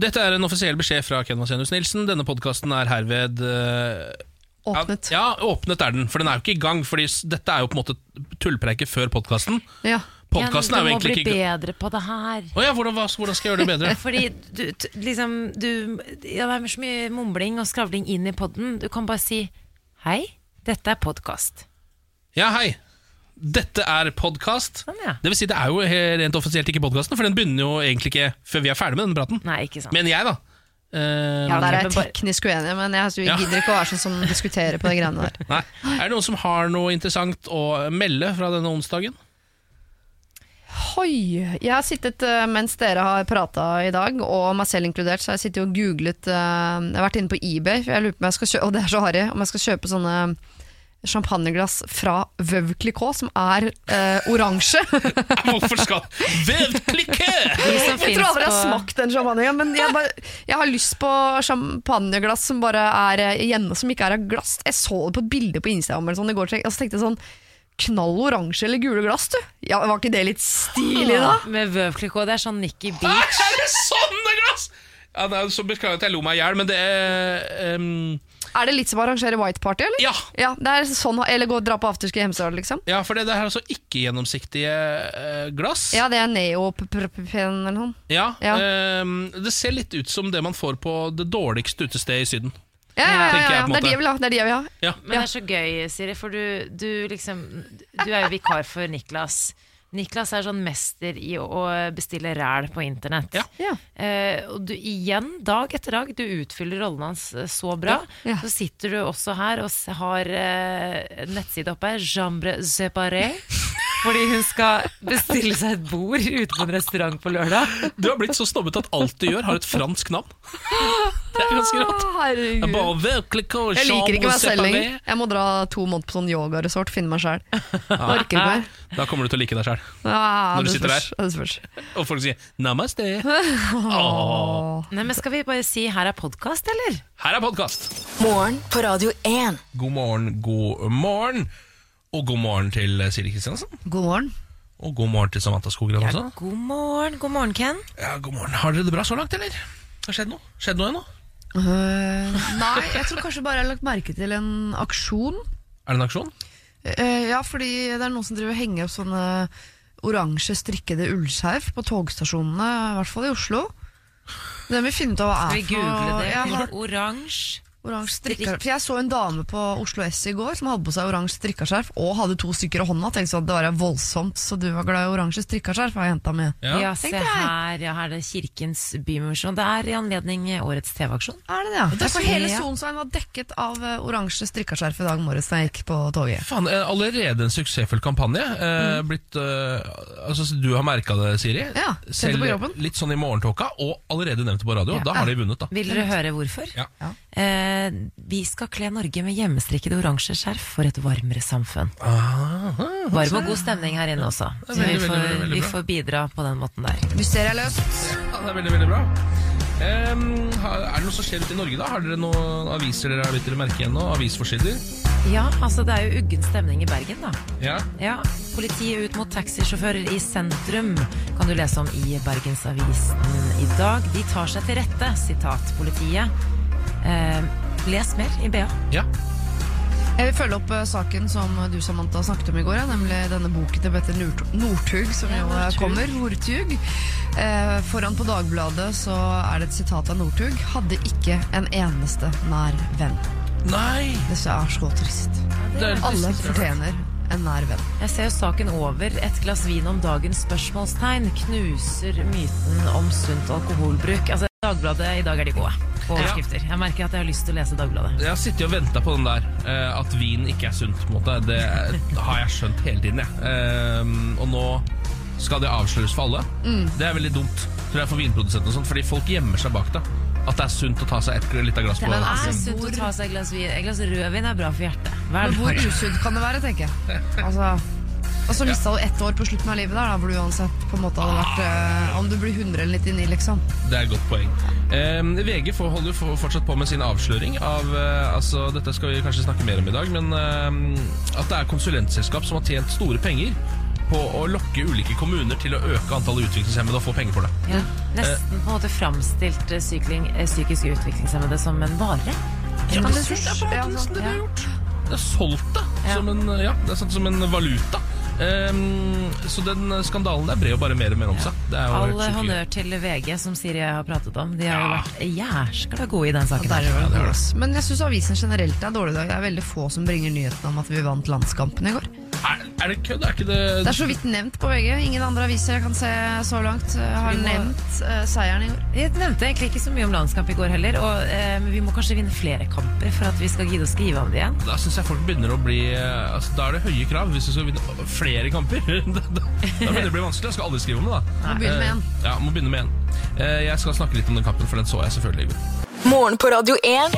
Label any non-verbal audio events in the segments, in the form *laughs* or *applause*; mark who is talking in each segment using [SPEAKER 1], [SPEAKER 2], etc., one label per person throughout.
[SPEAKER 1] Dette er en offisiell beskjed fra Ken Vasenius Nilsen. Denne podkasten er herved uh,
[SPEAKER 2] Åpnet.
[SPEAKER 1] Ja, åpnet er den, for den er jo ikke i gang. Fordi dette er jo på en måte tullpreiket før podkasten.
[SPEAKER 2] Ja.
[SPEAKER 1] Podkasten er jo
[SPEAKER 3] du må bli
[SPEAKER 1] ikke
[SPEAKER 3] bedre på det her.
[SPEAKER 1] Oh, ja, hvordan, hvordan skal jeg gjøre det bedre? *laughs*
[SPEAKER 3] Fordi du, liksom, du ja, Det er så mye mumling og skravling inn i podden. Du kan bare si hei, dette er podkast.
[SPEAKER 1] Ja, hei. Dette er podkast.
[SPEAKER 3] Sånn, ja.
[SPEAKER 1] Det vil si, det er jo rent offisielt ikke podkasten, for den begynner jo egentlig ikke før vi er ferdig med denne praten.
[SPEAKER 3] Nei, ikke sant.
[SPEAKER 1] Mener jeg, da. Uh,
[SPEAKER 2] Ja, der er jeg teknisk uenig, men jeg
[SPEAKER 1] Ja.
[SPEAKER 2] gidder ikke å være sånn som *laughs* diskuterer på de greiene der.
[SPEAKER 1] nei. Er det noen som har noe interessant å melde fra denne onsdagen?
[SPEAKER 2] Hoi! Jeg har sittet eh, mens dere har prata i dag, og meg selv inkludert, så har jeg sittet og googlet eh, Jeg har vært inne på eBay, for jeg lurer på om jeg skal kjøpe, og det er så harry, om jeg skal kjøpe sånne champagneglass fra Veuve Clicquot som er eh, oransje. *laughs*
[SPEAKER 1] Hvorfor skal
[SPEAKER 3] Veuve Clicquot?!
[SPEAKER 2] Jeg tror aldri jeg har smakt den champagnen, men jeg, bare, jeg har lyst på champagneglass som bare er eh, som ikke er av glass. Jeg så det på et bilde på Instagram eller sånn i går, og så tenkte jeg sånn Knall oransje eller gule glass, du. Ja, Var ikke det litt stilig, da? *laughs*
[SPEAKER 3] Med Veuve Clicquot, det er sånn Nikki
[SPEAKER 1] Beach.
[SPEAKER 3] Beach.
[SPEAKER 1] er det sånne glass?! Ja, det er, så Beklager at jeg lo meg i hjel, men det er ehm,
[SPEAKER 2] Er det litt som å arrangere White Party, eller?
[SPEAKER 1] Ja.
[SPEAKER 2] Ja, det er sånn, Eller gå og dra på afterski i Hemsedal, liksom?
[SPEAKER 1] Ja, for det, det her er altså ikke-gjennomsiktige eh, glass.
[SPEAKER 2] Ja, det er neopropen eller noe.
[SPEAKER 1] Ja,
[SPEAKER 2] Ja.
[SPEAKER 1] Um, det ser litt ut som det man får på det dårligste utestedet i Syden.
[SPEAKER 2] Ja, ja, ja, ja, Det er de jeg vil ha. Det er de jeg vil ha.
[SPEAKER 1] Ja.
[SPEAKER 3] Men det er så gøy, Siri, for du, du liksom Du er jo vikar for Niklas. Niklas er sånn mester i å bestille ræl på internett.
[SPEAKER 1] Ja.
[SPEAKER 2] Ja.
[SPEAKER 3] Eh, og du igjen, dag etter dag, du utfyller rollen hans eh, så bra.
[SPEAKER 2] Ja.
[SPEAKER 3] Så sitter du også her og har eh, nettside oppe, Jambre Separé. *laughs* Fordi hun skal bestille seg et bord ute på en restaurant på lørdag.
[SPEAKER 1] Du har blitt så snobbet at alt du gjør, har et fransk navn. Det er ganske rått.
[SPEAKER 2] Å, Herregud. Jeg liker ikke meg selv
[SPEAKER 1] chambre
[SPEAKER 2] lenger. Jeg må dra to måneder på sånn yogaresort, finne meg sjæl. Orker ikke mer. *laughs*
[SPEAKER 1] Da kommer du til å like deg sjæl
[SPEAKER 2] Ja,
[SPEAKER 1] Når du sitter
[SPEAKER 2] spørs. Spørs.
[SPEAKER 1] Og folk sier 'namaste'. *laughs* Oh.
[SPEAKER 3] Nei, men Skal vi bare si her er podkast, eller?
[SPEAKER 1] Her er podkast.
[SPEAKER 4] Morgen på Radio 1.
[SPEAKER 1] God morgen, god morgen. Og god morgen til Siri Kristiansen.
[SPEAKER 2] God morgen.
[SPEAKER 1] Og god morgen til Samantha Skogran også.
[SPEAKER 3] God morgen, god morgen, Ken.
[SPEAKER 1] Ja, god morgen. Har dere det bra så langt, eller? Har skjedd noe? Skjedd noe ennå?
[SPEAKER 2] Uh, nei, jeg tror kanskje bare jeg har lagt merke til en aksjon.
[SPEAKER 1] Er det en aksjon?
[SPEAKER 2] Uh, ja, fordi det er noen som driver og henger opp sånne oransje strikkede ullskjerf på togstasjonene, i hvert fall i Oslo. Det må vi finne ut av hva
[SPEAKER 3] Skal
[SPEAKER 2] er
[SPEAKER 3] vi
[SPEAKER 2] for
[SPEAKER 3] google det?
[SPEAKER 2] Ja,
[SPEAKER 3] Oransje.
[SPEAKER 2] Oransje strikker. For jeg så en dame på Oslo S i går som hadde på seg oransje strikkeskjerf og hadde to stykker i hånda. Tenkte sånn, det var voldsomt, så du var glad i oransje strikkeskjerf, har jenta mi.
[SPEAKER 3] Ja, se her. Ja, her er det Kirkens Bymisjon. Det er i anledning årets TV-aksjon.
[SPEAKER 2] Er det det, ja? Det er for
[SPEAKER 3] så-
[SPEAKER 2] hele
[SPEAKER 3] ja.
[SPEAKER 2] Sonsveien var dekket av eh, oransje strikkeskjerf i dag morges da jeg gikk på toget.
[SPEAKER 1] Faen, eh, allerede en suksessfull kampanje. Eh, blitt, eh, altså, du har merka det, Siri.
[SPEAKER 2] Mm. Ja, Selv
[SPEAKER 1] litt sånn i morgentåka, og allerede nevnt det på radio.
[SPEAKER 2] Ja.
[SPEAKER 1] Da har de vunnet, da.
[SPEAKER 3] Vil dere høre hvorfor?
[SPEAKER 1] Ja.
[SPEAKER 3] Eh, vi skal kle Norge med hjemmestrikkede oransje skjerf for et varmere samfunn. Varm og god stemning her inne også. Så
[SPEAKER 1] veldig,
[SPEAKER 3] vi får,
[SPEAKER 1] veldig, veldig
[SPEAKER 3] vi får bidra på den måten der.
[SPEAKER 2] Mysteriet er løst.
[SPEAKER 1] Ja, det er veldig, veldig bra. Um, er det noe som skjer ute i Norge, da? Har dere noen aviser dere har bitt dere merke igjen nå? Avisforsider?
[SPEAKER 3] Ja, altså det er jo uggen stemning i Bergen, da.
[SPEAKER 1] Ja.
[SPEAKER 3] Ja, Politiet ut mot taxisjåfører i sentrum kan du lese om i Bergensavisen i dag. De tar seg til rette, sitat politiet. Eh, les mer i BA.
[SPEAKER 1] ja.
[SPEAKER 2] Jeg vil følge opp eh, saken som du Samantha snakket om i går, ja, nemlig denne boken til Bette Nort Northug, som
[SPEAKER 3] Ja,
[SPEAKER 2] jo eh,
[SPEAKER 3] Northug.
[SPEAKER 2] kommer. Northug. Eh, foran på Dagbladet så er det et sitat av Northug. Hadde ikke en eneste nær venn.
[SPEAKER 1] Nei!
[SPEAKER 2] Dette er så trist.
[SPEAKER 1] Det er
[SPEAKER 2] Alle fortjener en nær venn.
[SPEAKER 3] Jeg ser jo saken over. Et glass vin om dagens spørsmålstegn knuser myten om sunt alkoholbruk. Altså, Dagbladet i dag er de gode på overskrifter. Jeg merker at jeg har lyst til å lese Dagbladet.
[SPEAKER 1] Jeg har sittet og venta på den der, eh, at vin ikke er sunt. på en måte Det har jeg skjønt hele tiden. Jeg. Ehm, og nå skal det avsløres for alle. Det er veldig dumt tror jeg, for vinprodusentene, og sånt, fordi folk gjemmer seg bak det. At det er sunt å ta seg et lite glass på
[SPEAKER 2] altså,
[SPEAKER 3] er det sunt å ta seg et glass vin? Et glass rødvin er bra for hjertet.
[SPEAKER 2] Men hvor usunt kan det være, tenker jeg. Altså, og så mista du ett år på slutten av livet der, da, hvor du uansett på en måte hadde vært eh, Om du blir 100 eller 99, liksom.
[SPEAKER 1] Det er et godt poeng. Eh, VG får- holder jo fortsatt på med sin avsløring av eh, altså, Dette skal vi kanskje snakke mer om i dag, men eh, at det er konsulentselskap som har tjent store penger på å lokke ulike kommuner til å øke antallet utviklingshemmede og få penger for det.
[SPEAKER 3] Ja, nesten på en måte framstilt eh, sykling, eh, psykisk utviklingshemmede som en vare.
[SPEAKER 1] Er på en
[SPEAKER 2] ja,
[SPEAKER 1] sånn,
[SPEAKER 3] ja.
[SPEAKER 1] Det er solgt det
[SPEAKER 3] Ja.
[SPEAKER 1] som en, ja, det er sånn som en valuta. Ehm, så den skandalen der brer jo bare mer og mer om seg. Det er jo
[SPEAKER 3] All honnør til VG, som Siri har pratet om. De har jo vært jæskla gode i den saken.
[SPEAKER 2] Der
[SPEAKER 3] her.
[SPEAKER 2] er det
[SPEAKER 1] det er
[SPEAKER 2] gode,
[SPEAKER 1] det.
[SPEAKER 2] ass. Men jeg syns avisen generelt er dårlig i dag. Det er veldig få som bringer nyheten om at vi vant landskampen i går.
[SPEAKER 1] Er, er det kødd? Er ikke det
[SPEAKER 2] Det er så vidt nevnt på VG. Ingen andre aviser jeg kan se så langt eh, har
[SPEAKER 3] må-
[SPEAKER 2] nevnt uh, seieren i går.
[SPEAKER 3] Jeg nevnte egentlig ikke så mye om landskamp i går heller, og uh, men vi må kanskje vinne flere kamper for at vi skal gidde å skrive om det igjen.
[SPEAKER 1] Da syns jeg folk begynner å bli uh, altså, Da er det høye krav hvis du skal vinne flere kamper. *laughs* da, da, da det blir bli vanskelig. Jeg skal aldri skrive om det, da.
[SPEAKER 2] Må begynne med en.
[SPEAKER 1] Eh, Ja, må begynne med en. Eh, Jeg skal snakke litt om den kampen, for den så jeg selvfølgelig i går.
[SPEAKER 4] Morgen på Radio 1.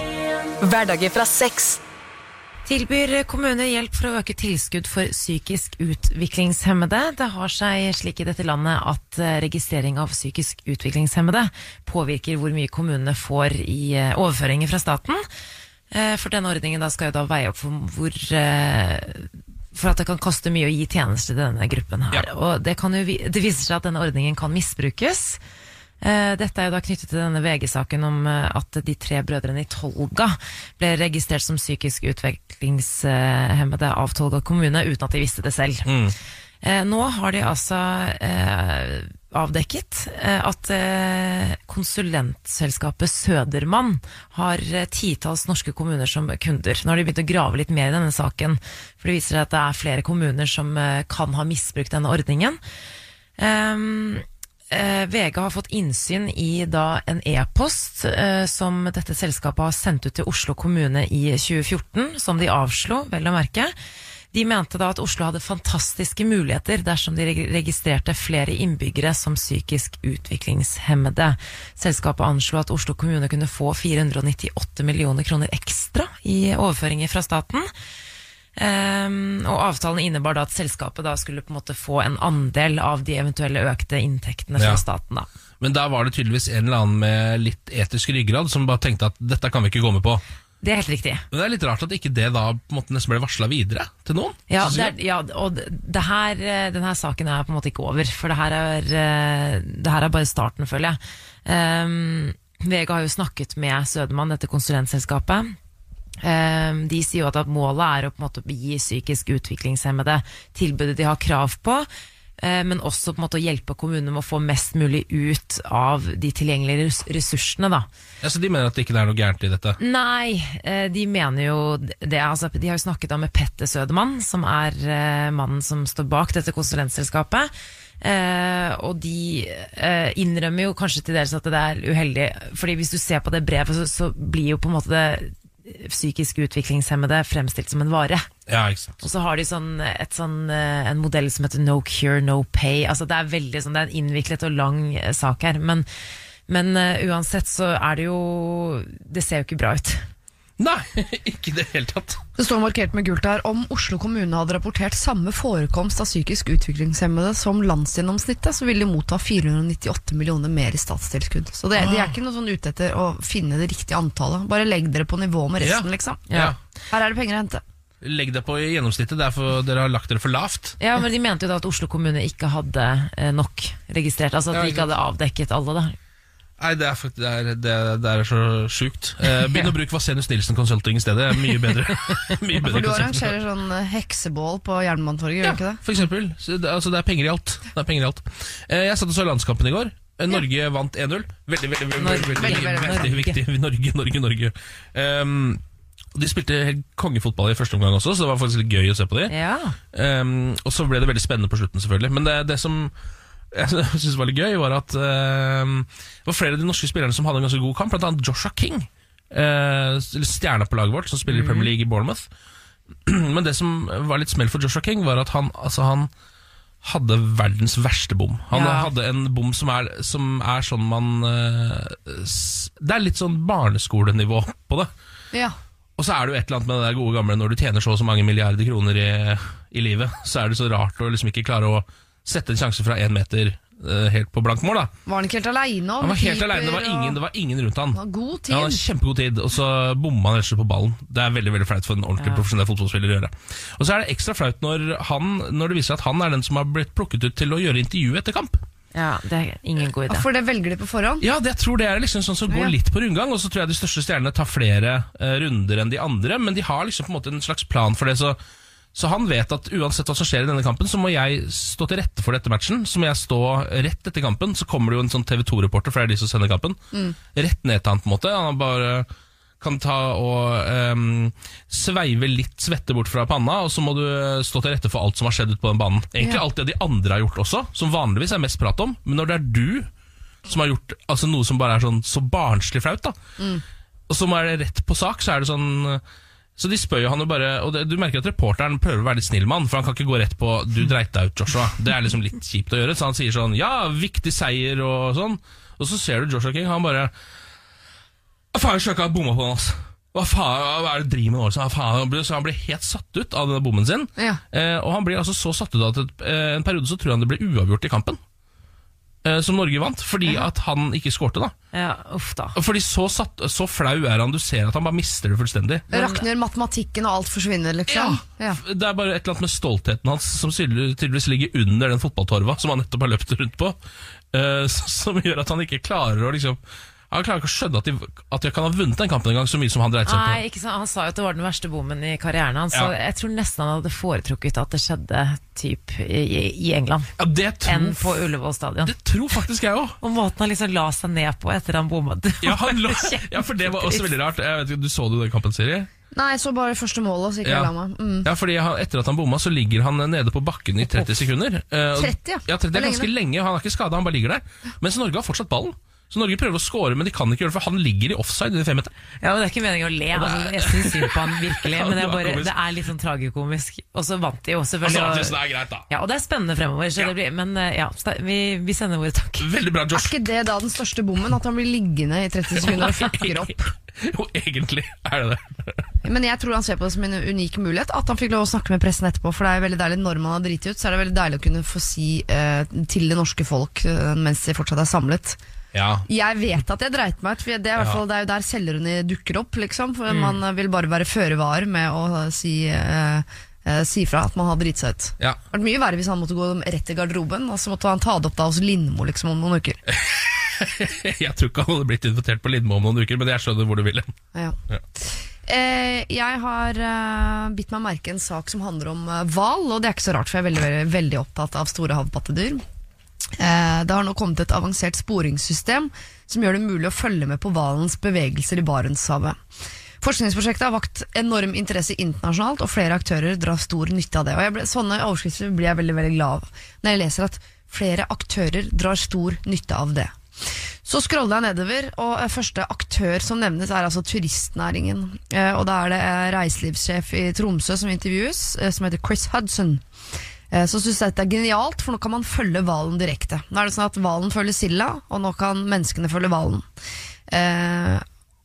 [SPEAKER 4] Hverdager fra seks.
[SPEAKER 3] Tilbyr kommuner hjelp for å øke tilskudd for psykisk utviklingshemmede. Det har seg slik i dette landet at eh, registrering av psykisk utviklingshemmede påvirker hvor mye kommunene får i overføringer fra staten. Eh, For denne ordningen da skal jo da veie opp for hvor for at det kan koste mye å gi tjenester til denne gruppen her.
[SPEAKER 1] Ja.
[SPEAKER 3] Og det, kan jo, det viser seg at denne ordningen kan misbrukes. Eh, Dette er jo da knyttet til denne VG-saken om eh, at de tre brødrene i Tolga ble registrert som psykisk utviklingshemmede av Tolga kommune uten at de visste det selv. Mm. Nå har de altså eh, avdekket eh, at eh, konsulentselskapet Sødermann har eh, titalls norske kommuner som kunder. Nå har de begynt å grave litt mer i denne saken, for det viser seg at det er flere kommuner som kan ha misbrukt denne ordningen. Um, eh, VG har fått innsyn i en e-post som dette selskapet har sendt ut til Oslo kommune i 2014, som de avslo, vel å merke. De mente da at Oslo hadde fantastiske muligheter dersom de registrerte flere innbyggere som psykisk utviklingshemmede. Selskapet anslo at Oslo kommune kunne få 498 millioner kroner ekstra i overføringer fra staten. Um, og avtalen innebar da at selskapet da skulle på en måte få en andel av de eventuelle økte inntektene fra
[SPEAKER 1] Ja.
[SPEAKER 3] staten. da.
[SPEAKER 1] Men der var det tydeligvis en eller annen med litt etisk ryggrad som bare tenkte at dette kan vi ikke gå med på.
[SPEAKER 3] Det er helt riktig.
[SPEAKER 1] Men det er litt rart at ikke det da på en måte nesten ble varsla videre til noen.
[SPEAKER 3] Ja, det er, ja og det det her, eh, denne saken er på en måte ikke over, for det her er, eh, det her er bare starten, føler jeg. Um, VG har jo snakket med Sødemann, dette konsulentselskapet. Um, de sier jo at, at målet er å på en måte gi psykisk utviklingshemmede tilbudet de har krav på, men også på en måte å hjelpe kommunene med å få mest mulig ut av de tilgjengelige ressursene. da.
[SPEAKER 1] Ja, så de mener at det ikke er noe gærent i dette.
[SPEAKER 3] Nei, eh, de mener jo det. Altså, de har jo snakket da med Petter Sødemann, som er eh, mannen som står bak dette konsulentselskapet. Eh, og de eh, innrømmer jo kanskje til dels at det er uheldig, fordi hvis du ser på det brevet, så, så blir jo på en måte det psykisk utviklingshemmede fremstilt som en vare.
[SPEAKER 1] Ja.
[SPEAKER 3] Og så har de sånn, et sånn, eh, en modell som heter No Cure, No Pay. Altså det er veldig sånn, det er en innviklet og lang eh, sak her. Men, men uh, uansett så er det jo Det ser jo ikke bra ut.
[SPEAKER 1] Nei, *laughs* ikke i det hele tatt.
[SPEAKER 2] Det står markert med gult her om Oslo kommune hadde rapportert samme forekomst av psykisk utviklingshemmede som landsgjennomsnittet, så ville de motta 498 millioner mer i statstilskudd. Så det, de er ikke noe sånn ute etter å finne det riktige antallet. Bare legg dere på nivå med resten,
[SPEAKER 1] Ja.
[SPEAKER 2] liksom.
[SPEAKER 1] Ja.
[SPEAKER 2] Her er det penger å hente.
[SPEAKER 1] Legg det på i gjennomsnittet, det er dere har lagt dere for lavt.
[SPEAKER 3] Ja, men De mente jo da at Oslo kommune ikke hadde eh, nok registrert. Altså at de
[SPEAKER 1] ikke
[SPEAKER 3] ikke hadde avdekket alle. da
[SPEAKER 1] Nei, det er, faktisk, det er, det er, det er så sjukt. Eh, Begynn *laughs* å bruke Vasenus Nilsen Consulting i stedet. Det er Mye bedre. *laughs* mye bedre
[SPEAKER 2] For du arrangerer sånn eh, heksebål på Jernbanetorget, gjør
[SPEAKER 1] Ja,
[SPEAKER 2] du ikke det?
[SPEAKER 1] for eksempel. Så det, altså, det er penger i alt. Er penger i alt. Eh, jeg satt og så landskampen i går. Norge Norge vant 1-0. Veldig, veldig, veldig,
[SPEAKER 3] Norge.
[SPEAKER 1] veldig,
[SPEAKER 2] Veldig, veldig,
[SPEAKER 1] veldig viktig. *laughs* Norge, Norge, Norge. Um, de spilte helt kongefotball i første omgang også, så det var faktisk litt gøy å se på dem.
[SPEAKER 3] Ja,
[SPEAKER 1] Um, og så ble det veldig spennende på slutten, selvfølgelig. Men det, det som jeg synes var litt gøy, var at uh, det var flere av de norske spillerne som hadde en ganske god kamp, blant annet Joshua King. Uh, stjerna på laget vårt, som spiller i Premier League i Bournemouth. *clears throat* Men det som var litt smell for Joshua King, var at han, altså han hadde verdens verste bom. Han
[SPEAKER 3] Ja.
[SPEAKER 1] hadde en bom som er, som er sånn man uh, Det er litt sånn barneskolenivå på det.
[SPEAKER 2] Ja.
[SPEAKER 1] Og så er det jo et eller annet med det der gode gamle når du tjener så og så mange milliarder kroner i, i livet, så er det så rart å liksom ikke klare å sette en sjanse fra én meter eh, helt på blank mål. da
[SPEAKER 2] Var han ikke helt aleine?
[SPEAKER 1] Han var helt alene, det var ingen, det var ingen rundt han.
[SPEAKER 2] God
[SPEAKER 1] Ja, han
[SPEAKER 2] tid.
[SPEAKER 1] kjempegod tid, og så bomma han rett og slett på ballen. Det er veldig veldig flaut for en ordentlig profesjonell fotballspiller å gjøre. Og så er det ekstra flaut når, han, når det viser seg at han er den som har blitt plukket ut til å gjøre intervju etter kamp.
[SPEAKER 3] Ja, det er ingen god idé.
[SPEAKER 2] For det velger de på forhånd.
[SPEAKER 1] Ja, det, jeg tror det er liksom sånn som går litt på rundgang, og så tror jeg de største stjernene tar flere uh, runder enn de andre, men de har liksom på en måte en slags plan for det, så, så han vet at uansett hva som skjer i denne kampen, så må jeg stå til rette for dette matchen. Så må jeg stå rett etter kampen, så kommer det jo en sånn TV 2-reporter, for det er de som sender kampen, rett ned til han på en måte. Han bare kan ta og um, sveive litt svette bort fra panna, og så må du stå til rette for alt som har skjedd ute på den banen. Egentlig
[SPEAKER 2] Ja.
[SPEAKER 1] alt det de andre har gjort også, som vanligvis er mest prat om, men når det er du som har gjort altså noe som bare er sånn så barnslig flaut, da. Og så er det rett på sak, så er det sånn Så de spør jo han jo bare Og det, du merker at reporteren prøver å være litt snill med han, for han kan ikke gå rett på 'du dreit deg ut, Joshua'. Det er liksom litt kjipt å gjøre, så han sier sånn 'ja, viktig seier' og sånn. Og så ser du Joshua King, han bare Hva faen, jeg har bomma på den, altså. Hva faen, hva er det du driver med nå? Så Han blir- Så han blir helt satt ut av denne bommen sin.
[SPEAKER 2] Ja.
[SPEAKER 1] Eh, og han blir altså så satt ut at et, eh, en periode så tror han det ble uavgjort i kampen. Eh, som Norge vant, fordi at han ikke skårte, da.
[SPEAKER 3] Ja, uff da.
[SPEAKER 1] Fordi så, satt, så flau er han, du ser at han bare mister det fullstendig.
[SPEAKER 2] Rakner matematikken, og alt forsvinner, liksom. Ja.
[SPEAKER 1] Det er bare et eller annet med stoltheten hans som tydeligvis ligger under den fotballtorva som han nettopp har løpt rundt på, uh, *laughs* som gjør at han ikke klarer å liksom Han klarer ikke å skjønne at de, at de kan ha vunnet den kampen en gang, så mye som han dreit seg på.
[SPEAKER 3] Nei, ikke sant? Han sa jo at det var den verste bommen i karrieren hans, så
[SPEAKER 1] Ja.
[SPEAKER 3] jeg tror nesten han hadde foretrukket at det skjedde typ i, i England
[SPEAKER 1] Ja, det tror,
[SPEAKER 3] enn på Ullevål stadion.
[SPEAKER 1] det tror faktisk jeg òg. *laughs*
[SPEAKER 3] Og måten han liksom la seg ned på etter han bommet. *laughs*
[SPEAKER 1] Ja, *laughs* ja, for det var også veldig rart. Jeg vet ikke, Du så du den kampen, Siri?
[SPEAKER 2] Nei, så bare første målet, så ikke
[SPEAKER 1] Ja.
[SPEAKER 2] Mm.
[SPEAKER 1] Ja, fordi han, Etter at han bomma, så ligger han nede på bakken i 30 sekunder. Uh,
[SPEAKER 2] 30, ja.
[SPEAKER 1] ja 30
[SPEAKER 2] Det
[SPEAKER 1] er
[SPEAKER 2] er
[SPEAKER 1] ganske
[SPEAKER 2] lenge,
[SPEAKER 1] lenge, han er ikke skada, han bare ligger der. Mens Norge har fortsatt ballen. Så Norge prøver å score, men de kan ikke gjøre det, for han ligger i offside i det femmeteren.
[SPEAKER 3] Ja, men Det er ikke meningen å le. Altså, jeg syns synd på han virkelig, *laughs*
[SPEAKER 1] Ja,
[SPEAKER 3] men det er, bare, det er litt sånn tragikomisk. Og så vant de jo, selvfølgelig.
[SPEAKER 1] Altså, det er greit da
[SPEAKER 3] ja, og det er spennende fremover, så
[SPEAKER 1] Ja.
[SPEAKER 3] det blir, men eh, ja, vi, vi sender våre takk.
[SPEAKER 1] Veldig bra, Josh.
[SPEAKER 2] Er ikke det da den største bommen? At han blir liggende i 30 sekunder og fucker opp? *laughs*
[SPEAKER 1] Jo, egentlig er det det. *laughs*
[SPEAKER 2] Men jeg tror han ser på det som en unik mulighet at han fikk lov å snakke med pressen etterpå. For det er veldig deilig når man har driti ut, så er det veldig deilig å kunne få si eh, til det norske folk eh, mens de fortsatt er samlet.
[SPEAKER 1] Ja.
[SPEAKER 2] Jeg vet at jeg dreit meg ut, for det er, hvert
[SPEAKER 1] Ja.
[SPEAKER 2] fall, det er jo der selgerne dukker opp. Liksom, for Man eh, vil bare være føre var med å si, eh, eh, si fra at man har driti seg ut.
[SPEAKER 1] ja.
[SPEAKER 2] Det hadde vært mye verre hvis han måtte gå rett til garderoben, og så måtte han ta det opp da hos Lindmo liksom, om noen uker. *laughs*
[SPEAKER 1] Jeg tror ikke han hadde blitt invitert på Lindmo om noen uker, men jeg skjønner hvor du vil hen.
[SPEAKER 2] Ja.
[SPEAKER 1] Ja.
[SPEAKER 2] Eh, jeg har eh, bitt meg merke en sak som handler om eh, og det er ikke så rart, for jeg er veldig, veldig opptatt av store havpattedyr. Eh, det har nå kommet et avansert sporingssystem som gjør det mulig å følge med på hvalens bevegelser i Barentshavet. Forskningsprosjektet har vakt enorm interesse internasjonalt, og flere aktører drar stor nytte av det. Og ble, sånne overskrifter blir jeg veldig veldig glad av når jeg leser at flere aktører drar stor nytte av det. Så scroller jeg nedover, og eh, første aktør som nevnes er altså turistnæringen. Eh, og da er det reiselivssjef i Tromsø som intervjues, som heter Chris Hudson. Eh, Så synes jeg dette er genialt, for nå kan man følge hvalen direkte. Nå er det sånn at hvalen følger silda, og nå kan menneskene følge hvalen. Eh,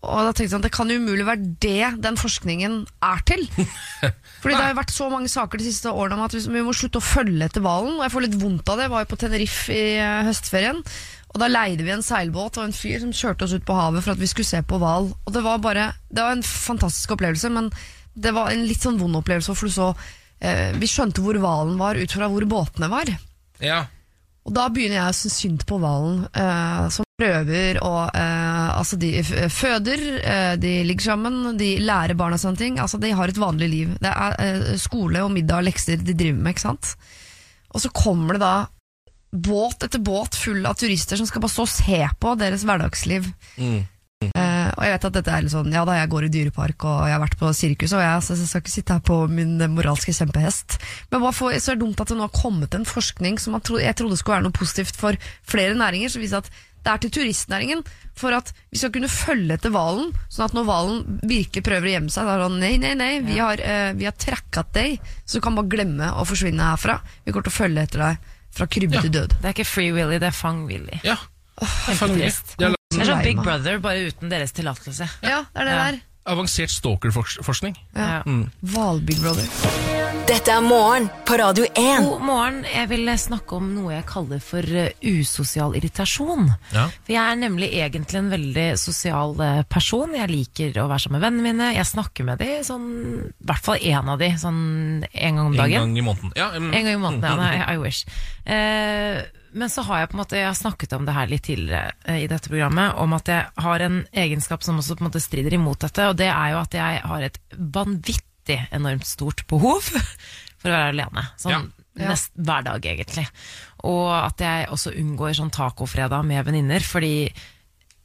[SPEAKER 2] og da tenkte jeg at det kan umulig være det den forskningen er til. *laughs* Fordi det har jo vært så mange saker de siste årene om at vi må slutte å følge etter hvalen. Og jeg får litt vondt av det. Jeg var jo på Tenerife i eh, høstferien. Og da leide vi en seilbåt og en fyr som kjørte oss ut på havet for at vi skulle se på hval. Og det var bare Det var en fantastisk opplevelse, men det var en litt sånn vond opplevelse, for du så Vi skjønte hvor hvalen var ut fra hvor båtene var.
[SPEAKER 1] Ja.
[SPEAKER 2] Og da begynner jeg å synes synd på hvalen, eh, som prøver å eh, Altså, de føder, eh, de ligger sammen, de lærer barna sånne ting. Altså, de har et vanlig liv. Det er eh, skole og middag og lekser de driver med, ikke sant. Og så kommer det da båt etter båt full av turister som skal bare stå og se på deres hverdagsliv.
[SPEAKER 1] Mm.
[SPEAKER 2] Og jeg vet at dette er litt sånn Ja da, jeg går i dyrepark og jeg har vært på sirkus, og jeg, så jeg skal ikke sitte her på min moralske kjempehest. Men hva for, så er det dumt at det nå har kommet en forskning som jeg trodde skulle være noe positivt for flere næringer, som viser at det er til turistnæringen. For at vi skal kunne følge etter hvalen, sånn at når hvalen virkelig prøver å gjemme seg, da er det sånn nei, nei, nei, vi har, uh, vi har tracka deg, så du kan bare glemme å forsvinne herfra. Vi kommer til å følge etter deg fra krybbe
[SPEAKER 1] Ja.
[SPEAKER 2] til død.
[SPEAKER 3] Det er ikke Free Willy, det er Fang Willy.
[SPEAKER 1] ja. Oh,
[SPEAKER 3] det
[SPEAKER 1] er har laget
[SPEAKER 3] Det er sånn Big. Brother, bare uten deres tillatelse.
[SPEAKER 2] Ja, det er det
[SPEAKER 3] Ja.
[SPEAKER 2] der.
[SPEAKER 1] avansert stalkerforskning.
[SPEAKER 2] Ja.
[SPEAKER 3] Ja.
[SPEAKER 2] Hval-Big Brother.
[SPEAKER 4] Dette er morgen på Radio 1.
[SPEAKER 3] God morgen. Jeg vil snakke om noe jeg kaller for eh, usosial irritasjon.
[SPEAKER 1] Ja.
[SPEAKER 3] For jeg er nemlig egentlig en veldig sosial eh, person. Jeg liker å være sammen med vennene mine. Jeg snakker med dem, sånn, i hvert fall én av dem, sånn en gang om dagen.
[SPEAKER 1] En gang i måneden. Ja, um,
[SPEAKER 3] En gang i måneden, ja. I wish. Eh, men så har jeg på en måte Jeg har snakket om det her litt tidligere eh, i dette programmet, om at jeg har en egenskap som også på en måte strider imot dette, og det er jo at jeg har et vanvittig enormt stort behov *laughs* for å være alene. Sånn
[SPEAKER 1] Ja.
[SPEAKER 2] Ja.
[SPEAKER 3] nest hver dag, egentlig. Og at jeg også unngår sånn tacofredag med venninner, fordi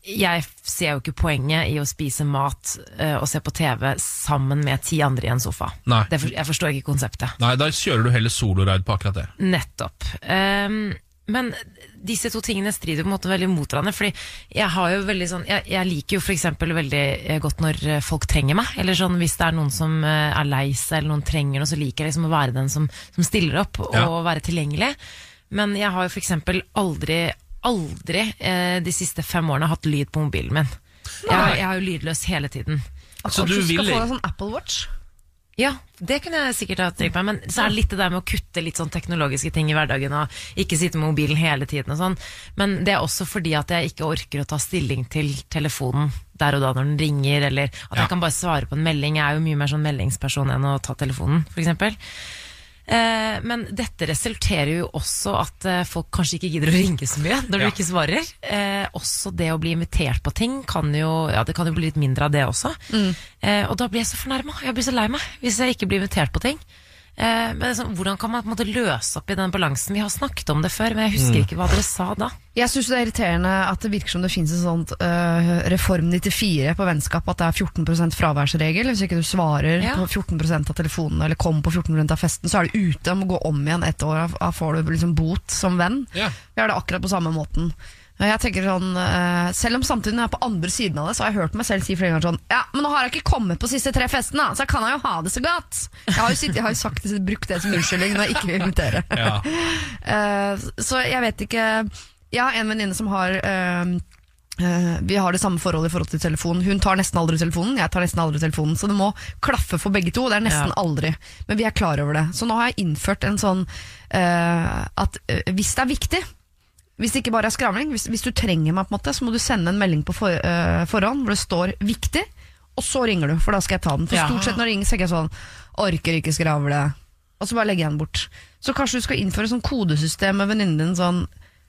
[SPEAKER 3] jeg ser jo ikke poenget i å spise mat uh, og se på TV sammen med ti andre i en sofa. For, jeg forstår ikke konseptet.
[SPEAKER 1] Nei, da kjører du heller soloraid på akkurat det.
[SPEAKER 3] Nettopp. Ehm, men disse to tingene strider på en måte veldig mot hverandre. Fordi jeg har jo veldig sånn Jeg, jeg liker jo f.eks. veldig eh, godt når eh, folk trenger meg. Eller sånn hvis det er noen som eh, er lei seg, eller noen trenger noe, så liker jeg liksom å være den som, som stiller opp og
[SPEAKER 1] Ja.
[SPEAKER 3] være tilgjengelig. Men jeg har jo f.eks. aldri, aldri eh, de siste fem årene hatt lyd på mobilen min. Jeg, jeg har jo lydløs hele tiden.
[SPEAKER 1] Så du
[SPEAKER 2] skal
[SPEAKER 1] vil
[SPEAKER 2] skal få deg sånn Apple Watch?
[SPEAKER 3] Ja, det kunne jeg sikkert ha trykk på. men så er det litt det der med å kutte litt sånn teknologiske ting i hverdagen og ikke sitte med mobilen hele tiden og sånn. Men det er også fordi at jeg ikke orker å ta stilling til telefonen der og da når den ringer, eller at
[SPEAKER 1] Ja.
[SPEAKER 3] jeg kan bare svare på en melding. Jeg er jo mye mer sånn meldingsperson enn å ta telefonen. Eh, men dette resulterer jo også at eh, folk kanskje ikke gidder å ringe så mye når du
[SPEAKER 1] Ja.
[SPEAKER 3] ikke svarer. Eh, også det å bli invitert på ting kan jo, ja, det kan jo bli litt mindre av det også. Eh, og da blir jeg så fornærma. Jeg blir så lei meg hvis jeg ikke blir invitert på ting. Eh, men er sånn, hvordan kan man på en måte løse opp i den balansen? Vi har snakket om det før, men jeg husker ikke hva dere sa da.
[SPEAKER 2] Jeg syns det er irriterende at det virker som det finnes en sånn uh, Reform 94 på vennskap, at det er 14% fraværsregel. Hvis ikke du svarer
[SPEAKER 3] Ja.
[SPEAKER 2] på 14% av telefonene eller kommer på 14% av festen, så er du ute. Må gå om igjen ett år. Da får du liksom bot som venn.
[SPEAKER 1] Ja.
[SPEAKER 2] Vi har det akkurat på samme måten. Jeg tenker sånn, øh, Selv om samtidig når jeg er på andre siden av det, så har jeg hørt meg selv si flere ganger sånn Ja, men nå har jeg ikke kommet på siste tre festene, så kan jeg jo ha det så godt. Jeg har jo, sitt, jeg har jo sagt, brukt det som unnskyldning når jeg ikke vil invitere.
[SPEAKER 1] Ja. *laughs*
[SPEAKER 2] Eh, så jeg vet ikke Jeg har en venninne som har eh, eh, Vi har det samme forholdet i forhold til telefon. Hun tar nesten aldri telefonen, jeg tar nesten aldri telefonen. Så det må klaffe for begge to. Det er nesten
[SPEAKER 3] Ja.
[SPEAKER 2] aldri. Men vi er klar over det. Så nå har jeg innført en sånn uh, at eh, hvis det er viktig hvis det ikke bare er skravling, hvis, hvis du trenger meg, på en måte, så må du sende en melding på for, uh, forhånd hvor det står 'viktig', og så ringer du, for da skal jeg ta den. For
[SPEAKER 3] Ja.
[SPEAKER 2] stort sett når det ringer, så er jeg sånn 'orker ikke skravle', og så bare legger jeg den bort. Så kanskje du skal innføre sånn kodesystem med venninnen din sånn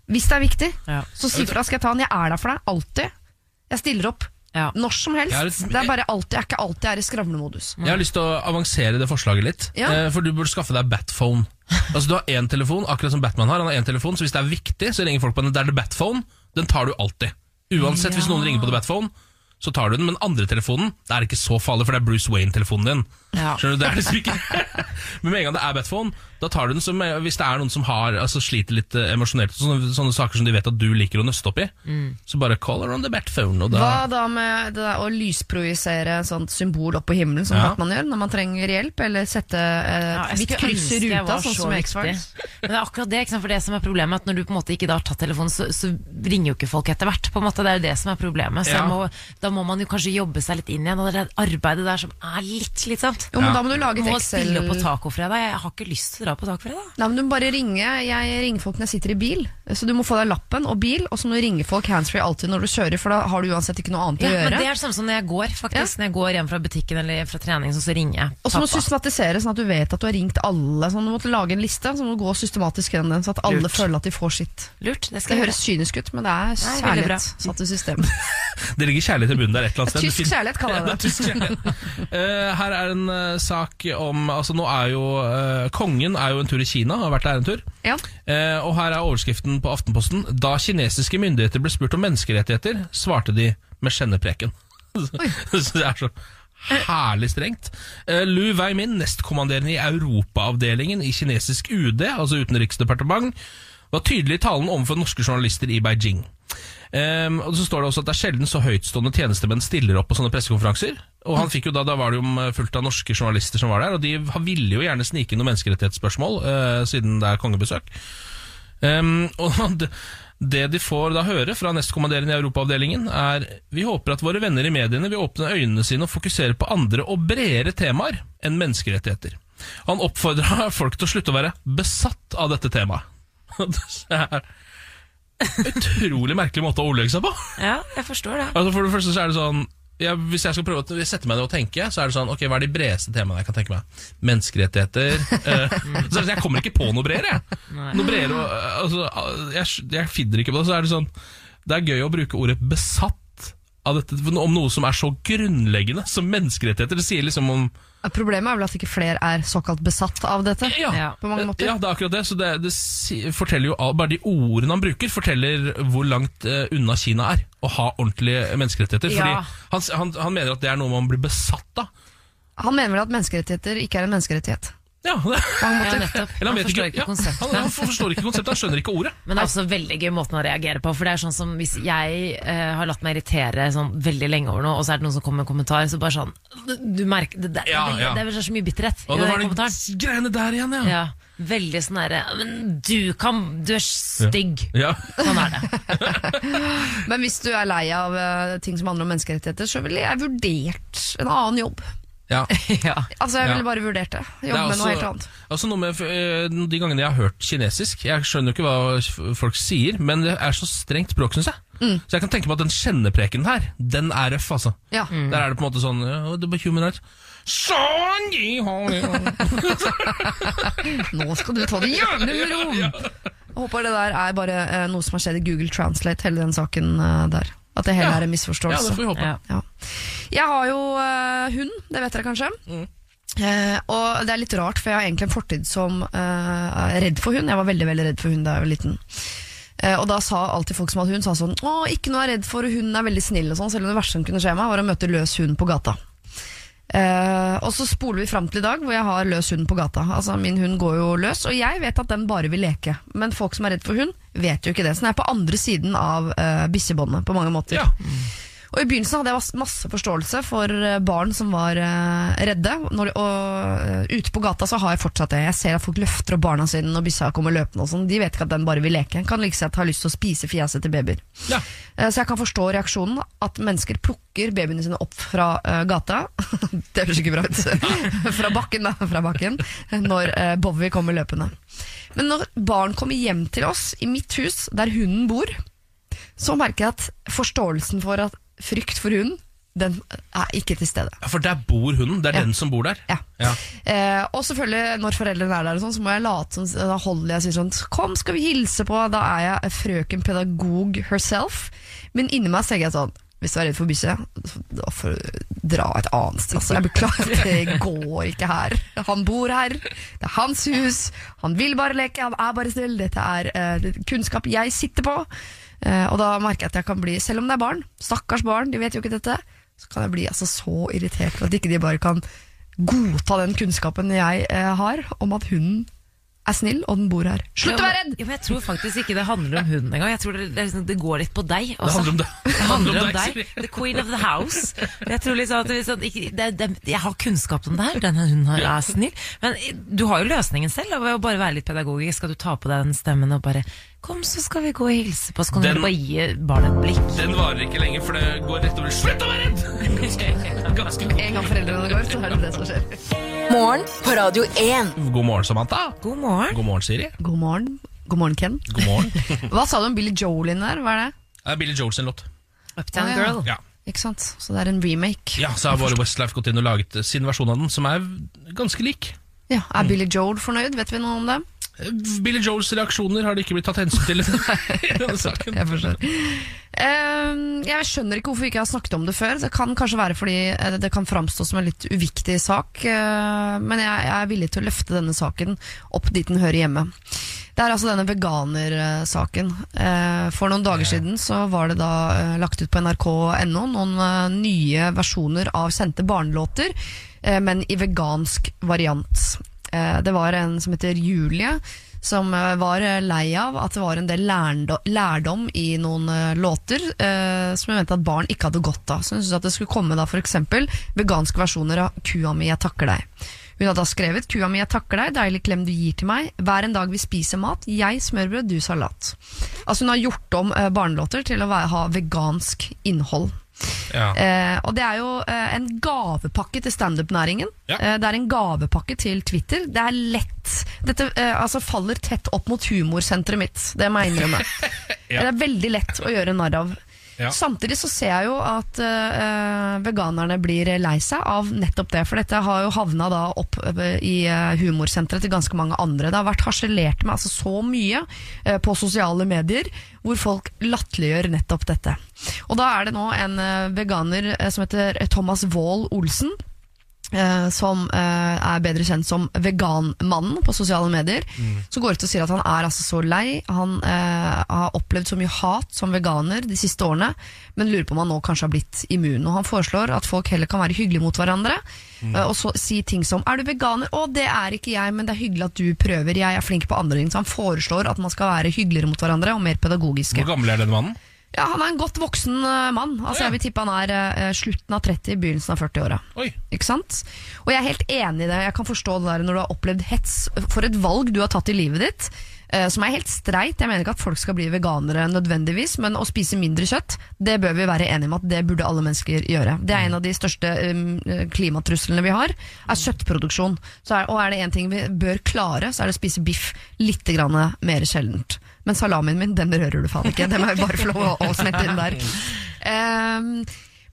[SPEAKER 2] Hvis det er viktig,
[SPEAKER 3] Ja.
[SPEAKER 2] så si fra, skal jeg ta den. Jeg er der for deg, alltid. Jeg stiller opp.
[SPEAKER 3] Ja.
[SPEAKER 2] Når som helst.
[SPEAKER 1] Et-
[SPEAKER 2] Det er bare alltid, jeg er ikke alltid er i skravlemodus.
[SPEAKER 1] Jeg har lyst til å avansere det forslaget litt.
[SPEAKER 2] Ja.
[SPEAKER 1] eh, For du burde skaffe deg Batphone. Altså Du har én telefon, akkurat som Batman har. Han har én telefon, Så hvis det er viktig, så ringer folk på den. Det er the Batphone. Den tar du alltid. Uansett hvis noen ringer på the Batphone, så tar du den. Men andre telefonen det er ikke så farlig, for det er Bruce Wayne-telefonen din.
[SPEAKER 3] Ja.
[SPEAKER 1] Skjønner du, det er liksom ikke *laughs* Men med en gang det er Batphone, da tar du den som eh, hvis det er noen som har Altså sliter litt eh, emosjonelt, sånne, sånne saker som de vet at du liker å nøste opp i. Så bare call her on the Batphone. Og da,
[SPEAKER 2] Hva da med det der å lysprojisere et sånt symbol opp på himmelen, som
[SPEAKER 1] Ja.
[SPEAKER 2] Batman gjør når man trenger hjelp? Eller sette et
[SPEAKER 3] Ja, jeg
[SPEAKER 2] hvitt
[SPEAKER 3] skulle
[SPEAKER 2] kryss i
[SPEAKER 3] ønske jeg
[SPEAKER 2] ruta,
[SPEAKER 3] var
[SPEAKER 2] sånn
[SPEAKER 3] så
[SPEAKER 2] som i
[SPEAKER 3] viktig.
[SPEAKER 2] X-Files?
[SPEAKER 3] Men det er akkurat det, ikke sant? for det som er problemet, at når du på en måte ikke da har tatt telefonen, så, så ringer jo ikke folk etter hvert. på en måte, Det er jo det som er problemet. Så
[SPEAKER 1] Ja.
[SPEAKER 3] må, da må man jo kanskje jobbe seg litt inn igjen, og det er det arbeidet der som er litt slitsomt.
[SPEAKER 2] Jo, men
[SPEAKER 1] Ja.
[SPEAKER 2] da må du lage et
[SPEAKER 3] må
[SPEAKER 2] Excel...
[SPEAKER 3] spille på tacofredag. Jeg har ikke lyst til å dra på tacofredag.
[SPEAKER 2] Nei, men du må bare ringe. Jeg ringer folk når jeg sitter i bil. Så du må få deg lappen og bil, og så må du ringe folk handsfree alltid når du kjører, for da har du uansett ikke noe annet
[SPEAKER 3] Ja,
[SPEAKER 2] å
[SPEAKER 3] men
[SPEAKER 2] gjøre.
[SPEAKER 3] Det er det samme som når jeg går, faktisk. Når jeg går hjem fra butikken eller fra trening, så, så ringer jeg
[SPEAKER 2] Og så må du systematisere sånn at du vet at du har ringt alle. Sånn, du måtte lage en liste, så må du gå systematisk gjennom den, så at alle
[SPEAKER 3] Lurt.
[SPEAKER 2] føler at de får sitt.
[SPEAKER 3] Lurt. Det
[SPEAKER 2] Det
[SPEAKER 3] skal jeg
[SPEAKER 2] høres kynisk ut, men det er kjærlighet satt i system. *laughs*
[SPEAKER 1] det ligger kjærlighet i bunnen der et eller annet sted.
[SPEAKER 2] Tysk kjærlighet kaller jeg det. *laughs*
[SPEAKER 1] Tysk kjærlighet. Eh, her er en uh, sak om Altså nå er jo uh, Kongen er jo en tur i Kina, har vært der en tur.
[SPEAKER 2] Ja.
[SPEAKER 1] Eh, og her er overskriften på Aftenposten. Da kinesiske myndigheter ble spurt om menneskerettigheter, svarte de med skjennepreken. *laughs* det er så herlig strengt. Lu Lu Weimin, nestkommanderende i Europaavdelingen i kinesisk UD, altså utenriksdepartement, var tydelig i talen overfor norske journalister i Beijing. Um, og så står det også at det er sjelden så høytstående tjenestemenn stiller opp på sånne pressekonferanser. Og han fikk jo da, da var det jo mm, fullt av norske journalister som var der, og de ville jo gjerne snike inn noen menneskerettighetsspørsmål, uh, siden det er kongebesøk. Ehm, og det, det de får da høre fra nestkommanderende i Europaavdelingen, er Vi håper at våre venner i mediene vil åpne øynene sine og fokusere på andre og bredere temaer enn menneskerettigheter. Han oppfordra *laughs* folk til å slutte å være besatt av dette temaet. *laughs* Det er en utrolig merkelig måte å ordlegge seg på.
[SPEAKER 3] Ja, jeg forstår det.
[SPEAKER 1] Altså For det første så er det sånn ja, Hvis jeg skal prøve å sette meg ned og tenke, så er det sånn Ok, hva er de bredeste temaene jeg kan tenke meg? Menneskerettigheter uh, *laughs* så Jeg kommer ikke på noe bredere, jeg. Noe bredere og, eh, altså, jeg, jeg finner ikke på det. Så er det sånn Det er gøy å bruke ordet 'besatt' av dette om noe som er så grunnleggende som menneskerettigheter. Det sier liksom om
[SPEAKER 2] Problemet er vel at ikke flere er såkalt besatt av dette.
[SPEAKER 1] Ja,
[SPEAKER 3] Ja.
[SPEAKER 2] På mange måter.
[SPEAKER 1] Ja, det er akkurat det. Så det, det forteller jo Bare de ordene han bruker, forteller hvor langt eh, unna Kina er å ha ordentlige menneskerettigheter. Fordi
[SPEAKER 3] Ja.
[SPEAKER 1] han, han, han mener at det er noe man blir besatt av.
[SPEAKER 2] Han mener vel at menneskerettigheter ikke er en menneskerettighet.
[SPEAKER 1] Ja, *laughs*
[SPEAKER 2] han,
[SPEAKER 3] Ja, nettopp.
[SPEAKER 1] eller
[SPEAKER 3] Han
[SPEAKER 1] vet
[SPEAKER 3] forstår ikke
[SPEAKER 1] ja,
[SPEAKER 3] konseptet.
[SPEAKER 1] Han, han forstår ikke konseptet, han skjønner ikke ordet.
[SPEAKER 3] Men det er også veldig gøy måten å reagere på. For det er sånn som Hvis jeg uh, har latt meg irritere sånn veldig lenge over noe, og så er det noen som kommer med en kommentar, så bare sånn Du, merker Det, det,
[SPEAKER 1] Ja,
[SPEAKER 3] det,
[SPEAKER 1] ja.
[SPEAKER 3] det er så mye bitterhet
[SPEAKER 1] Og
[SPEAKER 3] i
[SPEAKER 1] det
[SPEAKER 3] den kommentaren.
[SPEAKER 1] greiene der igjen, ja.
[SPEAKER 3] Ja, veldig sånn derre Men du kan Du er stygg.
[SPEAKER 1] Ja.
[SPEAKER 3] Sånn er det. *laughs*
[SPEAKER 2] Men hvis du er lei av uh, ting som handler om menneskerettigheter, så ville jeg vurdert en annen jobb.
[SPEAKER 1] Ja. *laughs*
[SPEAKER 3] ja.
[SPEAKER 2] Altså, jeg ville bare vurdert det.
[SPEAKER 1] Det
[SPEAKER 2] Jobbe
[SPEAKER 1] er
[SPEAKER 2] med noe helt annet.
[SPEAKER 1] altså noe med eh, De gangene jeg har hørt kinesisk Jeg skjønner jo ikke hva folk sier, men det er så strengt språk, syns jeg.
[SPEAKER 2] Mm.
[SPEAKER 1] Så jeg kan tenke meg at den kjennepreken her, den er røff, altså.
[SPEAKER 2] Ja.
[SPEAKER 1] Der er det på en måte sånn oh, Det er human rights. Sånn, ja. *laughs*
[SPEAKER 2] Nå skal du ta det jævlig med ro! Jeg håper det der er bare eh, noe som har skjedd i Google Translate, hele den saken eh, der. At det hele
[SPEAKER 1] Ja.
[SPEAKER 2] er en misforståelse.
[SPEAKER 1] ja, det får vi håpe.
[SPEAKER 3] Ja.
[SPEAKER 2] Jeg har jo eh, hund, det vet dere kanskje. Eh, og det er litt rart, for jeg har egentlig en fortid som eh, er redd for hund. Jeg var veldig veldig redd for hund da jeg var liten. Eh, og da sa alltid folk som hadde hund, sa sånn Å, ikke noe er redd for, hunden er veldig snill og sånn. Selv om det verste som kunne skje meg, var å møte løs hund på gata. Eh, og så spoler vi fram til i dag hvor jeg har løs hund på gata. Altså Min hund går jo løs, og jeg vet at den bare vil leke. Men folk som er redd for hund, vet jo ikke det. Så den er på andre siden av uh, bikkjebåndet på mange måter.
[SPEAKER 1] Ja.
[SPEAKER 2] Og I begynnelsen hadde jeg masse forståelse for eh, barn som var eh, redde. Når, og eh, ute på gata så har jeg fortsatt det. Jeg ser at folk løfter opp barna sine når bikkja kommer løpende. og sånn. De vet ikke at den bare vil leke. Kan like sett ha lyst til å spise fjeset til babyer.
[SPEAKER 1] Ja.
[SPEAKER 2] Så jeg kan forstå reaksjonen. At mennesker plukker babyene sine opp fra gata. *laughs* det høres ikke bra ut. *laughs* fra bakken, da. Fra bakken. Når uh, Bowie kommer løpende. Men når barn kommer hjem til oss, i mitt hus, der hunden bor, så merker jeg at forståelsen for at frykt for hunden, den er ikke til stede.
[SPEAKER 1] Ja, For der bor hunden. Det er
[SPEAKER 2] Ja.
[SPEAKER 1] den som bor der.
[SPEAKER 2] Ja.
[SPEAKER 1] Ja.
[SPEAKER 2] Eh, og selvfølgelig, når foreldrene er der, og sånn, så må jeg late som Da holder jeg og sier sånn Kom, skal vi hilse på? Da er jeg frøken pedagog herself. Men inni meg så tenker jeg sånn Hvis du er redd for bikkje, da får du dra et annet sted. Altså, jeg beklager, *laughs* det går ikke her. Han bor her, det er hans hus, han vil bare leke, han er bare snill. Dette er eh, kunnskap jeg sitter på. Eh, og da merker jeg at jeg kan bli, selv om det er barn, stakkars barn, de vet jo ikke dette, så kan jeg bli altså så irritert for at ikke de bare kan godta den kunnskapen jeg eh, har om at hunden er snill, og den bor her. Slutt å være redd!
[SPEAKER 3] Ja, men jeg tror faktisk ikke det handler om hunden engang. Jeg tror det, det, er liksom- det går litt på deg.
[SPEAKER 1] Det handler om deg.
[SPEAKER 3] Det handler om deg. The queen of the house. Jeg tror liksom at det, sånn, ikke, det, det, Jeg har kunnskap om det her, denne hunden her er snill. Men du har jo løsningen selv. Ved å bare være litt pedagogisk skal du ta på deg den stemmen og bare Kom, så skal vi gå og hilse på. Så kan
[SPEAKER 1] Den-
[SPEAKER 3] du bare gi barnet et blikk.
[SPEAKER 1] Den varer ikke lenge, for det går rett over Slutt å være redd! Ganske.
[SPEAKER 2] En gang foreldrene går, så er det det som skjer.
[SPEAKER 4] Morgen på Radio 1.
[SPEAKER 1] God morgen, Samantha.
[SPEAKER 3] God morgen.
[SPEAKER 1] God morgen, Siri.
[SPEAKER 2] God morgen. God morgen, Ken.
[SPEAKER 1] God morgen. *laughs*
[SPEAKER 2] Hva sa du om Billy Joel inn der? Hva er det?
[SPEAKER 1] Det er Billy Joel sin låt.
[SPEAKER 3] Uptown
[SPEAKER 2] ah, ja.
[SPEAKER 3] Girl.
[SPEAKER 1] Ja.
[SPEAKER 2] Ikke sant? Så det er en remake.
[SPEAKER 1] ja, så har bare Westlife gått inn og laget sin versjon av den, som er ganske lik.
[SPEAKER 2] Ja, Er Billy Joel fornøyd? Vet vi noe om det?
[SPEAKER 1] Billy Joels reaksjoner har det ikke blitt tatt hensyn til i denne *laughs* saken.
[SPEAKER 2] Jeg forstår. Eh, jeg skjønner ikke hvorfor vi ikke har snakket om det før. Det kan kanskje være fordi eh, det kan framstå som en litt uviktig sak. eh, men jeg, er villig til å løfte denne saken opp dit den hører hjemme. Det er altså denne veganersaken. Eh, for noen dager siden så var det da lagt ut på nrk.no noen nye versjoner av kjente barnelåter, men i vegansk variant. Eh, det var en som heter Julie, som eh, var eh, lei av at det var en del lærdom i noen låter som hun mente at barn ikke hadde godt av. Så hun syntes at det skulle komme da f.eks. veganske versjoner av 'Kua mi, jeg takker deg'. Hun hadde da skrevet 'Kua mi, jeg takker deg, deilig klem du gir til meg'. Hver en dag vi spiser mat, jeg smørbrød, du salat. Altså Hun har gjort om barnelåter til å ha vegansk innhold.
[SPEAKER 1] Ja.
[SPEAKER 2] Eh, og det er jo eh, en gavepakke til standup-næringen.
[SPEAKER 1] Ja.
[SPEAKER 2] Eh, det er en gavepakke til Twitter. Det er lett Dette eh, altså faller tett opp mot humorsenteret mitt, det må jeg innrømme. *laughs*
[SPEAKER 1] Ja.
[SPEAKER 2] Det er veldig lett å gjøre narr av.
[SPEAKER 1] Ja.
[SPEAKER 2] Samtidig så ser jeg jo at uh, veganerne blir lei seg av nettopp det. For dette har jo havna da opp eh, i eh, humorsenteret til ganske mange andre. Det har vært harselert med altså, så mye uh, på sosiale medier hvor folk latterliggjør nettopp dette. Og da er det nå en veganer som heter Thomas Wold Olsen. Eh, som eh, er bedre kjent som Veganmannen på sosiale medier. Som går ut og sier at han er altså så lei. Han eh, har opplevd så mye hat som veganer de siste årene, men lurer på om han nå kanskje har blitt immun. Og Han foreslår at folk heller kan være hyggelige mot hverandre, eh, og så si ting som 'er du veganer?' 'Å, det er ikke jeg, men det er hyggelig at du prøver'. 'Jeg er flink på andre ting'. Så han foreslår at man skal være hyggeligere mot hverandre og mer pedagogiske.
[SPEAKER 1] Hvor gammel er denne mannen?
[SPEAKER 2] Ja, Han er en godt voksen eh, mann. Altså. Jeg vil tippe han er eh, slutten av 30, begynnelsen av 40-åra.
[SPEAKER 1] Oi.
[SPEAKER 2] Ikke sant? Og jeg er helt enig i det. Jeg kan forstå det der når du har opplevd hets for et valg du har tatt i livet ditt. eh, Som er helt streit. Jeg mener ikke at folk skal bli veganere nødvendigvis, men å spise mindre kjøtt, det bør vi være enige om at det burde alle mennesker gjøre. Det er en av de største klimatruslene vi har, er kjøttproduksjon. Så er, og er det én ting vi bør klare, så er det å spise biff litt grann mer sjeldent. Men salamien min, den rører du faen ikke. Den må jeg bare få lov å, smette inn der. Um,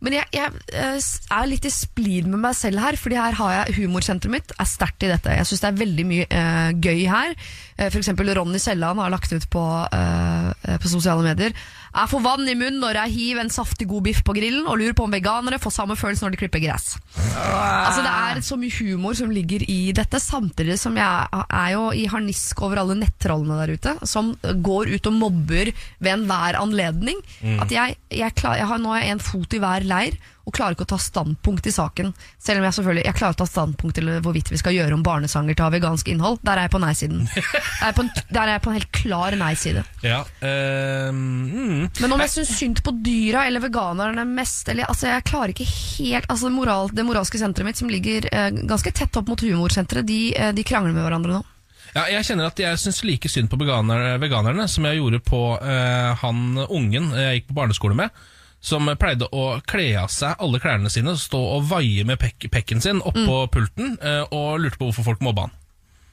[SPEAKER 2] men jeg, jeg eh, er litt i splid med meg selv her, Fordi her har jeg humorsenteret mitt er sterkt i dette. Jeg syns det er veldig mye uh, gøy her. Uh, for eksempel Ronny Selland har lagt ut på, eh, på sosiale medier. Jeg får vann i munnen når jeg hiver en saftig god biff på grillen, og lurer på om veganere får samme følelse når de klipper gress. Altså Det er så mye humor som ligger i dette, samtidig som jeg er jo i harnisk over alle nettrollene der ute, som går ut og mobber ved enhver anledning. At jeg, jeg, klar, jeg har nå en fot i hver leir og klarer ikke å ta standpunkt i saken. Selv om jeg selvfølgelig Jeg klarer å ta standpunkt til hvorvidt vi skal gjøre om barnesanger til vegansk innhold. Der er jeg på nei-siden. *laughs* Der er jeg på en- Der er jeg på en helt klar nei-side.
[SPEAKER 1] Ja. øh, mm.
[SPEAKER 2] Men om jeg syns synd på dyra eller veganerne mest eller, altså Jeg klarer ikke helt altså moral, det moralske senteret mitt, som ligger eh, ganske tett opp mot humorsenteret, de, eh, de krangler med hverandre nå.
[SPEAKER 1] Ja, jeg kjenner at jeg syns like synd på veganer, veganerne som jeg gjorde på eh, han ungen jeg gikk på barneskole med. Som pleide å kle av seg alle klærne sine, stå og vaie med pek pekken sin oppå pulten, eh, og lurte på hvorfor folk mobba han.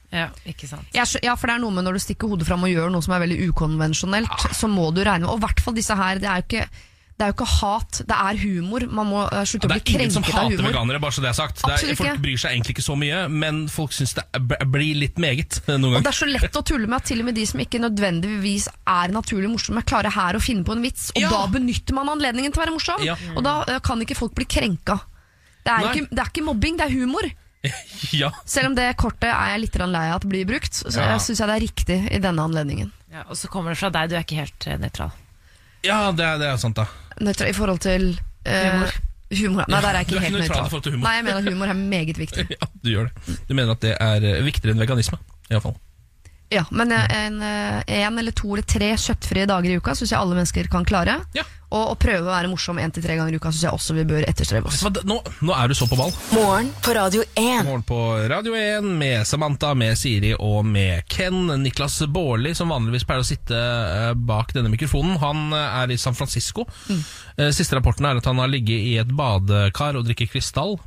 [SPEAKER 3] Ja, ikke sant.
[SPEAKER 2] Ja, for det er noe med Når du stikker hodet fram og gjør noe som er veldig ukonvensjonelt, så må du regne med Og i hvert fall disse her. Det er jo ikke, det er jo ikke hat, det er humor. Man må eh, slutte å bli krenket av humor.
[SPEAKER 1] Det er ingen som hater
[SPEAKER 2] humor.
[SPEAKER 1] veganere, bare så det er sagt. Det er, folk
[SPEAKER 2] ikke.
[SPEAKER 1] bryr seg egentlig ikke så mye, men folk syns det blir litt meget noen noen
[SPEAKER 2] Og det er så lett å tulle med at til og med de som ikke nødvendigvis er naturlig morsomme, klarer her å finne på en vits, og
[SPEAKER 1] Ja.
[SPEAKER 2] da benytter man anledningen til å være morsom.
[SPEAKER 1] Ja.
[SPEAKER 2] Og da eh, kan ikke folk bli krenka. Det er, ikke, det er ikke mobbing, det er humor. *laughs*
[SPEAKER 1] ja.
[SPEAKER 2] Selv om det kortet er jeg litt lei av at blir brukt, så
[SPEAKER 1] Ja.
[SPEAKER 2] jeg syns jeg det er riktig i denne anledningen.
[SPEAKER 3] Ja, og så kommer det fra deg, du er ikke helt eh, nøytral.
[SPEAKER 1] Ja, det er, det er sant, da.
[SPEAKER 2] Nøytral i forhold til eh,
[SPEAKER 3] Humor.
[SPEAKER 2] humor. Nei, der er jeg ikke helt
[SPEAKER 1] nøytral.
[SPEAKER 2] Nei, jeg mener at humor er meget viktig. *laughs*
[SPEAKER 1] Ja, du gjør det. Du mener at det er eh, viktigere enn veganisme? i hvert fall.
[SPEAKER 2] Ja, Men eh, en, eh, en eller to eller tre kjøttfrie dager i uka syns jeg alle mennesker kan klare.
[SPEAKER 1] Ja.
[SPEAKER 2] Og å prøve å være morsom én til tre ganger i uka syns jeg også vi bør etterstrebe oss.
[SPEAKER 1] Nå, nå er du så på ball.
[SPEAKER 4] Morgen på Radio 1.
[SPEAKER 1] Morgen på Radio 1 med Samantha, med Siri og med Ken. Niklas Baarli, som vanligvis pleier å sitte eh, bak denne mikrofonen, han er i San Francisco. Mm. Siste rapporten er at han har ligget i et badekar og drikker krystall.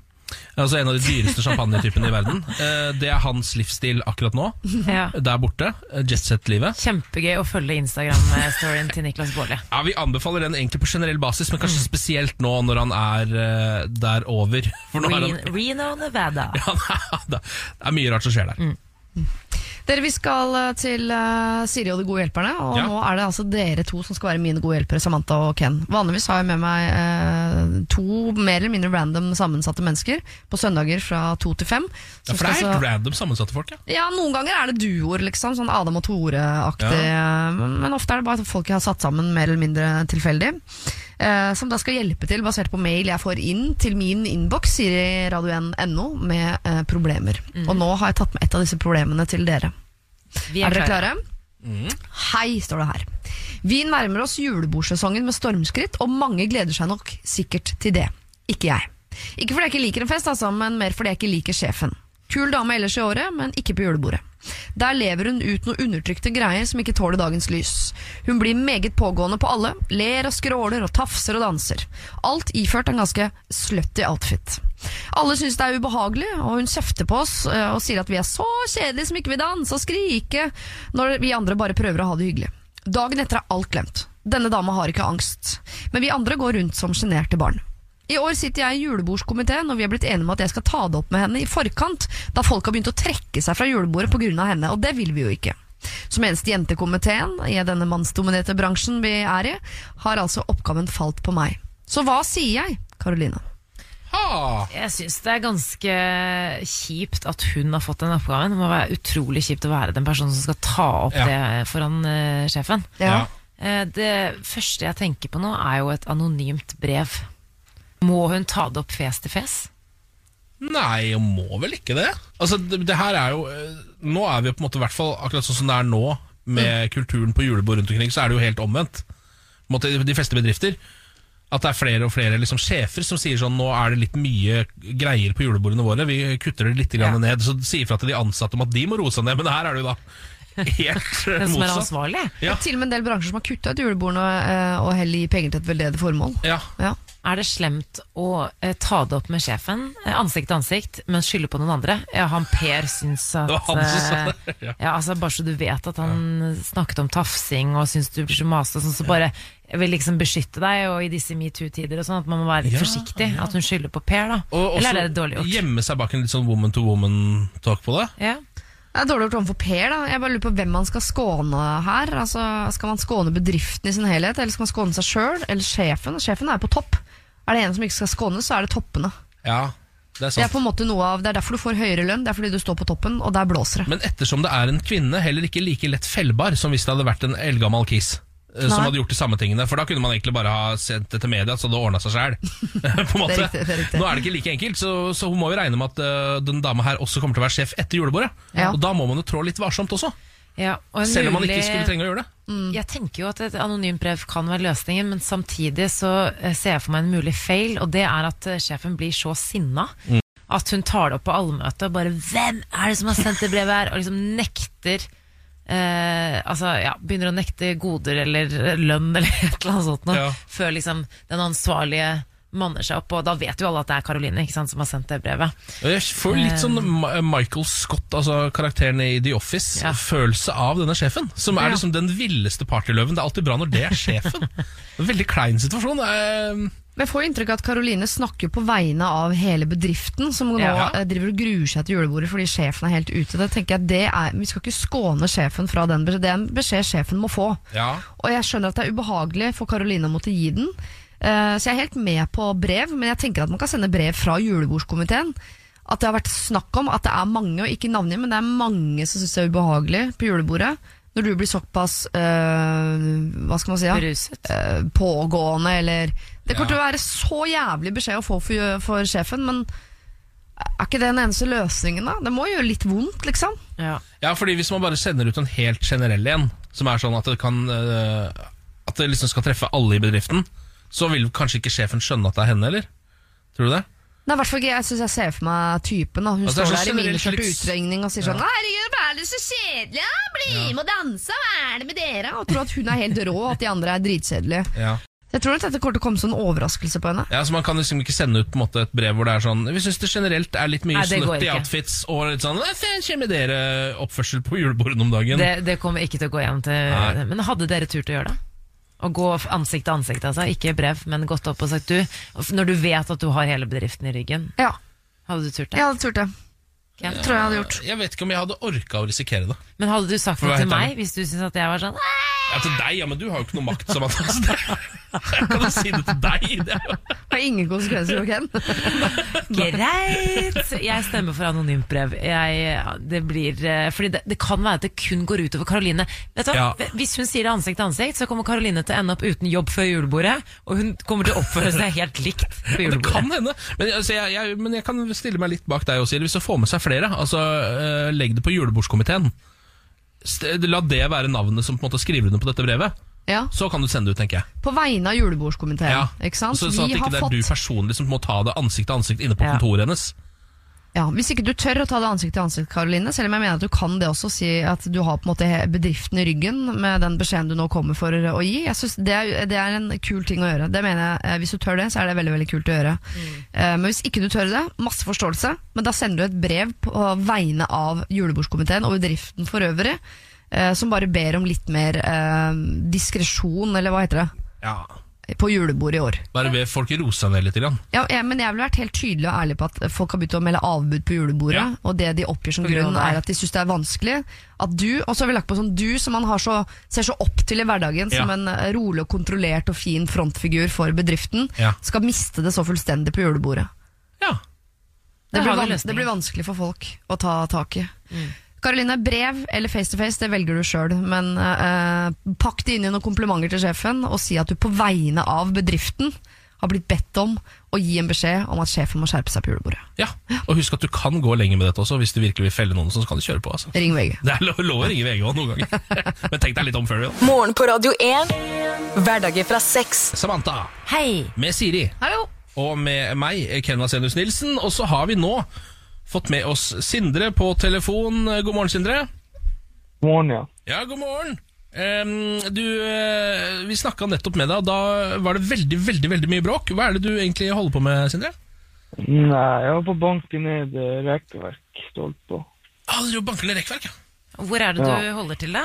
[SPEAKER 1] Altså En av de dyreste champagnetypene i verden. *laughs* Eh, Det er hans livsstil akkurat nå.
[SPEAKER 3] Ja.
[SPEAKER 1] Der borte. eh, Jetset-livet.
[SPEAKER 3] Kjempegøy å følge Instagram-storyen til Niklas Baarli.
[SPEAKER 1] Ja, Vi anbefaler den egentlig på generell basis, men kanskje spesielt nå når han er eh, der over. For nå er han,
[SPEAKER 3] Reno, Nevada. *laughs*
[SPEAKER 1] ja, det er mye rart som skjer der.
[SPEAKER 2] Dere, Vi skal eh, til eh, Siri og de gode hjelperne, og
[SPEAKER 1] Ja.
[SPEAKER 2] nå er det altså dere to som skal være mine gode hjelpere, Samantha og Ken. Vanligvis har jeg med meg eh, to mer eller mindre random sammensatte mennesker på søndager fra to til fem.
[SPEAKER 1] Ja, For det er helt
[SPEAKER 2] så-
[SPEAKER 1] random sammensatte folk, ja.
[SPEAKER 2] Ja, Noen ganger er det duoer, liksom, sånn Adam og Tore-aktig. Men, men ofte er det bare folk jeg har satt sammen mer eller mindre tilfeldig. Eh, som da skal hjelpe til, basert på mail jeg får inn til min innboks, siriradioen.no, med eh, problemer. Og nå har jeg tatt med et av disse problemene til dere.
[SPEAKER 3] Vi
[SPEAKER 2] Er dere
[SPEAKER 3] klare.
[SPEAKER 2] klare? Hei, står det her. Vi nærmer oss julebordsesongen med stormskritt, og mange gleder seg nok sikkert til det. Ikke jeg. Ikke fordi jeg ikke liker en fest, altså, men mer fordi jeg ikke liker sjefen. Kul dame ellers i året, men ikke på julebordet. Der lever hun ut noe undertrykte greier som ikke tåler dagens lys. Hun blir meget pågående på alle, ler og skråler og tafser og danser. Alt iført en ganske slutty outfit. Alle syns det er ubehagelig, og hun kjefter på oss eh, og sier at vi er så kjedelige som ikke vil danse og skrike, når vi andre bare prøver å ha det hyggelig. Dagen etter er alt glemt. Denne dama har ikke angst, men vi andre går rundt som sjenerte barn. I år sitter jeg i julebordskomiteen, og vi har blitt enige om at jeg skal ta det opp med henne i forkant, da folk har begynt å trekke seg fra julebordet pga. henne, og det vil vi jo ikke. Som eneste jentekomiteen i denne mannsdominerte bransjen vi er i, har altså oppgaven falt på meg. Så hva sier jeg, Karoline?
[SPEAKER 1] Ha!
[SPEAKER 3] Jeg syns det er ganske kjipt at hun har fått den oppgaven. Det må være utrolig kjipt å være den personen som skal ta opp
[SPEAKER 1] Ja.
[SPEAKER 3] det foran uh, sjefen.
[SPEAKER 1] Ja.
[SPEAKER 3] Uh, det første jeg tenker på nå, er jo et anonymt brev. Må hun ta det opp fjes til fjes?
[SPEAKER 1] Nei, hun må vel ikke det? Altså, det, det her er jo eh, Nå er vi på en måte hvert fall akkurat sånn som det er nå, med kulturen på julebord rundt omkring, så er det jo helt omvendt. Måte, de fleste bedrifter. At det er flere og flere liksom, sjefer som sier sånn Nå er det litt mye greier på julebordene våre, vi kutter det litt grann
[SPEAKER 3] Ja.
[SPEAKER 1] ned. Så sier fra til de ansatte om at de må roe seg ned, men her er det jo da helt *laughs* motsatt.
[SPEAKER 3] Den som er ansvarlig?
[SPEAKER 1] Ja.
[SPEAKER 2] Til og med en del bransjer som har kutta ut julebordene og, og heller gir penger til et veldedig formål.
[SPEAKER 1] Ja.
[SPEAKER 2] Ja.
[SPEAKER 3] Er det slemt å eh, ta det opp med sjefen, eh, ansikt til ansikt, men skylde på noen andre? Ja, han Per syns at *laughs*
[SPEAKER 1] Det var han som sa
[SPEAKER 3] eh,
[SPEAKER 1] det, ja.
[SPEAKER 3] ja, altså Bare så du vet at han snakket om tafsing og syns du blir så masete, sånn, så bare jeg vil liksom beskytte deg, og i disse metoo-tider og sånn, at man må være litt
[SPEAKER 1] Ja,
[SPEAKER 3] forsiktig. At hun skylder på Per, da.
[SPEAKER 1] Og
[SPEAKER 3] Eller er det dårlig gjort?
[SPEAKER 1] gjemme seg bak en litt sånn woman to woman-talk på det.
[SPEAKER 3] Ja.
[SPEAKER 2] Det er dårlig gjort overfor Per. da Jeg bare lurer på hvem man skal skåne her. Altså, Skal man skåne bedriften i sin helhet, eller skal man skåne seg sjøl? Eller sjefen? Sjefen er på topp. Er det en som ikke skal skånes, så er det toppene.
[SPEAKER 1] Ja, det er
[SPEAKER 2] Det er på en måte noe av Det er derfor du får høyere lønn, det er fordi du står på toppen, og der blåser det.
[SPEAKER 1] Men ettersom det er en kvinne, heller ikke like lett fellbar som hvis det hadde vært en eldgammel kiss. Eh, Som hadde gjort de samme tingene For da kunne man egentlig bare ha sendt det til media, så det ordna seg sjæl. *laughs* Nå er det ikke like enkelt, så, så hun må jo regne med at uh, den dama her også kommer til å være sjef etter julebordet.
[SPEAKER 2] Ja.
[SPEAKER 1] Og da må man jo trå litt varsomt også,
[SPEAKER 3] Ja, og
[SPEAKER 1] selv om man ikke skulle trenge å gjøre det.
[SPEAKER 3] Jeg tenker jo at et anonymt brev kan være løsningen, men samtidig så eh, ser jeg for meg en mulig feil, og det er at sjefen blir så sinna at hun tar det opp på allmøtet og bare 'Hvem er det som har sendt det brevet her?' og liksom nekter eh, Altså, ja, begynner å nekte goder eller lønn eller *laughs* et eller annet sånt noe,
[SPEAKER 1] Ja.
[SPEAKER 3] før liksom den ansvarlige manner seg opp, og da vet jo alle at det er Karoline ikke sant, som har sendt det brevet.
[SPEAKER 1] Jeg får litt sånn Ma- Michael Scott, altså karakteren i The Office,
[SPEAKER 3] Ja.
[SPEAKER 1] følelse av denne sjefen. Som er
[SPEAKER 3] Ja.
[SPEAKER 1] liksom den villeste partyløven. Det er alltid bra når det er sjefen. *laughs* En veldig klein situasjon. Eh,
[SPEAKER 2] jeg får inntrykk av at Karoline snakker på vegne av hele bedriften, som nå
[SPEAKER 3] Ja.
[SPEAKER 2] eh, driver og gruer seg til julebordet fordi sjefen er helt ute. Det tenker jeg, det er, Vi skal ikke skåne sjefen fra den beskjeden. Det er en beskjed sjefen må få.
[SPEAKER 1] ja.
[SPEAKER 2] Og jeg skjønner at det er ubehagelig for Karoline å måtte gi den. Eh, så jeg er helt med på brev, men jeg tenker at man kan sende brev fra julebordskomiteen. At det har vært snakk om at det er mange, og ikke navngitt, men det er mange som syns det er ubehagelig på julebordet. Når du blir såpass øh, hva skal man si, ja?
[SPEAKER 3] Beruset.
[SPEAKER 2] Eh, pågående, eller Det kommer
[SPEAKER 1] Ja.
[SPEAKER 2] til å være så jævlig beskjed å få for, for sjefen, men er ikke det den eneste løsningen, da? Det må gjøre litt vondt, liksom.
[SPEAKER 3] Ja.
[SPEAKER 1] ja, fordi hvis man bare sender ut en helt generell en, som er sånn at det kan eh, At det liksom skal treffe alle i bedriften, så vil kanskje ikke sjefen skjønne at det er henne, eller? Tror du det?
[SPEAKER 2] Nei, hvert fall ikke. Jeg syns jeg ser for meg typen. Da. Hun
[SPEAKER 1] Altså,
[SPEAKER 2] står der i miniskjørt
[SPEAKER 1] litt-
[SPEAKER 2] utregning og sier sånn 'Herregud, hva er det så kjedelig? Ja? Bli med og danse, hva er det med dere?' Og tror at hun er helt rå, og at de andre er dritkjedelige.
[SPEAKER 1] Ja.
[SPEAKER 2] Jeg tror at dette kommer til å komme som en overraskelse på henne.
[SPEAKER 1] Ja, så Man kan liksom ikke sende ut på en måte et brev hvor det er sånn Vi syns det generelt er litt mye
[SPEAKER 3] Nei, i
[SPEAKER 1] slutty outfits og litt sånn «Hva faen skjer med dere oppførsel på julebordet om dagen?
[SPEAKER 3] Det, det kommer ikke til å gå hjem til
[SPEAKER 1] Nei.
[SPEAKER 3] Men hadde dere turt å gjøre det? Å gå ansikt til ansikt, altså. Ikke brev, men gått opp og sagt du Når du vet at du har hele bedriften i ryggen,
[SPEAKER 2] Ja,
[SPEAKER 3] hadde du turt det?
[SPEAKER 2] jeg hadde turt det.
[SPEAKER 3] Ken?
[SPEAKER 2] Tror jeg hadde gjort.
[SPEAKER 1] Jeg vet ikke om jeg hadde orka å risikere det.
[SPEAKER 3] Men hadde du sagt det til meg hvis du syntes at jeg var sånn «Æ,
[SPEAKER 1] Ja, Til deg, ja, men du har jo ikke noe makt. Som at, jeg kan jo si det til deg. Det
[SPEAKER 2] Det har ingen konsekvenser for Ken. *laughs*
[SPEAKER 3] Greit! Jeg stemmer for anonymt brev. Jeg, det blir eh, Fordi det, det kan være at det kun går utover Karoline. Vet du, hva?
[SPEAKER 1] Ja.
[SPEAKER 3] Hvis hun sier det ansikt til ansikt, så kommer Karoline til å ende opp uten jobb før julebordet. Og hun kommer til å oppføre seg helt likt på julebordet.
[SPEAKER 1] Det kan hende, men, altså, jeg, jeg, men jeg kan stille meg litt bak deg også, Silje. Hvis du får med seg flere, altså, eh, legg det på julebordskomiteen. La det være navnet som på en måte skriver under på dette brevet.
[SPEAKER 2] Ja,
[SPEAKER 1] Så kan du sende det ut, tenker jeg.
[SPEAKER 2] På vegne av julebordskomiteen.
[SPEAKER 1] Ja.
[SPEAKER 2] Ikke sant?
[SPEAKER 1] Så, sånn at
[SPEAKER 2] Vi
[SPEAKER 1] det
[SPEAKER 2] har
[SPEAKER 1] ikke det er
[SPEAKER 2] fått
[SPEAKER 1] du personlig som må ta det ansikt til ansikt inne på kontoret hennes.
[SPEAKER 2] Ja, Hvis ikke du tør å ta det ansikt til ansikt, Karoline, selv om jeg mener at du kan det også, si at du har på en måte bedriften i ryggen med den beskjeden du nå kommer for å gi, jeg synes det, er, det er en kul ting å gjøre. Det mener jeg, eh, Hvis du tør det, så er det veldig veldig kult å gjøre. Mm. Men hvis ikke du tør det, masse forståelse, men da sender du et brev på vegne av julebordskomiteen og bedriften for øvrig, eh, som bare ber om litt mer eh, diskresjon, eller hva heter det,
[SPEAKER 1] Ja.
[SPEAKER 2] På julebordet i år.
[SPEAKER 1] Bare be folk roe seg ned litt. Grann.
[SPEAKER 2] Ja, ja, men jeg ville vært helt tydelig og ærlig på at folk har begynt å melde avbud på julebordet,
[SPEAKER 1] Ja.
[SPEAKER 2] og det de oppgir som
[SPEAKER 3] grunn
[SPEAKER 2] er at de syns det er vanskelig. At du, og så har vi lagt på sånn du som man har så, ser så opp til i hverdagen, som en eh, rolig og kontrollert og fin frontfigur for bedriften, skal miste det så fullstendig på julebordet.
[SPEAKER 1] Ja.
[SPEAKER 2] Det blir, det blir vanskelig for folk å ta tak i. Karoline, brev eller face to face, det velger du sjøl, men eh, pakk det inn i noen komplimenter til sjefen, og si at du på vegne av bedriften har blitt bedt om å gi en beskjed om at sjefen må skjerpe seg på julebordet.
[SPEAKER 1] ja. Og husk at du kan gå lenger med dette også, hvis du virkelig vil felle noen, så kan du kjøre på. Altså.
[SPEAKER 2] Ring VG.
[SPEAKER 1] Det er lov, lov å ringe VG også noen ganger. *laughs* Men tenk deg litt om før du gjør
[SPEAKER 4] Morgen på Radio 1. Hverdager fra seks.
[SPEAKER 1] Samantha
[SPEAKER 3] Hei!
[SPEAKER 1] med Siri
[SPEAKER 2] Hallo!
[SPEAKER 1] og med meg, Ken Vasenius Nilsen. Og så har vi nå fått med oss Sindre på telefon. God morgen, Sindre.
[SPEAKER 5] Morgen, ja.
[SPEAKER 1] Ja, god morgen. Um, du, uh, vi snakka nettopp med deg, og da var det veldig veldig, veldig mye bråk. Hva er det du egentlig holder på med, Sindre?
[SPEAKER 5] Nei, jeg var på å banke ned eh, rekkverk. Stolt på.
[SPEAKER 1] Ah, du banker ned rekkverk, ja.
[SPEAKER 3] Hvor er det
[SPEAKER 5] Ja.
[SPEAKER 3] du holder til, da?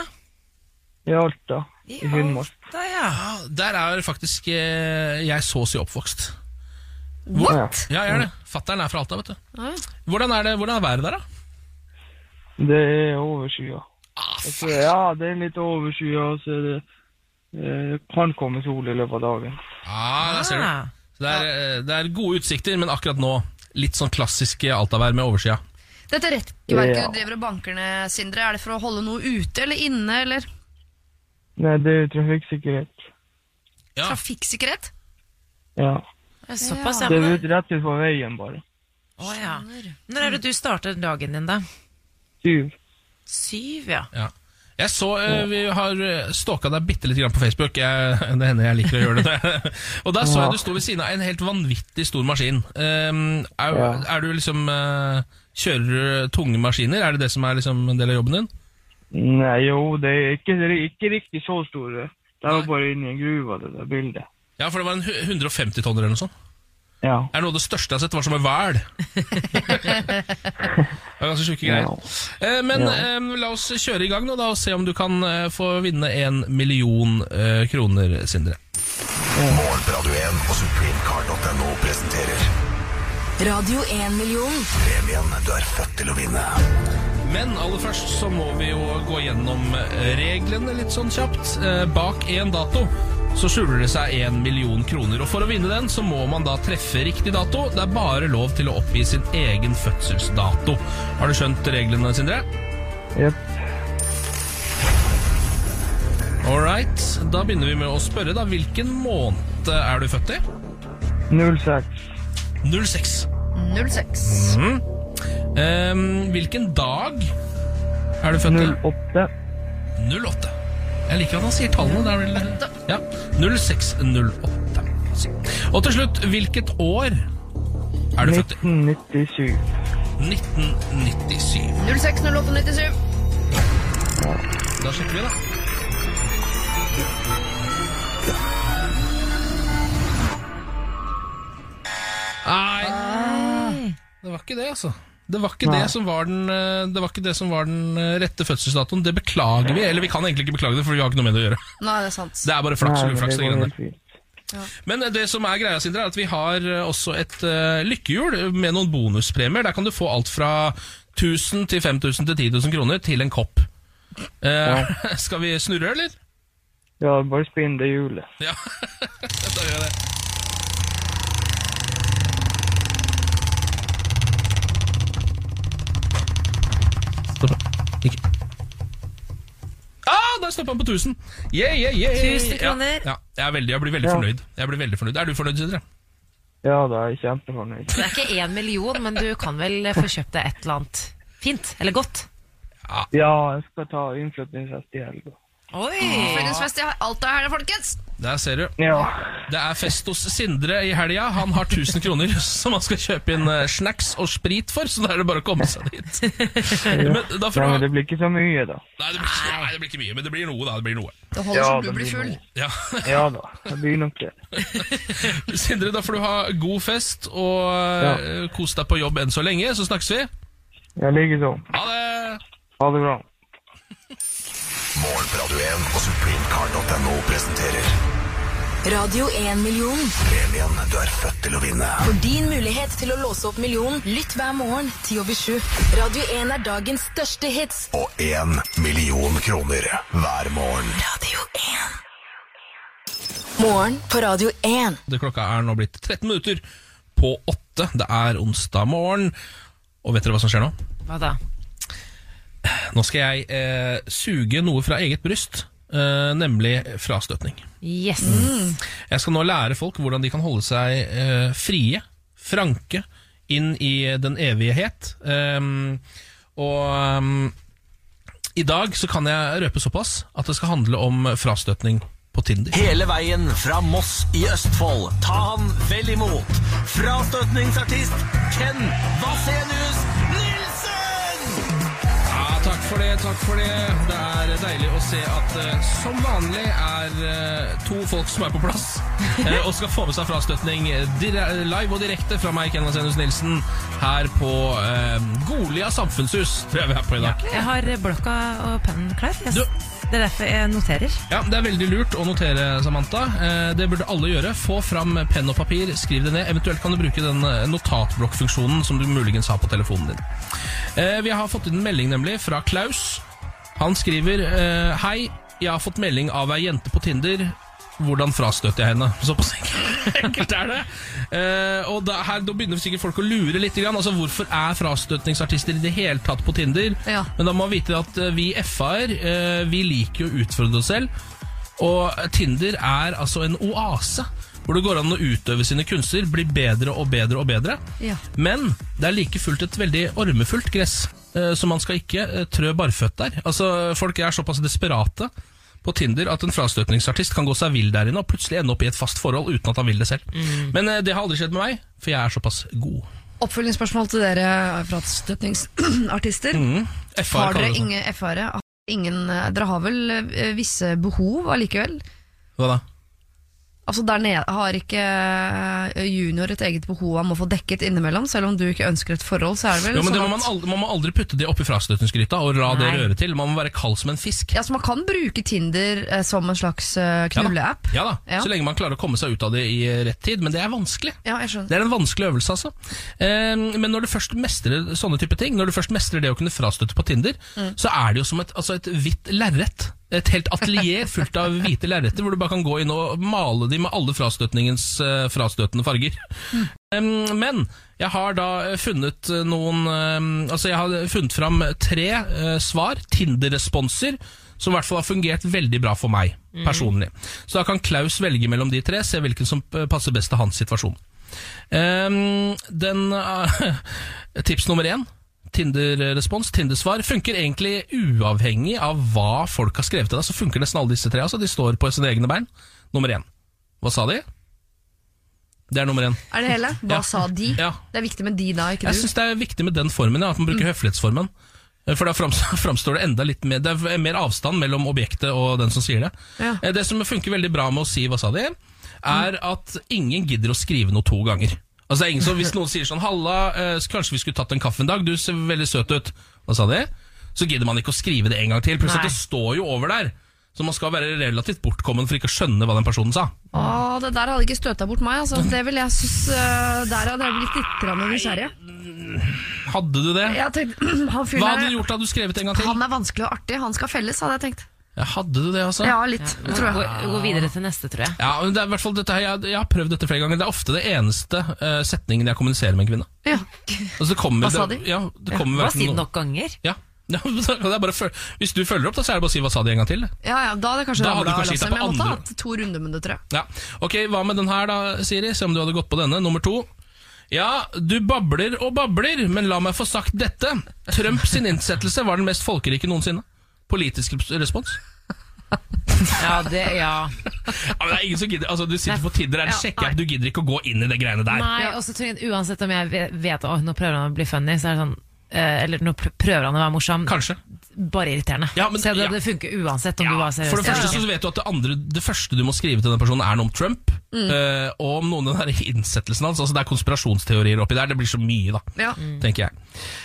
[SPEAKER 5] I Alta. I Finnmark.
[SPEAKER 3] Da, ja.
[SPEAKER 1] ja. Der er faktisk eh, jeg så å si oppvokst.
[SPEAKER 2] What?
[SPEAKER 1] Ja, jeg er det. Fattern er fra Alta, vet du.
[SPEAKER 2] Ah,
[SPEAKER 1] Hvordan er, det, hvordan er været der, da?
[SPEAKER 5] Det er overskya.
[SPEAKER 1] Ah,
[SPEAKER 5] Altså, ja, det er litt overskya, og så er det eh, kan komme sol i løpet av dagen.
[SPEAKER 1] ah, der ser du.
[SPEAKER 3] Ah.
[SPEAKER 1] Så Det er, eh, det er gode utsikter, men akkurat nå litt sånn klassisk Altavær med overskya.
[SPEAKER 2] Dette rekkverket
[SPEAKER 5] Ja.
[SPEAKER 2] du driver og banker ned, Sindre, er det for å holde noe ute eller inne, eller
[SPEAKER 5] Nei, det er trafikksikkerhet.
[SPEAKER 1] Ja.
[SPEAKER 2] trafikksikkerhet?
[SPEAKER 5] Ja.
[SPEAKER 3] Såpass, ja.
[SPEAKER 5] Det er ut rett ut på veien, bare.
[SPEAKER 3] Å, ja. Når er det du starter dagen din, da?
[SPEAKER 5] Syv.
[SPEAKER 3] Syv, ja.
[SPEAKER 1] Ja. Jeg så uh, Vi har stalka deg bitte litt grann på Facebook. Jeg, det hender jeg liker å gjøre det. *laughs* og Da så jeg du sto ved siden av en helt vanvittig stor maskin. Um, er,
[SPEAKER 5] Ja.
[SPEAKER 1] er du liksom uh, Kjører du tunge maskiner? Er det det som er liksom en del av jobben din?
[SPEAKER 5] Nei, jo, det er ikke, det er ikke riktig så store. Det var bare inni en gruve, det der bildet.
[SPEAKER 1] Ja, for det var en 150 tonner eller noe sånt.
[SPEAKER 5] Ja.
[SPEAKER 1] Er noe av det største jeg har sett? Det var som en hval. det var ganske sjuke greier. Ja. men
[SPEAKER 5] Ja.
[SPEAKER 1] eh, la oss kjøre i gang nå da og se om du kan eh, få vinne en million eh, kroner, Sindre.
[SPEAKER 6] Morgen på Radio 1 og supremecard.no presenterer
[SPEAKER 4] Radio 1-million.
[SPEAKER 6] premien du er født til å vinne.
[SPEAKER 1] Men aller først så må vi jo gå gjennom eh, reglene litt sånn kjapt. Eh, Bak én dato så skjuler det seg 1 million kroner. Og for å vinne den så må man da treffe riktig dato. Det er bare lov til å oppgi sin egen fødselsdato. Har du skjønt reglene, Sindre?
[SPEAKER 5] Jepp.
[SPEAKER 1] All right. Da begynner vi med å spørre, da. Hvilken måned er du født i?
[SPEAKER 5] 06.
[SPEAKER 1] 06.
[SPEAKER 2] 06.
[SPEAKER 1] Ehm, hvilken dag er du født i?
[SPEAKER 5] 08.
[SPEAKER 1] 08. Jeg liker at han sier tallene. Det er vel, ja, 0608. Og til slutt, hvilket år er du født i?
[SPEAKER 5] 1997.
[SPEAKER 1] 1997.
[SPEAKER 2] 060897.
[SPEAKER 1] Da sjekker vi, da. Nei, det var ikke det, altså. Det var ikke, det som var, den, eh, det var ikke det som var den eh, rette fødselsdatoen. Det beklager vi. Eller vi kan egentlig ikke beklage det, for vi har ikke noe med det å gjøre.
[SPEAKER 2] Nei, det er sant.
[SPEAKER 1] Det er bare flaks
[SPEAKER 5] og
[SPEAKER 1] uflaks.
[SPEAKER 5] det fint.
[SPEAKER 1] Men det som er greia, Sindre, er at vi har eh, også et uh, lykkehjul med noen bonuspremier. Der kan du få alt fra 1000 til 5000 til 10 000 kroner til en kopp. Eh, *laughs* skal vi snurre, eller?
[SPEAKER 5] Ja, bare spinn det hjulet.
[SPEAKER 1] Ja, *laughs* da gjør jeg det. Ikke. Ah, der stoppa han på 1000! Yeah, yeah, yeah.
[SPEAKER 3] 1000 kroner.
[SPEAKER 1] Ja, ja. Jeg, er veldig, jeg blir veldig
[SPEAKER 5] Ja.
[SPEAKER 1] fornøyd. Jeg blir veldig fornøyd. Er du fornøyd, Sindre?
[SPEAKER 5] Ja, da er jeg kjempefornøyd.
[SPEAKER 3] Det er ikke én million, men du kan vel få kjøpt deg et eller annet fint? Eller godt?
[SPEAKER 5] Ja, jeg skal ta innflytningsfest i helga.
[SPEAKER 3] Oi!
[SPEAKER 2] Fellesfest i Alta her, folkens!
[SPEAKER 1] Der ser du.
[SPEAKER 5] Ja.
[SPEAKER 1] Det er fest hos Sindre i helga. Han har 1000 kroner *laughs* som han skal kjøpe inn eh, snacks og sprit for, så da er det bare å komme seg dit. *laughs* Men da får
[SPEAKER 5] Nei, men det blir ikke så mye, da.
[SPEAKER 1] Nei, det blir, ikke, nei, det blir ikke mye, men det blir noe, da. Det blir noe.
[SPEAKER 2] Det holder
[SPEAKER 5] Ja,
[SPEAKER 2] som du
[SPEAKER 5] det
[SPEAKER 2] blir full.
[SPEAKER 1] Ja. *laughs*
[SPEAKER 5] Ja da, det blir nok det.
[SPEAKER 1] Sindre, da får du ha god fest og ja. kos deg på jobb enn så lenge, så snakkes vi.
[SPEAKER 5] Jeg likeså.
[SPEAKER 1] Ha det!
[SPEAKER 5] Ha det bra.
[SPEAKER 6] Morgen på Radio 1 og supremecard.no presenterer
[SPEAKER 4] Radio 1-million.
[SPEAKER 6] premien du er født til å vinne.
[SPEAKER 4] For din mulighet til å låse opp millionen, lytt hver morgen 10 over 7. Radio 1 er dagens største hits.
[SPEAKER 6] Og én million kroner hver morgen.
[SPEAKER 4] Radio 1. Morgen på Radio 1.
[SPEAKER 1] Det klokka er nå blitt 13 minutter på åtte. Det er onsdag morgen. Og vet dere hva som skjer nå?
[SPEAKER 3] Hva da?
[SPEAKER 1] Nå skal jeg eh, suge noe fra eget bryst, eh, nemlig frastøtning.
[SPEAKER 3] Yes.
[SPEAKER 1] Jeg skal nå lære folk hvordan de kan holde seg eh, frie, franke, inn i den evighet. Um, og um, i dag så kan jeg røpe såpass at det skal handle om frastøtning på Tinder.
[SPEAKER 7] Hele veien fra Moss i Østfold. Ta han vel imot. Frastøtningsartist Ken Vasenius
[SPEAKER 1] for det, takk for det. Det er deilig å se at eh, som vanlig er eh, to folk som er på plass *laughs* eh, og skal få med seg frastøtning live og direkte fra meg, Ken Senus Nilsen, her på Golia samfunnshus, tror jeg vi er på i dag.
[SPEAKER 3] Jeg har blokka og pennen klar. Jeg,
[SPEAKER 1] Du-
[SPEAKER 3] det er derfor jeg noterer.
[SPEAKER 1] Ja, Det er veldig lurt å notere, Samantha. Eh, Det burde alle gjøre. Få fram penn og papir, skriv det ned. Eventuelt kan du bruke den eh, notatblokkfunksjonen som du muligens har på telefonen din. Eh, Vi har fått inn en melding nemlig fra Klaus. Han skriver Hei, jeg har fått melding av ei jente på Tinder. Hvordan frastøter jeg henne? Såpass enkelt er det. Uh, og da, her, da begynner sikkert folk å lure litt. Grann. Altså, hvorfor er frastøtningsartister i det hele tatt på Tinder?
[SPEAKER 2] Ja.
[SPEAKER 1] Men da må man vite at eh, vi FA-er uh, vi liker å utfordre oss selv. Og Tinder er altså en oase. Hvor det går an å utøve sine kunster, bli bedre og bedre og bedre.
[SPEAKER 2] Ja.
[SPEAKER 1] Men det er like fullt et veldig ormefullt gress, uh, så man skal ikke eh, trø barføtt der. Altså, Folk er såpass desperate på Tinder at en frastøtningsartist kan gå seg vill der inne og plutselig ende opp i et fast forhold uten at han vil det selv. Men eh, det har aldri skjedd med meg, for jeg er såpass god.
[SPEAKER 2] Oppfølgingsspørsmål til dere frastøtningsartister.
[SPEAKER 1] Mm.
[SPEAKER 2] Har dere
[SPEAKER 1] sånn.
[SPEAKER 2] ingen FR-ere? Eh, dere har vel eh, visse behov allikevel?
[SPEAKER 1] Hva da?
[SPEAKER 2] Altså der nede Har ikke eh, junior et eget behov han må få dekket innimellom? Selv om du ikke ønsker et forhold, så er det vel
[SPEAKER 1] Jo, men det
[SPEAKER 2] sånn
[SPEAKER 1] må man, aldri, man må aldri putte det oppi frastøtningsgryta og la det røre til. Man må være kald som en fisk.
[SPEAKER 2] ja, Så man kan bruke Tinder eh, som en slags eh,
[SPEAKER 1] Ja da. Ja da,
[SPEAKER 2] Ja.
[SPEAKER 1] så lenge man klarer å komme seg ut av det i rett tid. Men det er vanskelig.
[SPEAKER 2] Ja, jeg skjønner.
[SPEAKER 1] Det er en vanskelig øvelse, altså. Eh, men når du først mestrer sånne type ting, når du først mestrer det å kunne frastøtte på Tinder, så er det jo som et, altså et hvitt lerret. Et helt atelier fullt av hvite lerreter, hvor du bare kan gå inn og male de med alle frastøtningens uh, frastøtende farger. Em, men jeg har da eh, funnet eh, noen um, Altså, jeg har funnet fram tre uh, svar, Tinder-responser, som i hvert fall har fungert veldig bra for meg personlig. Så da kan Klaus velge mellom de tre, se hvilken som passer best til hans situasjon. Um, den uh, *laughs* Tips nummer én. Tinder-respons, Tinder-svar, funker egentlig uavhengig av hva folk har skrevet til deg. Så funker nesten alle disse tre. Altså, de står på sine egne bein. Nummer én. Hva sa de? Det er nummer én.
[SPEAKER 2] Er det hele? Hva
[SPEAKER 1] Ja.
[SPEAKER 2] sa de?
[SPEAKER 1] Ja.
[SPEAKER 2] Det er viktig med de da, ikke du?
[SPEAKER 1] Jeg syns det er viktig med den formen, ja, at man bruker høflighetsformen. For da *laughs* framstår det enda litt mer Det er mer avstand mellom objektet og den som sier det.
[SPEAKER 2] Ja.
[SPEAKER 1] Eh, Det som funker veldig bra med å si 'hva sa de', er at ingen gidder å skrive noe to ganger. Altså ingen som, Hvis noen sier sånn 'halla, eh, kanskje vi skulle tatt en kaffe en dag', du ser veldig søt ut, hva sa de? Så gidder man ikke å skrive det en gang til. Plutselig
[SPEAKER 3] Nei.
[SPEAKER 1] det står jo over der. Så man skal være relativt bortkommen for ikke å skjønne hva den personen sa.
[SPEAKER 2] Å, det der hadde ikke støta bort meg. Altså. Det vil jeg synes, uh, Der hadde jeg blitt litt nysgjerrig.
[SPEAKER 1] Hadde du det?
[SPEAKER 2] Jeg tenkte, *clears throat* han,
[SPEAKER 1] Hva hadde du gjort? Hadde du skrevet en gang til?
[SPEAKER 2] han er vanskelig og artig, han skal felles, hadde jeg tenkt.
[SPEAKER 1] Ja, hadde du det, altså?
[SPEAKER 2] Ja, litt, tror
[SPEAKER 3] Gå,
[SPEAKER 2] jeg.
[SPEAKER 3] gå videre til neste, tror jeg.
[SPEAKER 1] Ja, men det er i hvert fall dette her, jeg, jeg har prøvd dette flere ganger. Det er ofte det eneste uh, setningen jeg kommuniserer med en kvinne.
[SPEAKER 2] Ja.
[SPEAKER 1] Altså, det kommer,
[SPEAKER 2] Hva sa de?
[SPEAKER 1] Ja, det kommer
[SPEAKER 3] Hva
[SPEAKER 1] hverken
[SPEAKER 3] si det nok ganger?
[SPEAKER 1] Ja. Ja, *laughs* det er bare føl- Hvis du følger opp, da, så er det bare å si 'hva sa de' en gang til.
[SPEAKER 2] ja, ja, da hadde kanskje
[SPEAKER 1] Da hadde du kanskje gitt
[SPEAKER 2] på
[SPEAKER 1] andre
[SPEAKER 2] men jeg måtte ha hatt to runder med det, tror jeg.
[SPEAKER 1] Ja. Ok, Hva med den her, da, Siri? Se om du hadde gått på denne. Nummer to. Ja, du babler og babler, men la meg få sagt dette. Trump sin innsettelse var den mest folkerike noensinne. Politisk respons.
[SPEAKER 3] Ja, det, ja.
[SPEAKER 1] Ja, men det er ingen som gidder Altså, Du sitter på Tinder, er
[SPEAKER 3] Ja,
[SPEAKER 1] sjekker du gidder ikke å gå inn i det greiene der.
[SPEAKER 3] Nei, og så tror jeg uansett om jeg vet at nå prøver han å bli funny, så er det sånn eh, Eller nå pr- prøver han å være morsom.
[SPEAKER 1] Kanskje.
[SPEAKER 3] Bare irriterende.
[SPEAKER 1] Ja, men-
[SPEAKER 3] så det,
[SPEAKER 1] ja.
[SPEAKER 3] det funker uansett om du var seriøs.
[SPEAKER 1] For det første så vet du at det, andre, det første du må skrive til den personen, er noe om Trump.
[SPEAKER 3] Mm.
[SPEAKER 1] eh, og om noen av den innsettelsen hans. Altså Det er konspirasjonsteorier oppi der. Det blir så mye, da.
[SPEAKER 2] Ja.
[SPEAKER 1] Tenker jeg.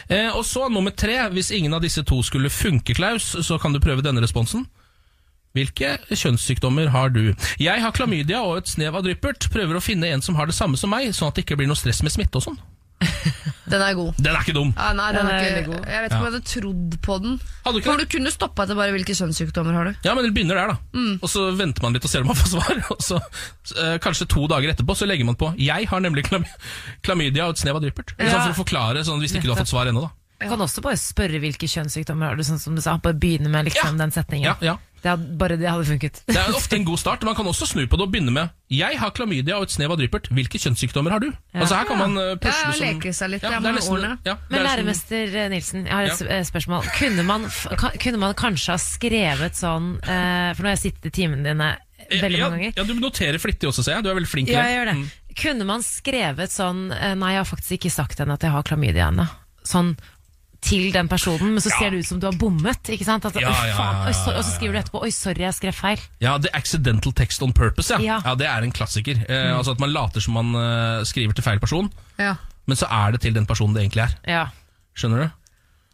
[SPEAKER 1] Eh, og så nummer tre. Hvis ingen av disse to skulle funke, Klaus, så kan du prøve denne responsen. Hvilke kjønnssykdommer har du? Jeg har klamydia og et snev av dryppert. Prøver å finne en som har det samme som meg, sånn at det ikke blir noe stress med smitte og sånn.
[SPEAKER 2] Den er god.
[SPEAKER 1] Den er ikke dum.
[SPEAKER 2] Ah, nei, den er ikke
[SPEAKER 3] veldig god.
[SPEAKER 2] Jeg vet ikke om jeg hadde trodd på den.
[SPEAKER 1] Hadde du ikke
[SPEAKER 2] For
[SPEAKER 1] det?
[SPEAKER 2] du kunne stoppa etter bare hvilke kjønnssykdommer har du.
[SPEAKER 1] Ja, men det begynner der, da.
[SPEAKER 2] Mm.
[SPEAKER 1] Og så venter man litt og ser om man får svar. *laughs* Og så eh, Kanskje to dager etterpå så legger man på 'Jeg har nemlig klam klamydia og et snev av dryppert'. Sånn for å forklare, sånn hvis ikke du har fått svar ennå, da.
[SPEAKER 3] Du kan også bare spørre hvilke kjønnssykdommer har du, sånn som du sa. Bare begynne med liksom den setningen.
[SPEAKER 1] Ja, ja.
[SPEAKER 3] Det hadde, bare det hadde funket.
[SPEAKER 1] Det er ofte en god start. Man kan også snu på det og begynne med 'Jeg har klamydia og et snev av dryppert. Hvilke kjønnssykdommer har du?' Altså Her kan man eh, pusle
[SPEAKER 2] Ja,
[SPEAKER 1] som
[SPEAKER 2] leke seg litt, ja, med
[SPEAKER 1] nesten-
[SPEAKER 2] ordene.
[SPEAKER 1] ja,
[SPEAKER 3] Men
[SPEAKER 1] er
[SPEAKER 3] læremester eh, Nilsen, jeg har et
[SPEAKER 1] Ja.
[SPEAKER 3] eh, spørsmål. Kunne man, kunne man kanskje ha skrevet sånn uh, For nå har jeg sittet i timene dine veldig
[SPEAKER 1] ja,
[SPEAKER 3] mange ganger.
[SPEAKER 1] Ja, Du noterer flittig også, ser jeg. Du er veldig flink til
[SPEAKER 3] Ja, jeg gjør det.
[SPEAKER 1] Mm.
[SPEAKER 3] Kunne man skrevet sånn Nei, jeg har faktisk ikke sagt henne at jeg har klamydia ennå. Sånn til den personen, men så ser det ut som du har bommet. Ikke sant? At,
[SPEAKER 1] Ja,
[SPEAKER 3] «Oi,
[SPEAKER 1] ja,
[SPEAKER 3] faen,
[SPEAKER 1] ja,
[SPEAKER 3] oi,
[SPEAKER 1] ja, ja,
[SPEAKER 3] og så skriver du etterpå 'oi, sorry, jeg skrev feil'.
[SPEAKER 1] Ja, The Accidental Text on Purpose, ja.
[SPEAKER 3] Ja.
[SPEAKER 1] ja det er en klassiker. Eh, altså At man later som man eh, skriver til feil person,
[SPEAKER 2] Ja.
[SPEAKER 1] men så er det til den personen det egentlig er.
[SPEAKER 3] Ja.
[SPEAKER 1] Skjønner du?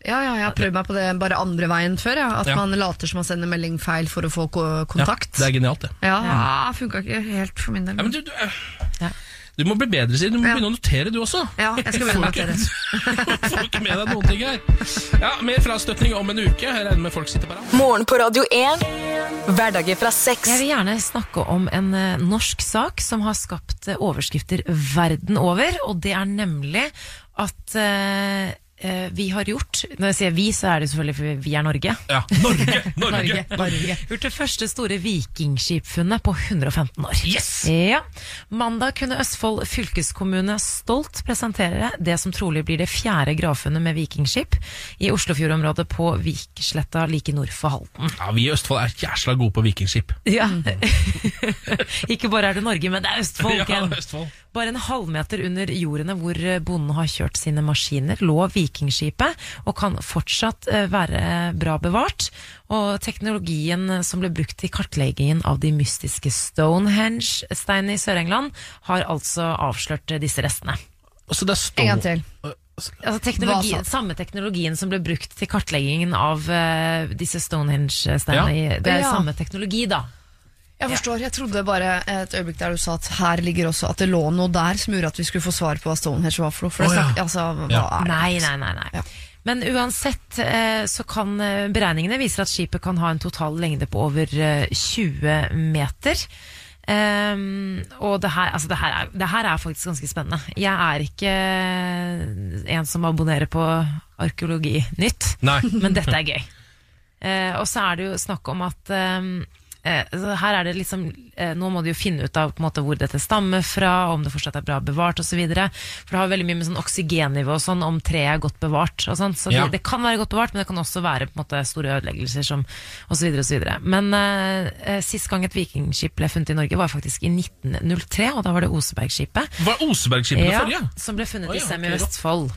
[SPEAKER 2] Ja, ja, jeg har prøvd meg på det bare andre veien før. Ja. At
[SPEAKER 1] Ja.
[SPEAKER 2] man later som man sender melding feil for å få ko kontakt.
[SPEAKER 1] Ja, det er genialt, det.
[SPEAKER 2] Ja, ja. funka ikke helt for min del.
[SPEAKER 1] Ja, men du, du, eh,
[SPEAKER 3] Ja.
[SPEAKER 1] Du må bli bedre, Siri. Du må
[SPEAKER 2] Ja.
[SPEAKER 1] begynne å notere, du også.
[SPEAKER 2] Ja, jeg skal begynne å notere. *laughs*
[SPEAKER 1] Får ikke med deg noen ting her. Ja, Mer frastøtning om en uke. Jeg regner med folk sitter bare
[SPEAKER 4] Morgen på Radio 1. Hverdager fra sex.
[SPEAKER 3] Jeg vil gjerne snakke om en eh, norsk sak som har skapt eh, overskrifter verden over, og det er nemlig at eh, vi har gjort Når jeg sier vi, så er det selvfølgelig fordi vi er Norge.
[SPEAKER 1] Ja, Norge! *laughs* Norge!
[SPEAKER 3] Norge. Gjort det første store vikingskipfunnet på 115 år.
[SPEAKER 1] Yes!
[SPEAKER 3] Ja. Mandag kunne Østfold fylkeskommune stolt presentere det som trolig blir det fjerde gravfunnet med vikingskip i Oslofjordområdet på Viksletta like nord for Halden.
[SPEAKER 1] Ja, Vi i Østfold er jæsla gode på vikingskip.
[SPEAKER 3] Ja. *laughs* Ikke bare er det Norge, men det er Østfold.
[SPEAKER 1] Ja,
[SPEAKER 3] det er
[SPEAKER 1] Østfold.
[SPEAKER 3] Bare en halvmeter under jordene hvor bonden har kjørt sine maskiner, lå vikingskipet, og kan fortsatt eh, være bra bevart. Og teknologien som ble brukt i kartleggingen av de mystiske Stonehenge-steinene i Sør-England, har altså avslørt eh, disse restene.
[SPEAKER 1] Altså, er
[SPEAKER 2] En gang til.
[SPEAKER 3] Altså teknologi, Samme teknologien som ble brukt til kartleggingen av uh, disse Stonehenge-steinene.
[SPEAKER 1] Ja.
[SPEAKER 3] Det er
[SPEAKER 2] Ja.
[SPEAKER 3] samme teknologi, da.
[SPEAKER 2] Jeg forstår, jeg trodde bare et øyeblikk der du sa at her ligger også at det lå noe der som gjorde at vi skulle få svar på hva Stonehenge var for noe. For det snak, altså, hva er det?
[SPEAKER 3] Nei, nei, nei. nei.
[SPEAKER 2] Ja.
[SPEAKER 3] Men uansett eh, så kan eh, beregningene viser at skipet kan ha en total lengde på over eh, 20 meter. Um, og det her, altså det, her er, det her er faktisk ganske spennende. Jeg er ikke en som abonnerer på arkeologinytt,
[SPEAKER 1] Nei.
[SPEAKER 3] men dette er gøy. Uh, og så er det jo snakk om at eh, så her er det liksom eh, Nå må de jo finne ut av måte, hvor dette stammer fra, om det fortsatt er bra bevart osv. For det har veldig mye med sånn oksygennivå og sånn, om treet er godt bevart. Sånn, Så
[SPEAKER 1] Ja.
[SPEAKER 3] det, det kan være godt bevart, men det kan også være på en måte, store ødeleggelser som osv. osv. Men eh, eh, sist gang et vikingskip ble funnet i Norge, var faktisk i 1903, og da var det Osebergskipet.
[SPEAKER 1] Var Osebergskipet det forrige?
[SPEAKER 3] som ble funnet i
[SPEAKER 1] ja,
[SPEAKER 3] Sem i
[SPEAKER 1] ok, da.
[SPEAKER 3] Vestfold.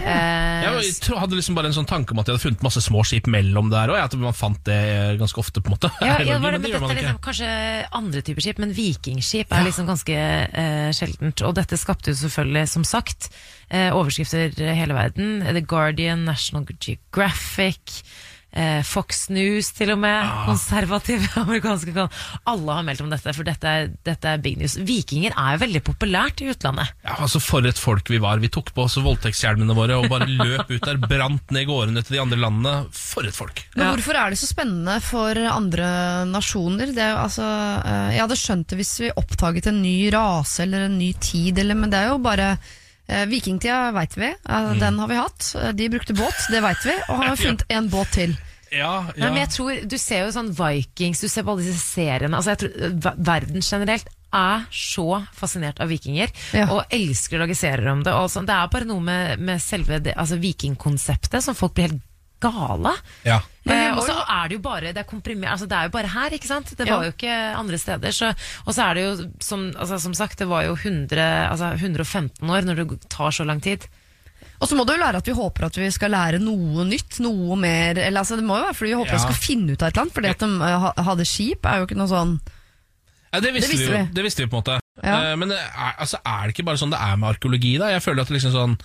[SPEAKER 3] Eh,
[SPEAKER 1] Jeg var- jeg hadde liksom bare en sånn tanke om at jeg hadde funnet masse små skip mellom der òg. At man fant det ganske ofte, på en måte.
[SPEAKER 3] Ja, *laughs* ja det, dette er liksom kanskje andre typer skip, men vikingskip er liksom ganske uh, sjeldent. Og dette skapte jo selvfølgelig, som sagt, uh, overskrifter hele verden. The Guardian, National Geographic, eh, Fox News til og med.
[SPEAKER 1] Ah.
[SPEAKER 3] Konservative *laughs* amerikanske kan Alle har meldt om dette, for dette er, dette er big news. Vikinger er jo veldig populært i utlandet.
[SPEAKER 1] Ja, altså For et folk vi var. Vi tok på oss voldtektshjelmene våre og bare *laughs* løp ut der. Brant ned gårdene til de andre landene. For et folk.
[SPEAKER 2] Men hvorfor er det så spennende for andre nasjoner? Det er jo, altså, eh, jeg hadde skjønt det hvis vi oppdaget en ny rase eller en ny tid, eller, men det er jo bare Vikingtida veit vi, eh, den har vi hatt. Eh, De brukte båt, det veit vi, og har *laughs* funnet en båt til.
[SPEAKER 1] Ja,
[SPEAKER 3] ja. men jeg tror, Du ser jo sånn Vikings, du ser på alle disse seriene. Altså jeg tror, eh, Verden generelt er så fascinert av vikinger,
[SPEAKER 2] Ja.
[SPEAKER 3] og elsker å lage serier om det. Det er bare noe med, med selve det, altså vikingkonseptet som folk blir helt gala.
[SPEAKER 1] Ja.
[SPEAKER 3] Eh, og så er det jo bare Det er altså Det er jo bare her, ikke sant? Det var
[SPEAKER 2] Ja.
[SPEAKER 3] jo ikke andre steder. Så, og så er det jo, som, altså, som sagt, det var jo 100, altså, 115 år når det tar så lang tid.
[SPEAKER 2] Og så må det jo være at vi håper at vi skal lære noe nytt, noe mer eller, altså, Det må jo være fordi vi håper
[SPEAKER 1] Ja.
[SPEAKER 2] vi skal finne ut av et eller annet. Fordi at de eh, hadde skip, er jo ikke noe sånn
[SPEAKER 1] Ja, det, visste
[SPEAKER 2] Det visste
[SPEAKER 1] vi, jo.
[SPEAKER 2] vi.
[SPEAKER 1] det visste vi på en måte.
[SPEAKER 2] Ja.
[SPEAKER 1] Eh, men det er, altså, er det ikke bare sånn det er med arkeologi? da? Jeg føler at det liksom sånn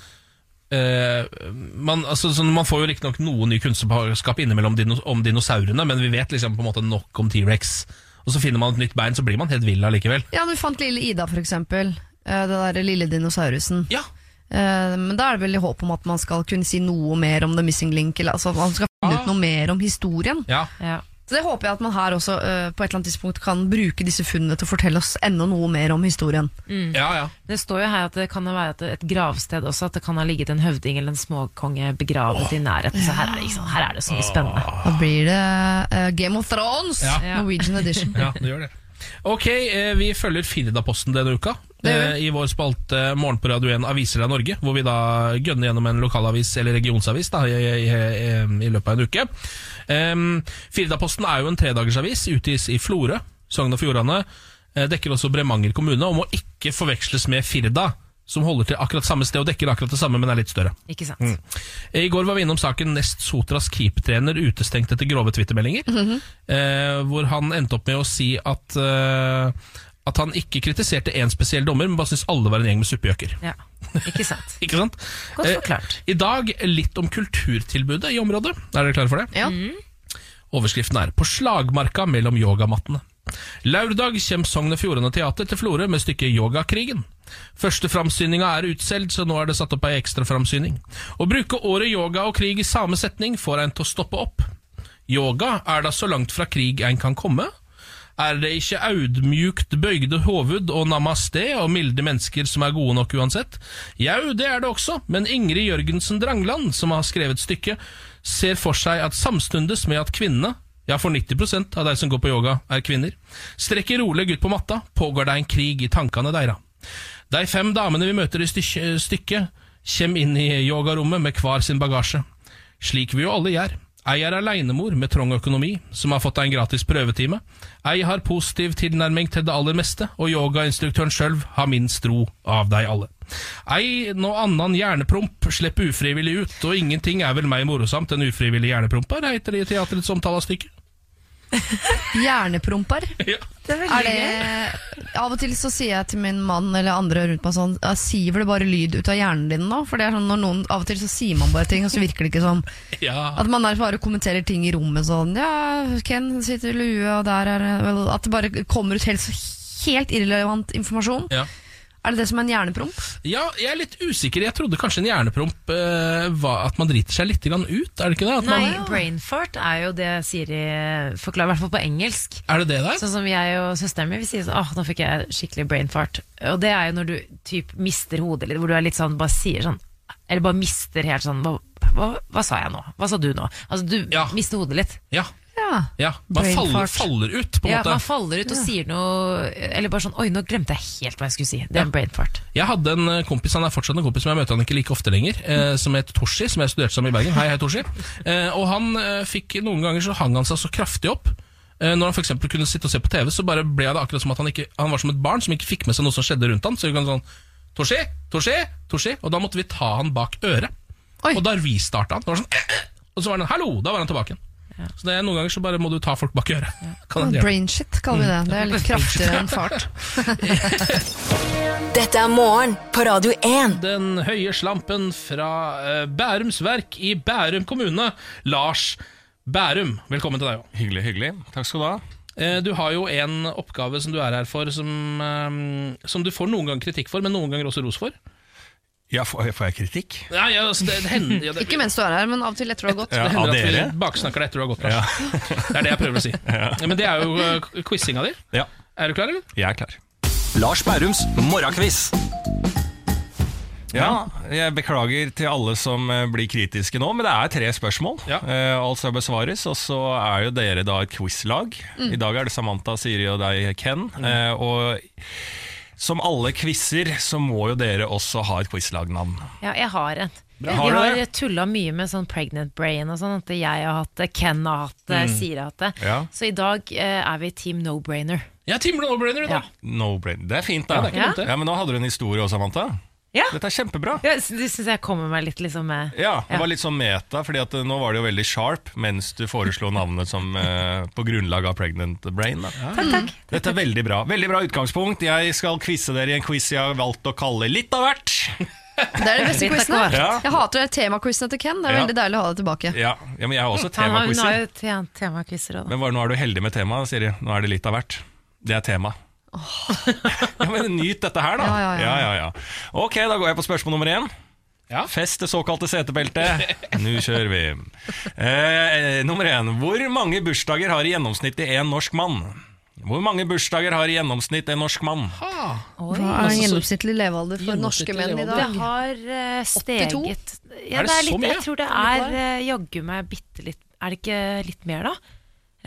[SPEAKER 1] man, altså, sånn, man får jo riktignok noe ny kunnskap innimellom dino, om dinosaurene, men vi vet liksom på en måte nok om T-rex. Og så finner man et nytt bein, så blir man helt vill allikevel.
[SPEAKER 2] Ja, du fant lille Ida, for eksempel. Eh, Det der lille dinosaurusen.
[SPEAKER 1] Ja.
[SPEAKER 2] Eh, Men da er det vel i håp om at man skal kunne si noe mer om The Missing Link, eller altså man skal finne ut noe mer om historien.
[SPEAKER 1] Ja.
[SPEAKER 3] Ja.
[SPEAKER 2] Så det håper jeg at man her også uh, på et eller annet tidspunkt kan bruke disse funnene til å fortelle oss enda noe mer om historien.
[SPEAKER 1] ja, ja.
[SPEAKER 3] Det står jo her at det kan være et, et gravsted også, at det kan ha ligget en høvding eller en småkonge begravet i nærheten. Så her er det, ikke her er det så mye spennende.
[SPEAKER 2] Da blir det uh, Game of Thrones,
[SPEAKER 1] Ja.
[SPEAKER 2] Norwegian edition.
[SPEAKER 1] Ja, det gjør det. Ok, eh, vi følger Firdaposten denne uka. I vår spalte Morgen på Radio 1 Aviser av Norge, hvor vi da gønner gjennom en lokalavis eller regionsavis da, i, i, i, i løpet av en uke. Um, Firdaposten er jo en tredagersavis, utgis i Florø, Sogn og Fjordane. Eh, dekker også Bremanger kommune, og må ikke forveksles med Firda, som holder til akkurat samme sted og dekker akkurat det samme, men er litt større.
[SPEAKER 3] Ikke sant?
[SPEAKER 1] I går var vi innom saken Nest Sotras keepertrener utestengt etter grove twittermeldinger. eh, hvor han endte opp med å si at, eh, at han ikke kritiserte én spesiell dommer, men bare syntes alle var en gjeng med suppegjøker.
[SPEAKER 3] Ja, ikke sant? *laughs*
[SPEAKER 1] Ikke sant?
[SPEAKER 3] Godt
[SPEAKER 1] Eh,
[SPEAKER 3] forklart.
[SPEAKER 1] I dag litt om kulturtilbudet i området. Er dere klare for det?
[SPEAKER 2] Ja.
[SPEAKER 1] Overskriften er 'På slagmarka mellom yogamattene'. Lørdag kommer Sogn og Fjordane Teater til Florø med stykket Yogakrigen. Første framsyninga er utsolgt, så nå er det satt opp ei ekstra framsyning. Å bruke året yoga og krig i samme setning får en til å stoppe opp. Yoga er da så langt fra krig en kan komme. Er det ikke audmjukt bøygde hoved og namaste og milde mennesker som er gode nok uansett? Jau, det er det også, men Ingrid Jørgensen Drangland, som har skrevet stykket, ser for seg at samstundes med at kvinnene, ja for 90% av de som går på yoga, er kvinner, strekker rolig ut på matta, pågår det en krig i tankene deira. De fem damene vi møter i stykket kommer inn i yogarommet med hver sin bagasje. Slik vi jo alle gjør. Ei er alenemor med trang økonomi, som har fått en gratis prøvetime. Ei har positiv tilnærming til det aller meste, og yogainstruktøren sjøl har minst ro av deg alle. Ei nå annan hjernepromp slipper ufrivillig ut, og ingenting er vel mer morosamt enn ufrivillig hjernepromper, heter det i teatrets omtale av stykket.
[SPEAKER 2] Hjernepromper. *laughs*
[SPEAKER 1] Ja.
[SPEAKER 2] Er det, av og til så sier jeg til min mann eller andre rundt meg sånn «Ja, Siver det bare lyd ut av hjernen din nå? For det er sånn når noen, Av og til så sier man bare ting, og så virker det ikke sånn *laughs*
[SPEAKER 1] Ja.
[SPEAKER 2] At man er bare kommenterer ting i rommet sånn Ja, Ken sitter i lue, og der er At det bare kommer ut helt, helt irrelevant informasjon.
[SPEAKER 1] Ja.
[SPEAKER 2] Er det det som er en hjernepromp?
[SPEAKER 1] Ja, jeg er litt usikker. Jeg trodde kanskje en hjernepromp eh, var at man driter seg litt grann ut, er det ikke det? At
[SPEAKER 3] Nei,
[SPEAKER 1] man,
[SPEAKER 3] brain fart er jo det Siri forklarer, i hvert fall på engelsk.
[SPEAKER 1] er det det der?
[SPEAKER 3] Sånn som jeg og søsteren min vil si sånn, åh, nå fikk jeg skikkelig brain fart. Og det er jo når du typ mister hodet litt, hvor du er litt sånn, bare sier sånn, eller bare mister helt sånn, hva, hva, hva sa jeg nå? Hva sa du nå? Altså du
[SPEAKER 1] Ja.
[SPEAKER 3] mister hodet litt.
[SPEAKER 1] Ja,
[SPEAKER 2] Ja.
[SPEAKER 1] ja. Man faller, faller ut, på en
[SPEAKER 3] Ja,
[SPEAKER 1] måte.
[SPEAKER 3] man faller ut og sier noe, eller bare sånn, oi, nå glemte jeg helt hva jeg skulle si. Det er en brain fart.
[SPEAKER 1] Jeg hadde en eh, kompis, han er fortsatt en kompis, men jeg møter han ikke like ofte lenger, eh, som het Toshi, som jeg studerte sammen i Bergen. Hei, hei, Toshi. Eh, og han eh, fikk noen ganger så hang han seg så kraftig opp. Eh, når han for eksempel kunne sitte og se på TV, så bare ble det akkurat som at han ikke Han var som et barn som ikke fikk med seg noe som skjedde rundt han. Så vi kan sånn Toshi, Toshi, Toshi. Og da måtte vi ta han bak øret.
[SPEAKER 2] Oi.
[SPEAKER 1] Og da restarta han. Det var sånn. *clears throat* Og så var han hallo, da var han tilbake igjen. Så det er noen ganger så bare må du ta folk bak øret. Ja. *laughs* hende det gjør det.
[SPEAKER 2] Brain shit kaller vi det. Det er litt kraftigere enn fart. *laughs*
[SPEAKER 4] Dette er morgen på Radio 1.
[SPEAKER 1] Den høye slampen fra eh, Bærums Verk i Bærum kommune, Lars Bærum. Velkommen til deg òg.
[SPEAKER 8] Hyggelig, hyggelig. Takk skal du ha.
[SPEAKER 1] Eh, du har jo en oppgave som du er her for, som, eh, som du får noen ganger kritikk for, men noen ganger også ros for.
[SPEAKER 8] Ja, får, får jeg kritikk?
[SPEAKER 1] Ja, ja, altså, det, det hender, ja, det,
[SPEAKER 2] Ikke mens du er her, men av og til etter du har gått.
[SPEAKER 8] Ja,
[SPEAKER 1] det hender at vi baksnakker deg etter du har gått. Det er det jeg prøver å si. *laughs* Men det er jo uh, quizinga di.
[SPEAKER 8] Ja,
[SPEAKER 1] Er du klar, eller?
[SPEAKER 8] jeg er klar.
[SPEAKER 7] Lars Bærums morgenquiz.
[SPEAKER 8] Ja, jeg beklager til alle som eh, blir kritiske nå, men det er tre spørsmål.
[SPEAKER 1] Ja.
[SPEAKER 8] Eh, alt skal besvares, og så er jo dere da et quizlag. I dag er det Samantha, Siri og deg, Ken. Eh, og som alle quizer, så må jo dere også ha et quizlagnavn.
[SPEAKER 3] Ja, jeg har en. De
[SPEAKER 1] Har du
[SPEAKER 3] har tulla mye med sånn pregnant brain og sånn. At jeg har hatt det, Ken har hatt det,
[SPEAKER 1] Mm.
[SPEAKER 3] Siri har hatt det.
[SPEAKER 8] Ja.
[SPEAKER 3] Så i dag eh, er vi team no-brainer.
[SPEAKER 1] Ja, Team No-brainer i dag.
[SPEAKER 8] No brainer. Det er fint, da.
[SPEAKER 1] Ja, det er.
[SPEAKER 8] Ja, Men nå hadde du en historie også, Samantha.
[SPEAKER 3] Ja.
[SPEAKER 8] Dette er kjempebra.
[SPEAKER 3] Ja, Du syns jeg kommer meg litt liksom med
[SPEAKER 8] Ja, det
[SPEAKER 3] Ja.
[SPEAKER 8] var litt sånn meta, fordi at eh, nå var det jo veldig sharp mens du foreslo navnet som eh, på grunnlag av Pregnant Brain. Da.
[SPEAKER 3] Takk, takk.
[SPEAKER 8] Dette er veldig bra. Veldig bra utgangspunkt. Jeg skal quize dere i en quiz jeg har valgt å kalle Litt av hvert.
[SPEAKER 2] Det er de beste *laughs*
[SPEAKER 3] Litt av
[SPEAKER 2] quizene.
[SPEAKER 3] hvert.
[SPEAKER 8] Ja.
[SPEAKER 2] Jeg hater de temaquizene til Ken. Det er
[SPEAKER 8] Ja.
[SPEAKER 2] veldig deilig å ha det tilbake.
[SPEAKER 8] Ja, ja men jeg har også
[SPEAKER 3] Han har, hun har
[SPEAKER 8] temaquizer.
[SPEAKER 3] jo te- temakvisser òg, da.
[SPEAKER 8] Men bare, nå er du heldig med temaet, Siri. Nå er det litt av hvert. Det er tema. Ja, men Nyt dette her, da.
[SPEAKER 2] Ja, ja, ja.
[SPEAKER 8] ja, ja. Ok, da går jeg på spørsmål nummer én.
[SPEAKER 1] Ja.
[SPEAKER 8] Fest det såkalte setebeltet. Nå kjører vi. Eh, nummer én. Hvor mange bursdager har i gjennomsnitt en norsk mann? Hvor mange bursdager har i gjennomsnitt en norsk mann?
[SPEAKER 2] Hva er en gjennomsnittlig levealder for norske menn i dag?
[SPEAKER 3] Det har eh,
[SPEAKER 2] 82?
[SPEAKER 3] steget ja,
[SPEAKER 1] Er det
[SPEAKER 3] det er
[SPEAKER 1] så
[SPEAKER 3] litt,
[SPEAKER 1] mye?
[SPEAKER 3] Jeg tror det er eh, jaggu meg bitte litt Er det ikke litt mer, da?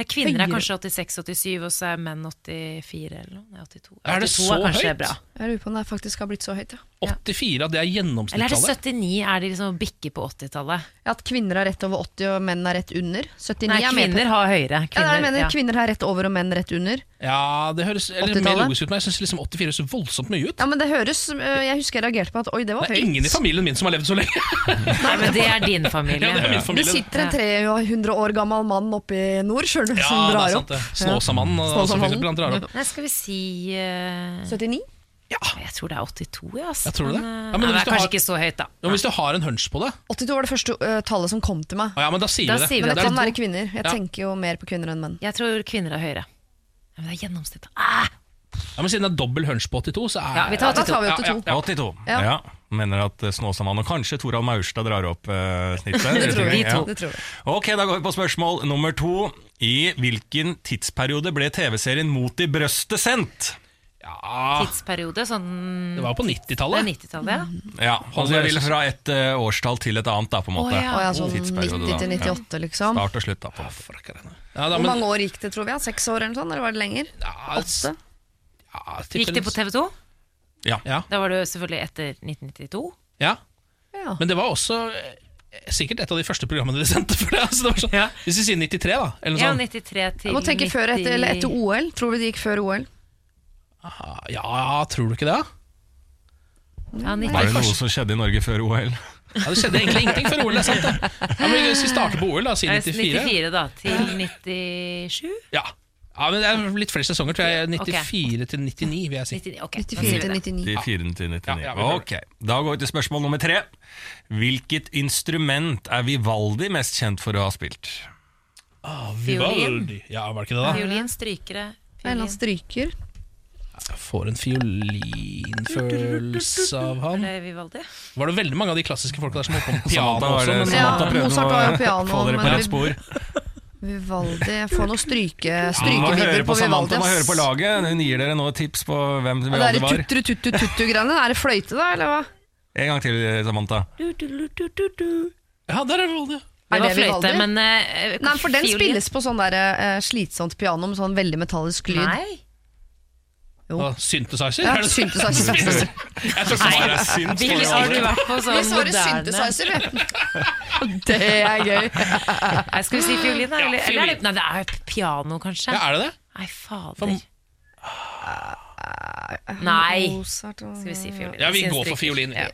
[SPEAKER 3] Kvinner er kanskje 86-87, og så er menn 84 eller noe. 82. 82.
[SPEAKER 1] Er det så
[SPEAKER 3] er
[SPEAKER 1] høyt?
[SPEAKER 3] bra.
[SPEAKER 2] Jeg lurer på om det faktisk har blitt så høyt, ja.
[SPEAKER 1] 84, at det er
[SPEAKER 3] Eller er det 79? Er de liksom bikker på 80-tallet?
[SPEAKER 2] At kvinner er rett over 80 og menn er rett under. 79
[SPEAKER 3] Nei,
[SPEAKER 2] er
[SPEAKER 3] kvinner har høyere.
[SPEAKER 2] Ja, jeg mener
[SPEAKER 3] ja.
[SPEAKER 2] Kvinner har rett over og menn rett under.
[SPEAKER 1] Ja, det høres eller, mer logisk ut, men jeg syns liksom 84 høres voldsomt mye ut.
[SPEAKER 2] Ja, men det høres øh, Jeg husker jeg reagerte på at oi, det var
[SPEAKER 1] Det er
[SPEAKER 2] høyt.
[SPEAKER 1] ingen i familien min som har levd så lenge.
[SPEAKER 3] Nei, men det er din familie.
[SPEAKER 1] Ja, det er min
[SPEAKER 2] Det sitter en 300 år gammel mann oppe i nord sjøl,
[SPEAKER 1] Ja,
[SPEAKER 2] som
[SPEAKER 1] det er
[SPEAKER 2] drar
[SPEAKER 1] sant
[SPEAKER 2] opp.
[SPEAKER 1] det. Snåsamannen, altså,
[SPEAKER 2] Snåsamannen.
[SPEAKER 1] drar opp.
[SPEAKER 3] Nei, skal vi si uh...
[SPEAKER 2] 79?
[SPEAKER 3] Jeg tror det er 82, Yes.
[SPEAKER 1] Jeg tror det.
[SPEAKER 3] Eh,
[SPEAKER 1] Ja, men
[SPEAKER 3] nei, det er kanskje
[SPEAKER 1] har-
[SPEAKER 3] ikke så høyt, da.
[SPEAKER 1] Ja, men hvis du har en hunch på det,
[SPEAKER 2] 82 var det første uh, tallet som kom til meg.
[SPEAKER 1] Ah, ja, men da sier
[SPEAKER 3] Da
[SPEAKER 1] vi det.
[SPEAKER 3] sier vi
[SPEAKER 2] Men det
[SPEAKER 1] er
[SPEAKER 2] kan være kvinner. Jeg
[SPEAKER 1] Ja.
[SPEAKER 2] tenker jo mer på kvinner enn menn.
[SPEAKER 3] Jeg tror kvinner er høyere. Ja, men det er gjennomsnittet. Ah!
[SPEAKER 1] Ja, men Siden det er dobbel hunch på 82, så er
[SPEAKER 3] Ja, vi tar
[SPEAKER 2] Da tar vi 82.
[SPEAKER 1] ja, ja.
[SPEAKER 8] 82.
[SPEAKER 2] Ja.
[SPEAKER 8] Ja. Mener at eh, Snåsamannen og kanskje Toralv Maurstad drar opp eh, snittet. *laughs*
[SPEAKER 2] Det tror
[SPEAKER 3] vi.
[SPEAKER 8] Ja.
[SPEAKER 2] Det tror vi.
[SPEAKER 8] Ok, da går vi på spørsmål nummer to. I hvilken tidsperiode ble TV-serien Mot i brøstet sendt?
[SPEAKER 1] Ja,
[SPEAKER 3] Tidsperiode, sånn
[SPEAKER 1] det var på
[SPEAKER 3] Det er
[SPEAKER 1] 90-tallet.
[SPEAKER 3] 90-tallet, ja.
[SPEAKER 8] Ja, altså jeg vil fra et eh, årstall til et annet, da, på en måte.
[SPEAKER 3] Å, ja.
[SPEAKER 2] Å ja, sånn
[SPEAKER 8] Tidsperiode,
[SPEAKER 2] 90 til
[SPEAKER 8] da.
[SPEAKER 2] 98, liksom.
[SPEAKER 8] Start og slutt, da. på en måte.
[SPEAKER 1] Ja, da,
[SPEAKER 2] Hvor
[SPEAKER 1] men,
[SPEAKER 2] mange år gikk det, tror vi? Ja? Seks år eller noe sånt? Eller var det lenger?
[SPEAKER 1] ja,
[SPEAKER 2] Åtte?
[SPEAKER 1] Ja,
[SPEAKER 3] Gikk det på TV 2?
[SPEAKER 1] Ja.
[SPEAKER 3] Da var det jo selvfølgelig etter 1992.
[SPEAKER 1] ja.
[SPEAKER 2] Ja.
[SPEAKER 1] Men det var også eh, sikkert et av de første programmene dere sendte. For det, altså, det var sånn,
[SPEAKER 3] Ja.
[SPEAKER 1] Hvis vi sier 93, da. Eller
[SPEAKER 3] Ja,
[SPEAKER 1] noe sånt.
[SPEAKER 3] 93 til
[SPEAKER 2] Jeg må tenke før etter, eller etter OL. Tror du det gikk før OL?
[SPEAKER 1] Ah, Ja, tror du ikke det?
[SPEAKER 3] Ja,
[SPEAKER 8] Var det noe som skjedde i Norge før OL?
[SPEAKER 1] Ja, Det skjedde egentlig ingenting før OL. det er sant det. Ja, men Hvis vi starter på OL, da,
[SPEAKER 3] sier
[SPEAKER 1] 94
[SPEAKER 3] 94 da, til 97?
[SPEAKER 1] ja. Ja, men Det er litt flere sesonger, tror jeg. 94 til 99, vil jeg si.
[SPEAKER 3] 99, ok. da
[SPEAKER 2] 94 til 99.
[SPEAKER 8] De 4 til 99.
[SPEAKER 1] Ja, ja,
[SPEAKER 8] ok, Da går vi til spørsmål nummer tre. Hvilket instrument er Vivaldi mest kjent for å ha spilt?
[SPEAKER 1] Vivaldi. Ja, var det ikke det, da?
[SPEAKER 3] Fiolin, strykere fiolin.
[SPEAKER 2] stryker.
[SPEAKER 1] Jeg får en fiolinfølelse av han.
[SPEAKER 3] Vivaldi?
[SPEAKER 1] Var det veldig mange av de klassiske folka der som holdt på med piano
[SPEAKER 8] Samantha, var
[SPEAKER 1] også? Men,
[SPEAKER 2] Ja,
[SPEAKER 8] Samantha prøvde
[SPEAKER 2] Mozart var jo
[SPEAKER 8] å
[SPEAKER 2] piano,
[SPEAKER 8] få dere på
[SPEAKER 2] men
[SPEAKER 8] rett spor.
[SPEAKER 2] Vivaldi får noen stryke,
[SPEAKER 8] Du
[SPEAKER 2] strykevibber
[SPEAKER 8] høre
[SPEAKER 2] på
[SPEAKER 8] på Samantha,
[SPEAKER 2] Vivaldi.
[SPEAKER 8] må høre på laget. Hun gir dere nå tips på hvem
[SPEAKER 2] Ja,
[SPEAKER 8] Vivaldi
[SPEAKER 2] det
[SPEAKER 8] var.
[SPEAKER 2] er tutru-tuttu-tuttu-greiene. Er det fløyte, da, eller hva?
[SPEAKER 8] En gang til, Samantha.
[SPEAKER 1] ja, der er Vivaldi.
[SPEAKER 3] Det var
[SPEAKER 2] det
[SPEAKER 3] fløyte, men uh,
[SPEAKER 2] Nei, for den spilles på sånn der, uh, slitsomt piano med sånn veldig metallisk lyd.
[SPEAKER 3] Nei.
[SPEAKER 2] Jo.
[SPEAKER 1] Og synthesizer?
[SPEAKER 2] Ja,
[SPEAKER 1] er
[SPEAKER 2] synthesizer. *laughs*
[SPEAKER 1] Jeg tror.
[SPEAKER 8] Synt
[SPEAKER 3] Vil, har du vært på
[SPEAKER 2] Vi
[SPEAKER 3] sånn
[SPEAKER 2] svarer
[SPEAKER 3] moderne
[SPEAKER 2] synthesizer, vi. *laughs* Det er gøy.
[SPEAKER 3] Nei, Skal vi si fiolin, da? Eller,
[SPEAKER 1] fiolin.
[SPEAKER 3] eller er det, nei, det er piano, kanskje.
[SPEAKER 1] Ja, er det det?
[SPEAKER 3] Nei, fader.
[SPEAKER 1] For-
[SPEAKER 3] Nei. Skal vi si fiolin?
[SPEAKER 1] Ja, vi går for fiolin.
[SPEAKER 3] Ja.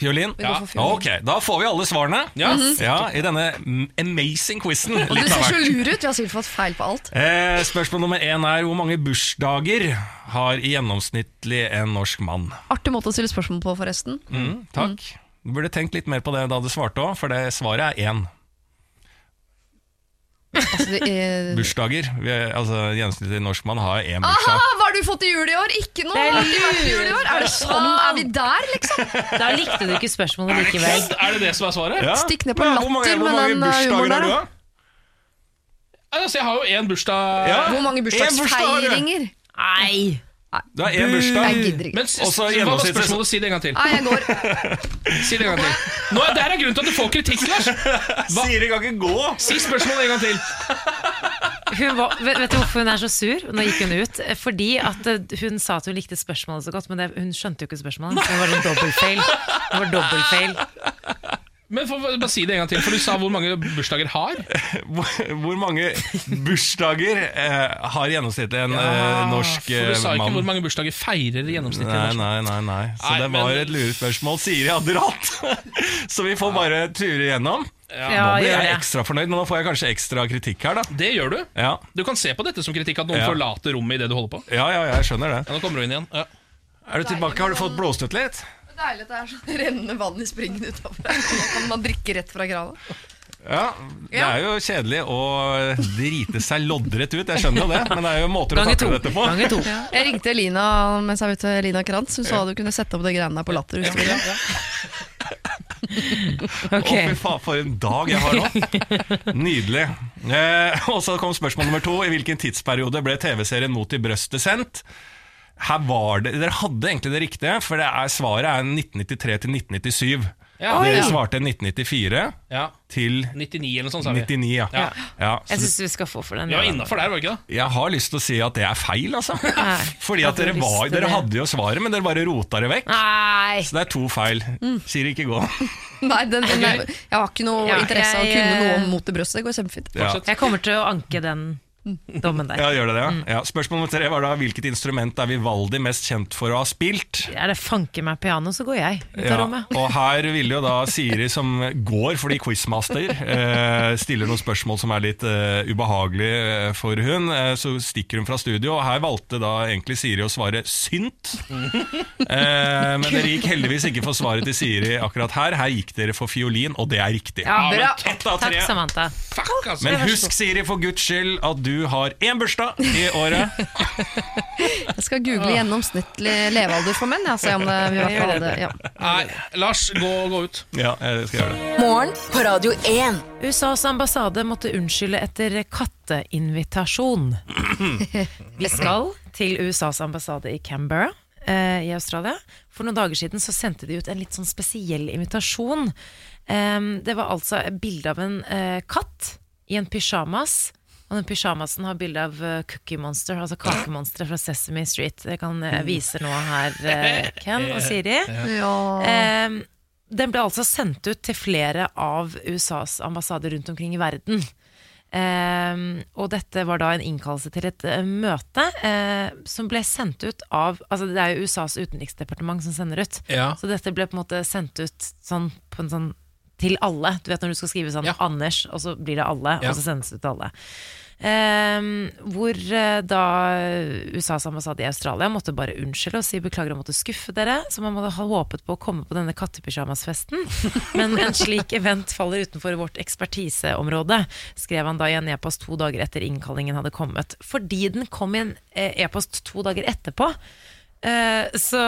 [SPEAKER 8] Fiolin?
[SPEAKER 2] Ja. fiolin.
[SPEAKER 8] Ok, da får vi alle svarene.
[SPEAKER 1] Ja.
[SPEAKER 8] Ja, I denne mm, amazing quizen.
[SPEAKER 2] Du ser så lur ut. Vi har sikkert fått feil på alt.
[SPEAKER 8] Eh, spørsmål nummer én er hvor mange bursdager har i gjennomsnittlig en norsk mann?
[SPEAKER 2] Artig måte å stille spørsmål på, forresten.
[SPEAKER 8] Mm, takk. Du burde tenkt litt mer på det da du svarte òg, for det svaret er én.
[SPEAKER 2] Altså, det er... *laughs*
[SPEAKER 8] Bursdager. Er, altså, Gjennomsnittlig norsk mann har én
[SPEAKER 2] Aha,
[SPEAKER 8] bursdag.
[SPEAKER 2] hva har du fått i jul i år? Ikke noe! Er det sånn? Er vi der, liksom?
[SPEAKER 3] Da likte du ikke spørsmålet likevel.
[SPEAKER 1] Er det det som er svaret?
[SPEAKER 8] Ja.
[SPEAKER 2] Stikk ned på
[SPEAKER 8] latter hvor mange- hvor
[SPEAKER 2] med
[SPEAKER 8] mange
[SPEAKER 2] den, eh,
[SPEAKER 8] bursdager
[SPEAKER 2] humoren
[SPEAKER 8] har
[SPEAKER 2] der,
[SPEAKER 8] du,
[SPEAKER 2] da.
[SPEAKER 1] Altså, jeg har jo én bursdag
[SPEAKER 8] Ja.
[SPEAKER 2] Hvor mange bursdagsfeiringer?
[SPEAKER 3] Nei!
[SPEAKER 8] Du har én bursdag.
[SPEAKER 2] Jeg gidder ikke.
[SPEAKER 1] Men s-
[SPEAKER 8] Og så
[SPEAKER 1] hva var
[SPEAKER 8] gjennomsnittlig-
[SPEAKER 1] spørsmålet? Si det en gang til.
[SPEAKER 2] Nei, jeg går. *laughs*
[SPEAKER 1] Si det en gang til. Nå, Der er grunnen til at du får kritikk, Lars! *laughs* Hva?
[SPEAKER 8] Siri kan ikke gå!
[SPEAKER 1] Si spørsmålet en gang til.
[SPEAKER 3] Hun var, vet, vet du hvorfor hun er så sur? Nå gikk hun ut. Fordi at eh, hun sa at hun likte spørsmålet så godt, men det, hun skjønte jo ikke spørsmålet. Det var en dobbeltfeil. Det var dobbeltfeil.
[SPEAKER 1] Men for, bare si det en gang til, for du sa hvor mange bursdager har. *laughs*
[SPEAKER 8] Hvor, hvor mange bursdager eh, har gjennomsnittlig en eh, norsk
[SPEAKER 1] For du
[SPEAKER 8] eh,
[SPEAKER 1] sa ikke
[SPEAKER 8] mann?
[SPEAKER 1] hvor mange bursdager feirer gjennomsnittlig
[SPEAKER 8] Nei,
[SPEAKER 1] norsk.
[SPEAKER 8] nei, nei, nei. Så
[SPEAKER 1] Nei,
[SPEAKER 8] det
[SPEAKER 1] men-
[SPEAKER 8] var et lurespørsmål Siri hadde hatt! *laughs* Så vi får bare ture igjennom.
[SPEAKER 3] Ja,
[SPEAKER 8] nå blir jeg ekstra fornøyd, men nå får jeg kanskje ekstra kritikk her, da.
[SPEAKER 1] Det gjør du.
[SPEAKER 8] Ja,
[SPEAKER 1] Du kan se på dette som kritikk, at noen
[SPEAKER 8] Ja.
[SPEAKER 1] forlater rommet i det du holder på.
[SPEAKER 8] ja, ja jeg skjønner det.
[SPEAKER 1] Ja, Nå kommer du inn igjen. Ja.
[SPEAKER 8] Er du tilbake? Har du fått blåst ut litt?
[SPEAKER 2] Deilig at det er sånn rennende vann i springen utafor. Kan man drikke rett fra krana.
[SPEAKER 8] Ja, Det er jo kjedelig å drite seg loddrett ut, jeg skjønner jo det. Men det er jo måter å takle dette på.
[SPEAKER 3] Gange to.
[SPEAKER 2] Jeg ringte Lina mens jeg var ute, Lina Krantz. Hun sa du kunne sette opp de greiene der på Latter. du det?
[SPEAKER 8] Å, fy faen, for en dag jeg har nå. Nydelig. Eh, og så kom spørsmål nummer to. I hvilken tidsperiode ble TV-serien Mot i brøstet sendt? Her var det, Dere hadde egentlig det riktige, for det er, svaret er 1993 til 1997.
[SPEAKER 1] Ja.
[SPEAKER 8] Dere svarte 1994
[SPEAKER 1] Ja.
[SPEAKER 8] til
[SPEAKER 1] 99 eller noe sånt, sa vi.
[SPEAKER 8] 99, ja.
[SPEAKER 1] Ja.
[SPEAKER 8] ja.
[SPEAKER 3] Jeg
[SPEAKER 8] så
[SPEAKER 3] syns vi skal få for den.
[SPEAKER 1] Ja, innafor der, var det ikke det?
[SPEAKER 8] jeg har lyst til å si at det er feil, altså. *laughs*
[SPEAKER 3] Nei.
[SPEAKER 8] Fordi at dere, var, dere hadde jo svaret, men dere bare rota det vekk.
[SPEAKER 3] Nei!
[SPEAKER 8] Så det er to feil. Siri, ikke gå. *laughs*
[SPEAKER 2] Nei, den, den, jeg har ikke noe
[SPEAKER 3] Ja,
[SPEAKER 2] interesse av å kunne noe om mot det brøstet. Det går kjempefint.
[SPEAKER 8] Ja.
[SPEAKER 3] Jeg kommer til å anke den dommen der.
[SPEAKER 8] Ja, gjør det det?
[SPEAKER 3] Mm.
[SPEAKER 8] Ja. Ja. Spørsmål nummer tre var da hvilket instrument er Vivaldi mest kjent for å ha spilt?
[SPEAKER 3] Er det fanke meg piano, så går jeg ut av
[SPEAKER 8] Ja,
[SPEAKER 3] rommet.
[SPEAKER 8] og her ville jo da Siri, som går fordi quizmaster, eh, stiller noen spørsmål som er litt eh, ubehagelige eh, for hun. Eh, så stikker hun fra studio, og her valgte da egentlig Siri å svare synt. *laughs* Eh, men dere gikk heldigvis ikke for svaret til Siri akkurat her. Her gikk dere for fiolin, og det er riktig.
[SPEAKER 3] Ja, bra.
[SPEAKER 1] Takk.
[SPEAKER 3] Samantha.
[SPEAKER 1] Fuck, altså.
[SPEAKER 8] Men husk, Siri, for guds skyld, at du har én bursdag i året. *laughs*
[SPEAKER 2] Jeg skal google gjennomsnittlig levealder for menn. Ja, om det, vi hvert fall ja.
[SPEAKER 1] Nei, Lars, gå, gå ut.
[SPEAKER 8] Ja, jeg skal gjøre det.
[SPEAKER 4] Morgen på Radio 1.
[SPEAKER 3] USAs ambassade måtte unnskylde etter katteinvitasjon. *laughs* Vi skal til USAs ambassade i Canberra eh, i Australia. For noen dager siden så sendte de ut en litt sånn spesiell invitasjon. Det var altså et bilde av en eh, katt i en pysjamas. Og den pysjamasen har bilde av eh, Cookie Monster, altså kakemonsteret fra Sesame Street. Det kan jeg vise nå her, eh, *laughs* Ken og Siri.
[SPEAKER 2] ja.
[SPEAKER 3] Eh, den ble altså sendt ut til flere av USAs ambassader rundt omkring i verden. Eh, og dette var da en innkallelse til et eh, møte eh, som ble sendt ut av Altså Det er jo USAs utenriksdepartement som sender ut.
[SPEAKER 1] Ja.
[SPEAKER 3] Så dette ble på en måte sendt ut sånn på en sånn til alle. Du vet når du skal skrive sånn
[SPEAKER 1] Ja.
[SPEAKER 3] Anders, og så blir det alle,
[SPEAKER 1] Ja.
[SPEAKER 3] og så sendes det til alle. Um, hvor uh, da USAs ambassade i Australia måtte bare unnskylde og si beklager og måtte skuffe dere, så man hadde håpet på å komme på denne kattepysjamasfesten. *laughs* Men en slik event faller utenfor vårt ekspertiseområde, skrev han da i en e-post to dager etter innkallingen hadde kommet. Fordi den kom i en eh, e-post to dager etterpå. Eh, så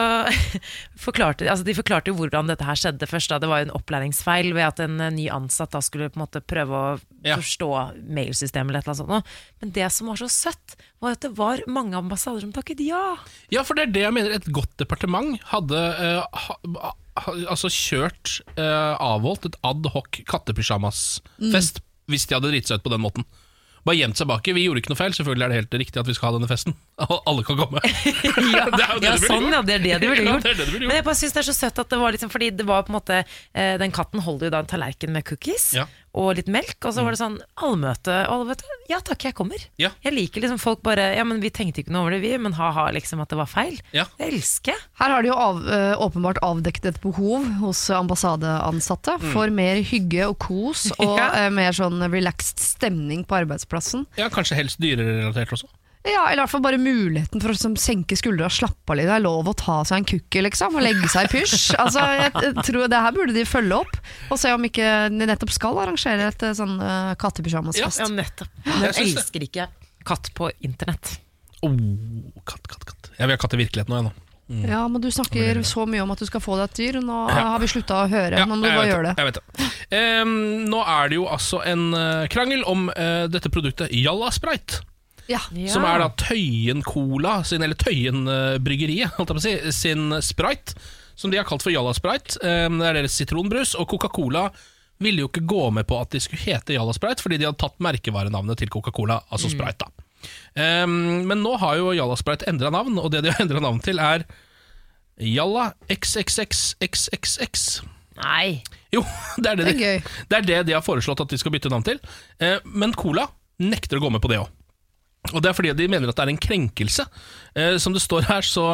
[SPEAKER 3] *laughs* forklarte, altså de forklarte jo hvordan dette her skjedde først. Da. Det var jo en opplæringsfeil ved at en eh, ny ansatt da skulle på en måte prøve å
[SPEAKER 1] Ja.
[SPEAKER 3] forstå mailsystemet eller annet sånt. Men det som var så søtt, var at det var mange ambassader som takket ja.
[SPEAKER 1] Ja, for det er det jeg mener. Et godt departement hadde uh, ha, ha, altså kjørt eh, avholdt et ad hoc kattepysjamasfest hvis de hadde dritt seg ut på den måten. Bare gjemt seg bak i. Vi gjorde ikke noe feil. Selvfølgelig er det helt riktig at vi skal ha denne festen. Alle kan komme.
[SPEAKER 3] Ja, *laughs* *laughs*
[SPEAKER 1] Det er jo det
[SPEAKER 3] ja sånn,
[SPEAKER 1] gjort.
[SPEAKER 3] ja, det er det de
[SPEAKER 1] Ja,
[SPEAKER 3] gjort.
[SPEAKER 1] det det de gjort.
[SPEAKER 3] Men jeg bare synes det er så søtt at det var liksom Fordi det var på en måte eh, Den katten holder jo da en tallerken med cookies
[SPEAKER 1] Ja. Mm.
[SPEAKER 3] og litt melk, og så var det sånn allmøte, og alle vet du, ja takk, jeg kommer.
[SPEAKER 1] Ja.
[SPEAKER 3] Jeg liker liksom folk bare Ja, men vi tenkte ikke noe over det, vi, men ha-ha, liksom at det var feil.
[SPEAKER 1] Ja.
[SPEAKER 3] Det elsker jeg.
[SPEAKER 2] Her har de jo av, eh, åpenbart avdekket et behov hos ambassadeansatte for mer hygge og kos, *laughs* og
[SPEAKER 3] Ja.
[SPEAKER 2] eh, mer sånn relaxed stemning på arbeidsplassen.
[SPEAKER 1] Ja, Kanskje helst dyrerelatert også.
[SPEAKER 2] Ja, eller i hvert fall bare muligheten for å liksom, senke skuldra og slappe av litt. Det er lov å ta seg en kukki, liksom, og legge seg i pysj. *laughs* Altså, jeg, jeg tror Det her burde de følge opp, og se om ikke de nettopp skal arrangere et eh, sånn uh, kattepysjamasfest.
[SPEAKER 3] Ja, nettopp. Men
[SPEAKER 1] Jeg
[SPEAKER 3] elsker ikke katt på internett.
[SPEAKER 1] Oh, katt, katt, katt. Jeg vil ha katt i virkeligheten nå, jeg nå.
[SPEAKER 2] Ja, men du snakker så mye om at du skal få deg et dyr, Nå nå har vi slutta å høre.
[SPEAKER 1] Ja,
[SPEAKER 2] nå må du bare gjøre det.
[SPEAKER 1] Jeg vet det. Um, nå er det jo altså en eh, krangel om uh, dette produktet Jalla Sprite.
[SPEAKER 2] Ja.
[SPEAKER 1] Som er da Tøyen Cola, sin, eller Tøyen eh, Bryggeriet, holdt jeg på å si, sin Sprite. Som de har kalt for Jalla Sprite. Em, det er deres sitronbrus. Og Coca-Cola ville jo ikke gå med på at de skulle hete Jalla Sprite, fordi de hadde tatt merkevarenavnet til Coca-Cola, altså Sprite. da Um, Men nå har jo Jalla Sprite endra navn, og det de har *laughs* endra navn til, er Jalla XXXXXX.
[SPEAKER 3] Nei.
[SPEAKER 1] Jo, det er det,
[SPEAKER 2] Det er
[SPEAKER 1] de, det er det de har foreslått at de skal bytte navn til. Uh, men Cola nekter å gå med på det òg. Og det er fordi de mener at det er en krenkelse. Eh, som det står her, så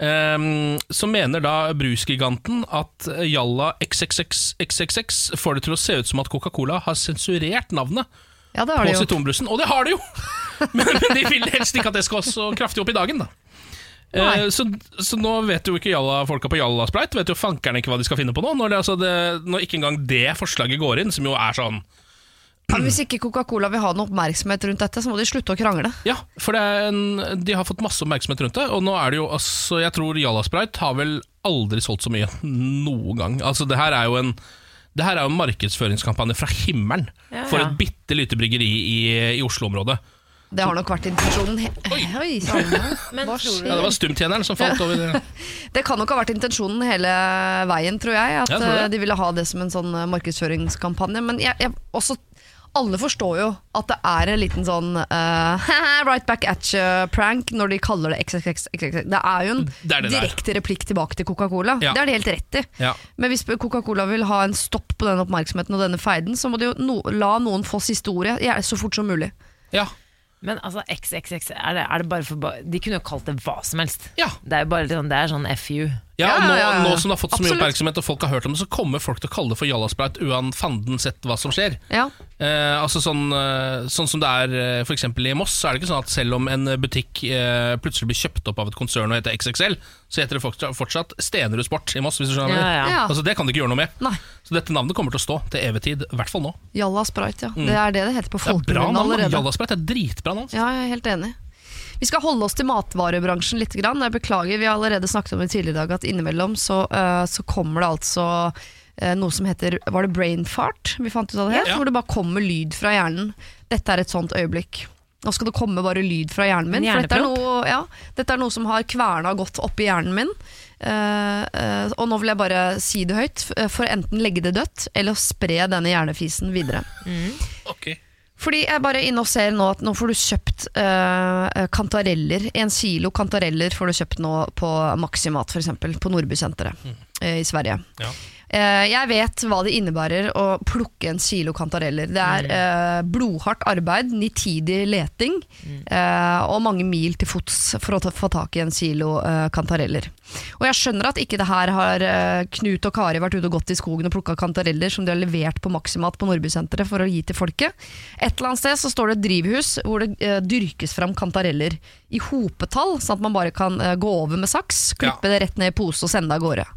[SPEAKER 1] eh, så mener da brusgiganten at Jalla XXXXXX får det til å se ut som at Coca-Cola har sensurert navnet
[SPEAKER 2] Ja, det har
[SPEAKER 1] på
[SPEAKER 2] de
[SPEAKER 1] sitronbrusen. Og det har de jo! *laughs* men, men de vil helst ikke at det skal så kraftig opp i dagen, da. Eh, så, så nå vet jo ikke Jalla, folka på Jalla Sprite Vet jo fankeren ikke hva de skal finne på nå. Når, det, altså det, når ikke engang det forslaget går inn, som jo er sånn
[SPEAKER 2] Ja, hvis ikke Coca-Cola vil ha noe oppmerksomhet rundt dette, så må de slutte å krangle.
[SPEAKER 1] Ja, for det er en, de har fått masse oppmerksomhet rundt det. Og nå er det jo altså, Jeg tror Jallasprite har vel aldri solgt så mye noen gang. Altså Det her er jo en det her er jo en markedsføringskampanje fra himmelen
[SPEAKER 3] Ja,
[SPEAKER 1] for et bitte lite bryggeri i, i Oslo-området.
[SPEAKER 2] Det har nok vært intensjonen. He Oi, *laughs* sann.
[SPEAKER 3] Men
[SPEAKER 2] Hva skjer?
[SPEAKER 1] Ja, Det var stumtjeneren som falt over det. *laughs*
[SPEAKER 2] Det kan nok ha vært intensjonen hele veien, tror jeg. At
[SPEAKER 1] jeg tror
[SPEAKER 2] eh, de ville ha det som en sånn markedsføringskampanje. Men jeg, jeg, også, alle forstår jo at det er en liten sånn *laughs* uh, right back at you-prank når de kaller det XXX. Det er jo en
[SPEAKER 1] Det er det er.
[SPEAKER 2] direkte replikk tilbake til Coca-Cola.
[SPEAKER 1] Ja.
[SPEAKER 2] Det har de helt rett i.
[SPEAKER 1] Ja.
[SPEAKER 2] Men hvis Coca-Cola vil ha en stopp på den oppmerksomheten og denne feiden, så må de jo no la noen få siste ordet ja, så fort som mulig.
[SPEAKER 1] Ja.
[SPEAKER 3] Men altså, XXX, er det, er det bare for ba De kunne jo kalt det hva som helst.
[SPEAKER 1] Ja.
[SPEAKER 3] Det er jo bare sånn, det er sånn FU.
[SPEAKER 1] Ja, og nå,
[SPEAKER 2] ja, ja, ja.
[SPEAKER 1] nå som det har fått så mye
[SPEAKER 2] Absolutt.
[SPEAKER 1] oppmerksomhet og folk har hørt om det, så kommer folk til å kalle det for Jalla Sprite uan fanden sett hva som skjer.
[SPEAKER 2] Ja.
[SPEAKER 1] Eh, altså sånn, eh, sånn som det er f.eks. for eksempel i Moss, så er det ikke sånn at selv om en butikk eh, plutselig blir kjøpt opp av et konsern og heter XXL, så heter det fortsatt, fortsatt Stenerud Sport i Moss. Hvis du skjønner
[SPEAKER 3] Ja, ja.
[SPEAKER 2] Ja.
[SPEAKER 1] Altså Det kan du ikke gjøre noe med.
[SPEAKER 2] Nei.
[SPEAKER 1] Så dette navnet kommer til å stå til evig tid, i hvert fall nå.
[SPEAKER 2] Jalla Sprite, ja. Det er det det heter på folkemunne allerede.
[SPEAKER 1] Jalla Sprite er dritbra navn.
[SPEAKER 2] Ja, jeg er helt enig. Vi skal holde oss til matvarebransjen litt. Grann. Jeg beklager, vi har allerede snakket om det tidligere i dag at innimellom så, eh, så kommer det altså eh, noe som heter Var det brain fart? Vi fant ut av det het?
[SPEAKER 1] Ja.
[SPEAKER 2] Hvor det bare kommer lyd fra hjernen. Dette er et sånt øyeblikk. Nå skal det komme bare lyd fra hjernen min. For dette er, noe, ja, dette er noe som har kverna godt oppi hjernen min. Uh, uh, og nå vil jeg bare si det høyt, for enten legge det dødt eller spre denne hjernefisen videre.
[SPEAKER 1] Ok
[SPEAKER 2] Fordi jeg bare inne og ser nå at nå får du kjøpt uh, kantareller. En kilo kantareller får du kjøpt nå på Maximat, f.eks. På Nordbysenteret eh, i Sverige.
[SPEAKER 1] Ja.
[SPEAKER 2] Eh, jeg vet hva det innebærer å plukke en kilo kantareller. Det er mm. blodhardt arbeid, nitidig leting mm. og mange mil til fots for å få tak i en kilo eh, kantareller. Og jeg skjønner at ikke det her har eh, Knut og Kari vært ute og gått i skogen og plukka kantareller som de har levert på Maximat på Nordbysenteret for å gi til folket. Et eller annet sted så står det et drivhus hvor det eh, dyrkes fram kantareller i hopetall, sånn at man bare kan eh, gå over med saks, klippe det rett ned i pose og sende det av gårde.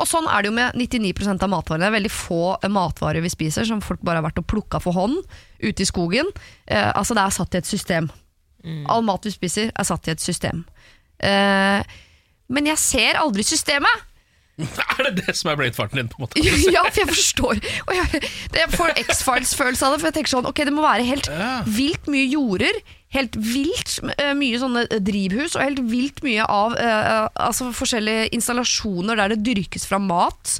[SPEAKER 2] Og sånn er det jo med 99 av matvarene. Det er veldig få eh, matvarer vi spiser som folk bare har vært og plukka for hånd ute i skogen. Eh, altså det er satt i et system. All mat vi spiser er satt i et system. Eh, men jeg ser aldri systemet! *laughs*
[SPEAKER 1] Er det det som er brainfarten din? på en måte? *laughs*
[SPEAKER 2] ja, for jeg forstår. Og jeg, jeg får X-Files-følelse av det. For jeg tenker sånn, ok, Det må være helt vilt mye jorder. Helt vilt eh, mye sånne drivhus, og helt vilt mye av uh, altså forskjellige installasjoner der det dyrkes fra mat.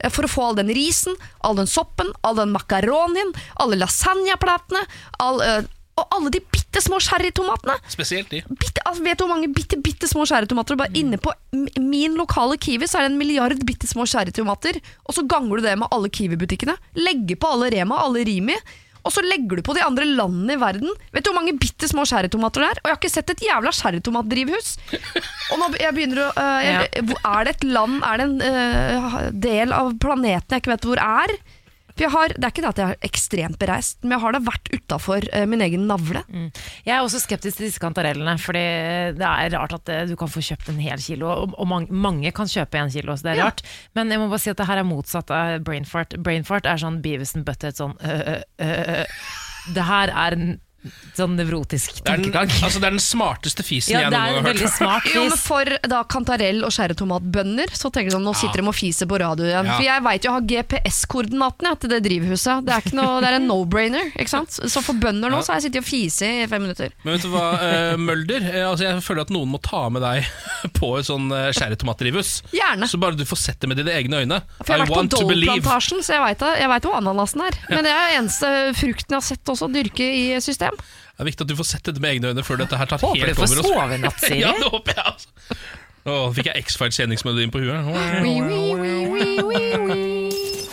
[SPEAKER 2] eh, For å få all den risen, all den soppen, all den makaronien, alle lasagneplatene, all, eh, og alle de bitte små sherrytomatene
[SPEAKER 1] Spesielt de.
[SPEAKER 2] bitte, altså, vet du hvor mange bitte, bitte små sherrytomater? Bare inne på min lokale Kiwi Så er det en milliard bitte små sherrytomater. Og så ganger du det med alle Kiwi-butikkene Legger på alle Rema, alle Rimi Og så legger du på de andre landene i verden Vet du hvor mange bitte små sherrytomater det er? Og jeg har ikke sett et jævla sherrytomatdrivhus! Og nå jeg begynner å jeg, Er det et land, er det en uh, del av planeten jeg ikke vet hvor er? For jeg har, det er ikke det at jeg er ekstremt bereist Men jeg har da vært utenfor øh, min egen navle
[SPEAKER 3] Jeg er også skeptisk til disse kantarellene, fordi det er rart at eh, du kan få kjøpt en hel kilo, og, og mange, mange kan kjøpe en kilo, så det er
[SPEAKER 2] Ja.
[SPEAKER 3] rart. Men jeg må bare si at det her er motsatt av brainfart. Brainfart er sånn Beavis and Butthead, sånn øh, øh, øh, øh. Det her er en sånn nevrotisk
[SPEAKER 1] Det er, den,
[SPEAKER 3] tankegang.
[SPEAKER 1] altså, det er den smarteste fisen
[SPEAKER 3] Ja,
[SPEAKER 1] jeg noen gang har hørt.
[SPEAKER 3] smart
[SPEAKER 2] Jo, men for da kantarell- og skjæretomatbønder, så tenker jeg sånn, nå sitter de og fiser på radio igjen.
[SPEAKER 1] Ja.
[SPEAKER 2] For jeg vet jo, jeg har GPS-koordinatene til det drivhuset. Det er, ikke noe, det er en no-brainer, ikke sant? Så for bønder nå, så har jeg sittet og fise i fem minutter.
[SPEAKER 1] Men vet du hva, uh, Mølder? Eh, altså, jeg føler at noen må ta med deg *laughs* på et sånn uh, skjæretomatdrivhus.
[SPEAKER 2] Gjerne.
[SPEAKER 1] Så bare du får sett det med dine egne øyne.
[SPEAKER 2] For jeg har
[SPEAKER 1] I
[SPEAKER 2] vært på
[SPEAKER 1] want.
[SPEAKER 2] Dole-plantasjen, så jeg vet, det- hvor ananasen er. Men det er eneste frukten jeg har sett også dyrke i system.
[SPEAKER 1] Det er viktig at du får sett dette med egne øyne før dette her tar
[SPEAKER 3] Håper du
[SPEAKER 1] helt
[SPEAKER 3] får
[SPEAKER 1] over oss.
[SPEAKER 3] sove i natt, Siri. *laughs*
[SPEAKER 1] ja, det håper jeg altså. Nå fikk jeg X-Files kjenningsmelodien på huet.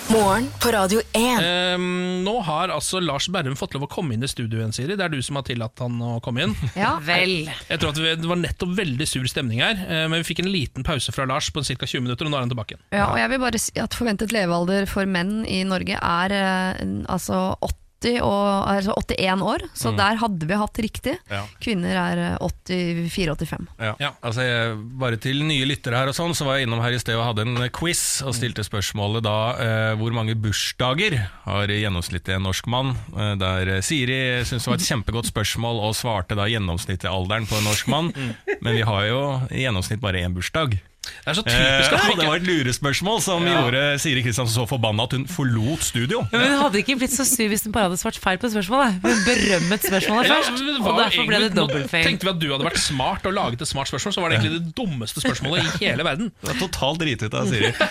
[SPEAKER 4] Morgen på Radio 1.
[SPEAKER 1] Ehm, nå har altså Lars Berrum fått lov å komme inn i studio igjen, Siri. Det er du som har tillatt han å komme inn. *laughs*
[SPEAKER 2] Ja.
[SPEAKER 3] Vel.
[SPEAKER 1] Jeg tror at Det var nettopp veldig sur stemning her, eh, men vi fikk en liten pause fra Lars på ca. 20 minutter, og nå er han tilbake igjen.
[SPEAKER 2] Ja, og jeg vil bare si at forventet levealder for menn i Norge er eh, altså 80 og, altså 81 år, så der hadde vi hatt riktig.
[SPEAKER 8] Ja.
[SPEAKER 2] Kvinner er eh, 84-85.
[SPEAKER 8] Ja.
[SPEAKER 1] Ja.
[SPEAKER 8] Altså, jeg, bare til nye lyttere her og sånn, så var jeg innom her i sted og hadde en quiz, og stilte spørsmålet da eh, hvor mange bursdager har gjennomsnittlig en norsk mann, eh, der eh, Siri syntes det var et *laughs* kjempegodt spørsmål og svarte da gjennomsnittlig alderen på en norsk mann, men vi har jo i gjennomsnitt bare én bursdag.
[SPEAKER 1] Det er så
[SPEAKER 8] Eh,
[SPEAKER 1] typisk at
[SPEAKER 8] og det var et lurespørsmål som
[SPEAKER 1] Ja.
[SPEAKER 8] gjorde Siri Kristiansen så forbanna at hun forlot studio.
[SPEAKER 3] Ja, men Hun hadde ikke blitt så sur hvis hun bare hadde svart feil på spørsmålet. Hun berømmet spørsmålet først,
[SPEAKER 1] ja,
[SPEAKER 3] og derfor ble det dobbeltfeil.
[SPEAKER 1] Tenkte vi at du hadde vært smart og laget et smart spørsmål, så var det egentlig det dummeste spørsmålet i hele verden.
[SPEAKER 8] Det var totalt dritete av Siri. *laughs*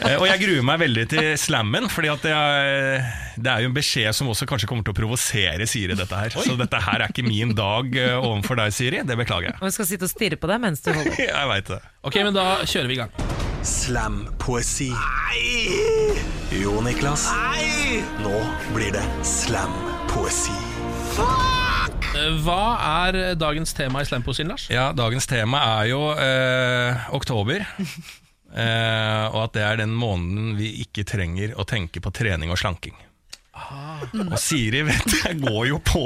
[SPEAKER 8] Eh, og jeg gruer meg veldig til slammen, Fordi at det er, det er jo en beskjed som også kanskje kommer til å provosere Siri. dette her Så dette her er ikke min dag eh, overfor deg, Siri. Det beklager jeg.
[SPEAKER 3] Og hun skal sitte og stirre på deg mens du holder. *laughs*
[SPEAKER 8] Jeg veit det.
[SPEAKER 1] Ok, men Da kjører vi i gang.
[SPEAKER 6] Slampoesi. Jo, Niklas. Nei. Nå blir det slampoesi.
[SPEAKER 1] Fuck! Hva er dagens tema i slampoesien, Lars?
[SPEAKER 8] Ja, dagens tema er jo eh, oktober. *laughs* Eh, og at det er den måneden vi ikke trenger å tenke på trening og slanking. Og Siri vet jeg går jo på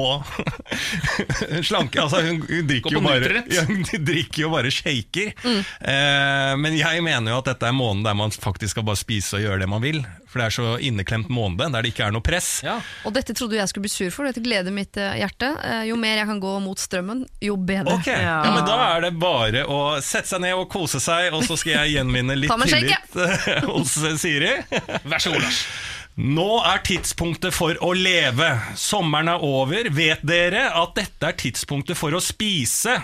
[SPEAKER 8] *laughs* slanke Altså hun, hun drikker jo bare *laughs* ja, Hun drikker jo bare shaker. Eh, men jeg mener jo at dette er måneden der man faktisk skal bare spise og gjøre det man vil. For det er så inneklemt måned der det ikke er noe press.
[SPEAKER 1] Ja.
[SPEAKER 2] Og dette trodde jeg skulle bli sur for, dette gleder mitt eh, hjerte. Eh, Jo mer jeg kan gå mot strømmen, jo bedre.
[SPEAKER 8] Ok, ja. men Da er det bare å sette seg ned og kose seg, og så skal jeg gjenvinne *laughs* litt tillit eh, hos Siri.
[SPEAKER 1] Vær så god, Lars.
[SPEAKER 8] Nå er tidspunktet for å leve. Sommeren er over. Vet dere at dette er tidspunktet for å spise?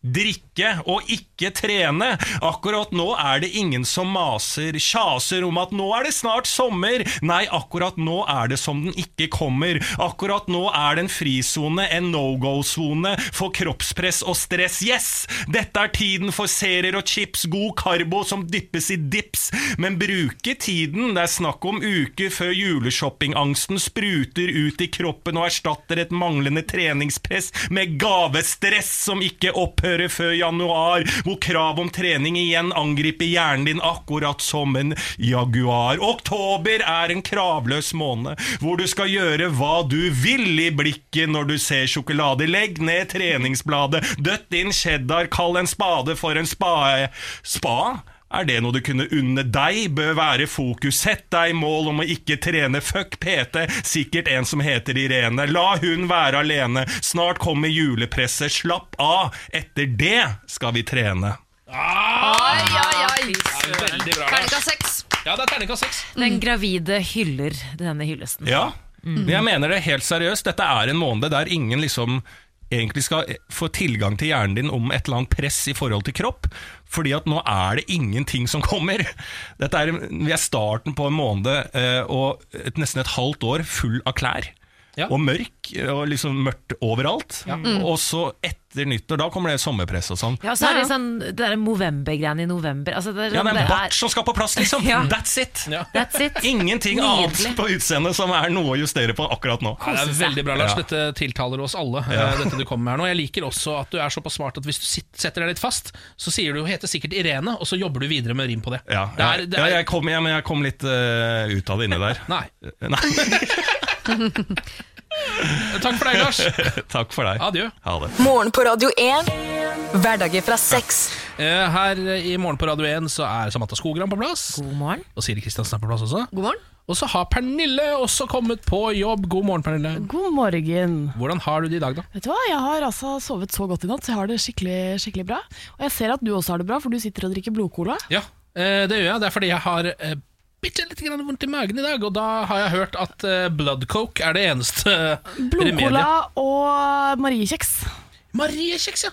[SPEAKER 8] Drikke og ikke trene. Akkurat nå er det ingen som maser, kjaser om at nå er det snart sommer. Nei, akkurat nå er det som den ikke kommer. Akkurat nå er det en frisone, en no go-sone for kroppspress og stress. Yes! Dette er tiden for serier og chips, god karbo som dyppes i dips. Men bruke tiden, det er snakk om uker før juleshoppingangsten spruter ut i kroppen og erstatter et manglende treningspress med gavestress som ikke opphører før januar, hvor krav om trening igjen angriper hjernen din akkurat som en jaguar. Oktober er en kravløs måned, hvor du skal gjøre hva du vil i blikket når du ser sjokolade. Legg ned treningsbladet, døtt inn cheddar, kall en spade for en spa. Spa? Er det noe du kunne unne deg? Bør være fokus. Sett deg mål om å ikke trene. Fuck PT. Sikkert en som heter Irene. La hun være alene. Snart kommer julepresset. Slapp av. Etter det skal vi trene.
[SPEAKER 2] Oi, oi, oi!
[SPEAKER 1] Ja, veldig bra.
[SPEAKER 2] Terningkast seks.
[SPEAKER 1] Ja, det er terningkast seks.
[SPEAKER 3] Den gravide hyller denne hyllesten.
[SPEAKER 8] Ja, men jeg mener det helt seriøst. Dette er en måned der ingen liksom egentlig skal få tilgang til hjernen din om et eller annet press i forhold til kropp. Fordi at nå er det ingenting som *laughs* kommer. Dette er, vi er starten på en måned eh, og et, nesten et halvt år full av klær.
[SPEAKER 1] Ja.
[SPEAKER 8] Og mørk, og liksom mørkt overalt. Og så etter nyttår, da kommer det sommerpress og sånn.
[SPEAKER 3] Ja, og så er det sånn Det der Movember-greiene i november. Altså, det er,
[SPEAKER 8] Ja,
[SPEAKER 3] sånn,
[SPEAKER 8] det er en
[SPEAKER 3] det
[SPEAKER 8] bart som skal på plass, liksom!
[SPEAKER 3] Ja.
[SPEAKER 8] That's it!
[SPEAKER 1] Ja.
[SPEAKER 3] That's it.
[SPEAKER 8] Ingenting
[SPEAKER 3] Nydelig.
[SPEAKER 8] annet på utseendet som er noe å justere på akkurat nå.
[SPEAKER 1] Ja, det er veldig bra, Lars.
[SPEAKER 8] Ja.
[SPEAKER 1] Dette tiltaler oss alle.
[SPEAKER 8] Ja.
[SPEAKER 1] eh, Dette du kommer med her nå Jeg liker også at du er såpass smart at hvis du setter deg litt fast, så sier du jo heter sikkert Irene, og så jobber du videre med rim på det.
[SPEAKER 8] Ja,
[SPEAKER 1] det, er, det er,
[SPEAKER 8] ja, jeg, kom, jeg, men jeg kom litt uh, ut av det inne der.
[SPEAKER 1] Nei.
[SPEAKER 8] Nei. *laughs* *laughs*
[SPEAKER 1] Takk for deg, Lars. *laughs*
[SPEAKER 8] Takk for deg.
[SPEAKER 1] Adjø.
[SPEAKER 8] Ha det.
[SPEAKER 4] Morgen på Radio 1. Hverdager fra seks.
[SPEAKER 1] Eh, Her i Morgen på Radio 1 så er Samantha Skogran på plass.
[SPEAKER 3] God morgen.
[SPEAKER 1] Og Siri Kristiansen er på plass også.
[SPEAKER 2] God morgen.
[SPEAKER 1] Og så har Pernille også kommet på jobb. God morgen, Pernille.
[SPEAKER 9] God morgen.
[SPEAKER 1] Hvordan har du det i dag, da?
[SPEAKER 9] Vet du hva, Jeg har altså sovet så godt i natt, så jeg har det skikkelig, skikkelig bra. Og jeg ser at du også har det bra, for du sitter og drikker blodcola.
[SPEAKER 1] Ja, eh, det gjør jeg. Det er fordi jeg har eh, bitte litt grann vondt i magen i dag, og da har jeg hørt at uh, blood coke er det eneste eh,
[SPEAKER 9] Blodcola
[SPEAKER 1] remediet.
[SPEAKER 9] og mariekjeks.
[SPEAKER 1] Mariekjeks, ja.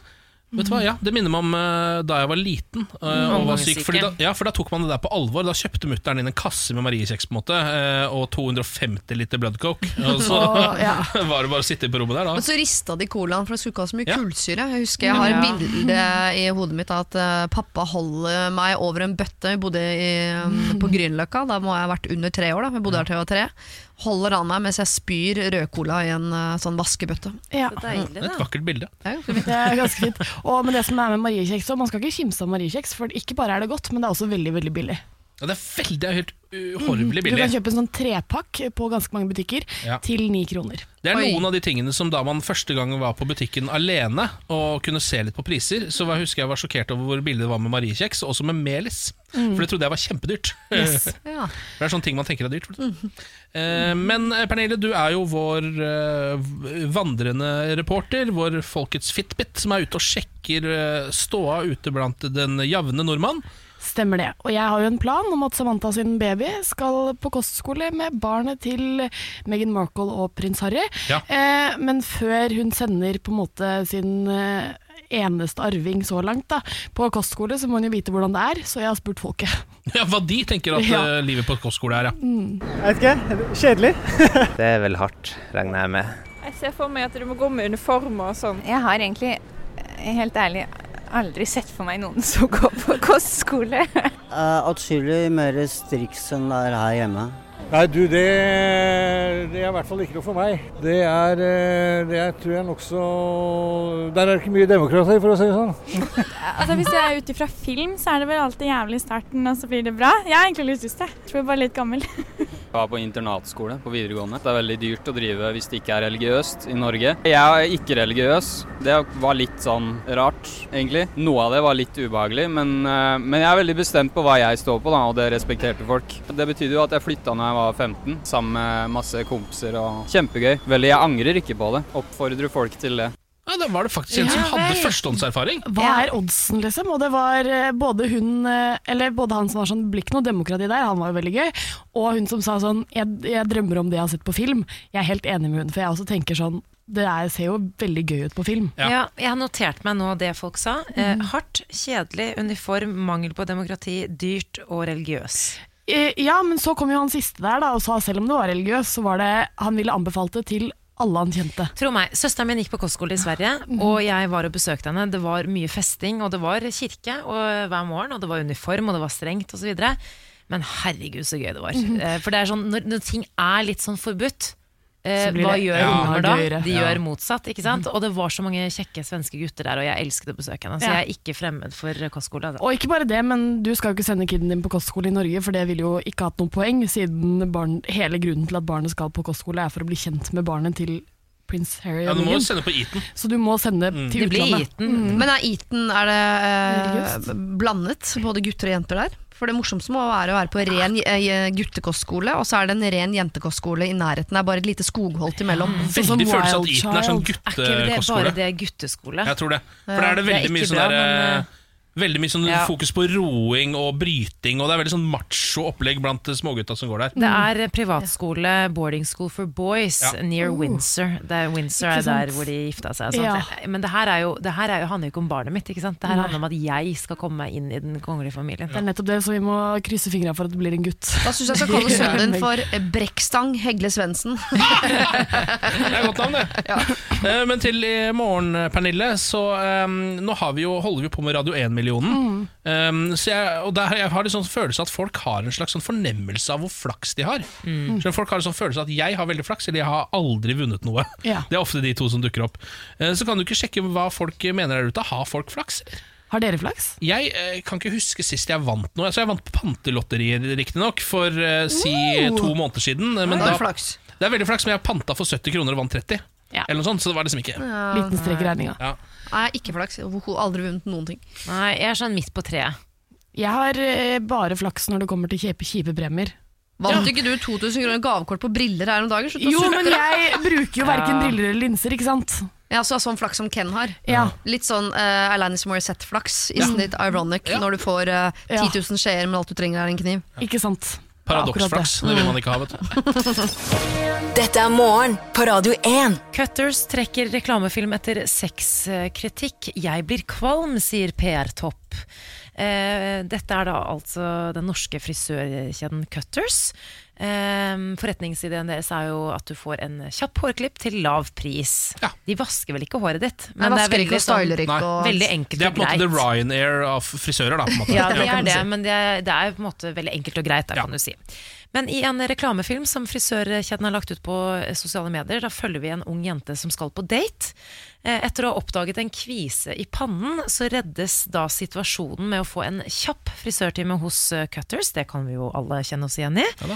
[SPEAKER 1] Vet du hva, ja, Det minner meg om uh, da jeg var liten uh, og var syk. Fordi da, ja, for da tok man det der på alvor. Da kjøpte mutter'n inn en kasse med Mariekjeks på en måte, eh, og 250 liter blood coke. Og så
[SPEAKER 9] oh, ja. *laughs*
[SPEAKER 1] var det bare å sitte på rommet der, da.
[SPEAKER 2] Men så rista de colaen, for det skulle ikke ha så mye
[SPEAKER 1] Ja.
[SPEAKER 2] kullsyre. Jeg husker jeg har et bilde i hodet mitt av at pappa holder meg over en bøtte. Vi bodde i, um, på Grünerløkka, da må jeg ha vært under tre år. da Vi bodde her til jeg var tre. Holder an meg mens jeg spyr rødcola i en uh, sånn vaskebøtte.
[SPEAKER 9] Ja.
[SPEAKER 3] er deilig,
[SPEAKER 1] Et
[SPEAKER 3] da.
[SPEAKER 1] vakkert bilde.
[SPEAKER 2] Det fint.
[SPEAKER 9] Det er ganske fint. Og men det som er med Mariekjeks, man skal ikke kimse av Mariekjeks, for ikke bare er det godt, men det er også veldig veldig billig.
[SPEAKER 1] Ja, det er veldig det er helt uhorvelig
[SPEAKER 9] Du kan kjøpe en sånn trepakk på ganske mange butikker
[SPEAKER 1] Ja.
[SPEAKER 9] til ni kroner.
[SPEAKER 1] Det er
[SPEAKER 2] Oi.
[SPEAKER 1] noen av de tingene som da man første gang var på butikken alene og kunne se litt på priser, så var, husker jeg var sjokkert over hvor billig det var med mariekjeks, og også med melis. For det trodde jeg var kjempedyrt.
[SPEAKER 9] Yes. *laughs*
[SPEAKER 2] Ja.
[SPEAKER 1] Det er sånne ting man tenker er dyrt. Eh, men eh, Pernille, du er jo vår eh, vandrende reporter, vår folkets Fitbit, som er ute og sjekker eh, ståa ute blant den javne nordmann.
[SPEAKER 9] Stemmer det. Og jeg har jo en plan om at Samantha sin baby skal på kostskole med barnet til Meghan Markle og prins Harry.
[SPEAKER 1] Ja.
[SPEAKER 9] Eh, men før hun sender på en måte sin eh, eneste arving så langt da, på kostskole, så må hun jo vite hvordan det er, så jeg har spurt folket. *laughs*
[SPEAKER 1] Ja, Hva de tenker at
[SPEAKER 9] Ja.
[SPEAKER 1] eh, livet på kostskole er, ja.
[SPEAKER 10] Jeg vet ikke. Kjedelig. *laughs*
[SPEAKER 11] Det er vel hardt, regner jeg med.
[SPEAKER 12] Jeg ser for meg at du må gå med uniform og sånn. Jeg har egentlig, eh, helt ærlig, aldri sett for meg noen som går på kostskole.
[SPEAKER 13] Atskillig mer striks enn det er her hjemme.
[SPEAKER 10] Nei, du, det, det er i hvert fall ikke noe for meg. Det er eh, Det er, tror jeg nokså Der er det ikke mye demokrati, for å si det sånn. *laughs*
[SPEAKER 12] Altså Hvis jeg er ute fra film, så er det vel alltid jævlig i starten, og så blir det bra. Jeg har egentlig litt lyst til det. Tror jeg bare er litt gammel.
[SPEAKER 14] Jeg *laughs* var på internatskole på videregående. Det er veldig dyrt å drive hvis det ikke er religiøst i Norge. Jeg er ikke religiøs. Det var litt sånn rart, egentlig. Noe av det var litt ubehagelig, men, eh, men jeg er veldig bestemt på hva jeg står på, da, og det respekterte folk. Det betydde jo at jeg flytta når jeg var 15, sammen med masse kompiser og Kjempegøy. Veldig, jeg angrer ikke på det. Oppfordrer folk til det.
[SPEAKER 1] ja. Da var det faktisk en som hadde førstehåndserfaring.
[SPEAKER 9] Hva er oddsen, liksom? Og det var eh, både hun eh, Eller både han som var sånn 'blikk noe demokrati der, han var jo veldig gøy. Og hun som sa sånn Jeg, jeg drømmer om det jeg har sett på film. Jeg er helt enig med hun, for jeg også tenker sånn Det er, ser jo veldig gøy ut på film.
[SPEAKER 3] Ja. jeg har notert meg nå det folk sa. Eh, hardt, kjedelig, uniform, mangel på demokrati, dyrt og religiøs.
[SPEAKER 9] Eh, Ja, men så kom jo han siste der da og sa selv om det var religiøs, så var det Han ville anbefalt det til alle han kjente.
[SPEAKER 3] Tro meg, Søsteren min gikk på kostskole i Sverige, og jeg var og besøkte henne. Det var mye festing, og det var kirke og, hver morgen, og det var uniform, og det var strengt osv. Men herregud, så gøy det var. Eh, For det er sånn, når, når ting er litt sånn forbudt, eh, hva
[SPEAKER 9] det
[SPEAKER 3] gjør
[SPEAKER 9] ja,
[SPEAKER 3] unger da? De
[SPEAKER 9] Ja.
[SPEAKER 3] gjør motsatt, ikke sant? Og det var så mange kjekke svenske gutter der, og jeg elsket å besøke henne. Så
[SPEAKER 9] Ja.
[SPEAKER 3] jeg er ikke fremmed for kostskole. altså.
[SPEAKER 9] Og ikke bare det, men du skal jo ikke sende kiden din på kostskole i Norge, for det ville jo ikke hatt noe poeng, siden barn, hele grunnen til at barnet skal på kostskole er for å bli kjent med barnet til prins Harry
[SPEAKER 1] Ja, Du må jo sende på Eton.
[SPEAKER 9] Så du må sende til
[SPEAKER 3] Det blir
[SPEAKER 9] utlandet.
[SPEAKER 3] Mm.
[SPEAKER 2] Men er Eton er det eh, blandet, både gutter og jenter der? For det morsomste må være å være på ren eh, guttekostskole, og så er det en ren jentekostskole i nærheten. Det er bare et lite skogholt imellom.
[SPEAKER 1] Veldig følelse at
[SPEAKER 9] Wild
[SPEAKER 1] Eton er sånn
[SPEAKER 9] Child.
[SPEAKER 3] Er ikke det bare det gutteskole?
[SPEAKER 1] Jeg tror det. For da er det
[SPEAKER 3] Det er
[SPEAKER 1] veldig mye sånn
[SPEAKER 3] derre
[SPEAKER 1] eh, Veldig mye sånn
[SPEAKER 3] Ja.
[SPEAKER 1] fokus på roing og bryting, og det er veldig sånn macho opplegg blant eh, smågutta som går der.
[SPEAKER 3] Det er privatskole, boarding school for boys,
[SPEAKER 1] Ja.
[SPEAKER 3] near Windsor. Det er Windsor er der hvor de gifta seg. og sånt.
[SPEAKER 9] Ja.
[SPEAKER 3] Men det her, er jo, det her er jo, handler jo ikke om barnet mitt. Ikke sant? Det her handler om at jeg skal komme meg inn i den kongelige familien.
[SPEAKER 9] Det er nettopp det, så vi må krysse fingra for at det blir en gutt.
[SPEAKER 2] Da syns jeg skal kalle *laughs* sønnen din for eh, Brekkstang Hegle Svendsen. *laughs*
[SPEAKER 1] Det er godt navn, det. Eh, Men til i morgen, Pernille, så um, nå har vi jo, holder vi på med Radio 1-millionen. Um, så jeg, og der, jeg har en sånn følelse at folk har en slags sånn fornemmelse av hvor flaks de har. Så folk har en sånn følelse at jeg har veldig flaks, eller jeg har aldri vunnet noe. *laughs*
[SPEAKER 9] Ja.
[SPEAKER 1] Det er ofte de to som dukker opp. Uh, så kan du ikke sjekke hva folk mener der ute. Har folk flaks?
[SPEAKER 9] Har dere flaks?
[SPEAKER 1] Jeg eh, kan ikke huske sist jeg vant noe. Altså, jeg vant på pantelotterier, riktignok, for eh, si
[SPEAKER 9] wow.
[SPEAKER 1] to måneder siden. Men
[SPEAKER 2] Det
[SPEAKER 1] da,
[SPEAKER 2] er flaks.
[SPEAKER 1] det er veldig flaks, men jeg panta for 70 kroner og vant 30.
[SPEAKER 9] Ja.
[SPEAKER 1] Eller noe sånt, så det var liksom ikke
[SPEAKER 9] Liten strek i regninga.
[SPEAKER 1] ja.
[SPEAKER 2] Nei, ikke flaks. Har Aldri vunnet noen ting.
[SPEAKER 3] Nei, jeg er sånn midt på treet.
[SPEAKER 9] Jeg har eh, bare flaks når det kommer til kjipe, kjipe premier.
[SPEAKER 2] Vant ikke du 2000 kroner gavekort på briller her om dagen? Slutt å
[SPEAKER 9] Jo,
[SPEAKER 2] sutre.
[SPEAKER 9] men jeg bruker jo verken *laughs*
[SPEAKER 3] Ja.
[SPEAKER 9] briller eller linser, ikke sant?
[SPEAKER 2] Ja, så sånn flaks som Ken har.
[SPEAKER 9] Ja.
[SPEAKER 2] Litt sånn uh, Alanis Morissette-flaks. Isn't it ironic
[SPEAKER 1] Ja.
[SPEAKER 2] når du får uh,
[SPEAKER 9] Ja.
[SPEAKER 2] 10 000 skjeer, men alt du trenger er en kniv?
[SPEAKER 9] Ikke sant?
[SPEAKER 1] Paradoksflaks. Det vil man ikke ha, vet du. *laughs*
[SPEAKER 4] Dette er morgen på Radio 1.
[SPEAKER 3] Cutters trekker reklamefilm etter sexkritikk. Jeg blir kvalm, sier PR-topp. Eh, dette er da altså den norske frisørkjeden Cutters. Eh, forretningsideen deres er jo at du får en kjapp hårklipp til lav pris. De vasker vel ikke håret ditt,
[SPEAKER 2] Nei,
[SPEAKER 3] men det er veldig,
[SPEAKER 2] og ikke
[SPEAKER 3] sånn,
[SPEAKER 2] og-
[SPEAKER 3] veldig enkelt
[SPEAKER 1] Det er på en måte the Ryanair av frisører, da. På måte.
[SPEAKER 3] Ja, det er det, men det er, det er på en måte veldig enkelt og greit, da, kan du si. Men i en reklamefilm som frisørkjeden har lagt ut på eh, sosiale medier, da følger vi en ung jente som skal på date. Eh, Etter å ha oppdaget en kvise i pannen, så reddes da situasjonen med å få en kjapp frisørtime hos eh, Cutters. Det kan vi jo alle kjenne oss igjen i. Eh,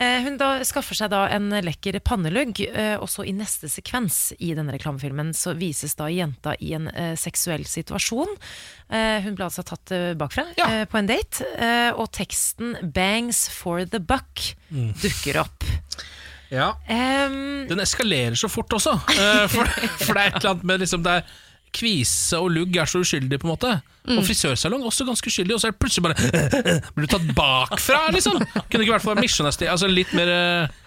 [SPEAKER 3] Hun da skaffer seg da en lekker pannelugg, eh, og så i neste sekvens i denne reklamefilmen så vises da jenta i en eh, seksuell situasjon. Eh, hun ble altså tatt eh, bakfra ja. på en date, eh, og teksten 'Bangs for the buck'
[SPEAKER 1] Mm.
[SPEAKER 3] dukker opp.
[SPEAKER 1] Ja.
[SPEAKER 3] Um,
[SPEAKER 1] Den eskalerer så fort også. eh, For, for det er et eller annet med liksom der Kvise og lugg er så uskyldig, på en måte.
[SPEAKER 3] Mm.
[SPEAKER 1] Og frisørsalong også ganske uskyldig. Og så er det plutselig bare *laughs* Blir du tatt bakfra, liksom? Kunne ikke vært for Mission Altså litt mer eh,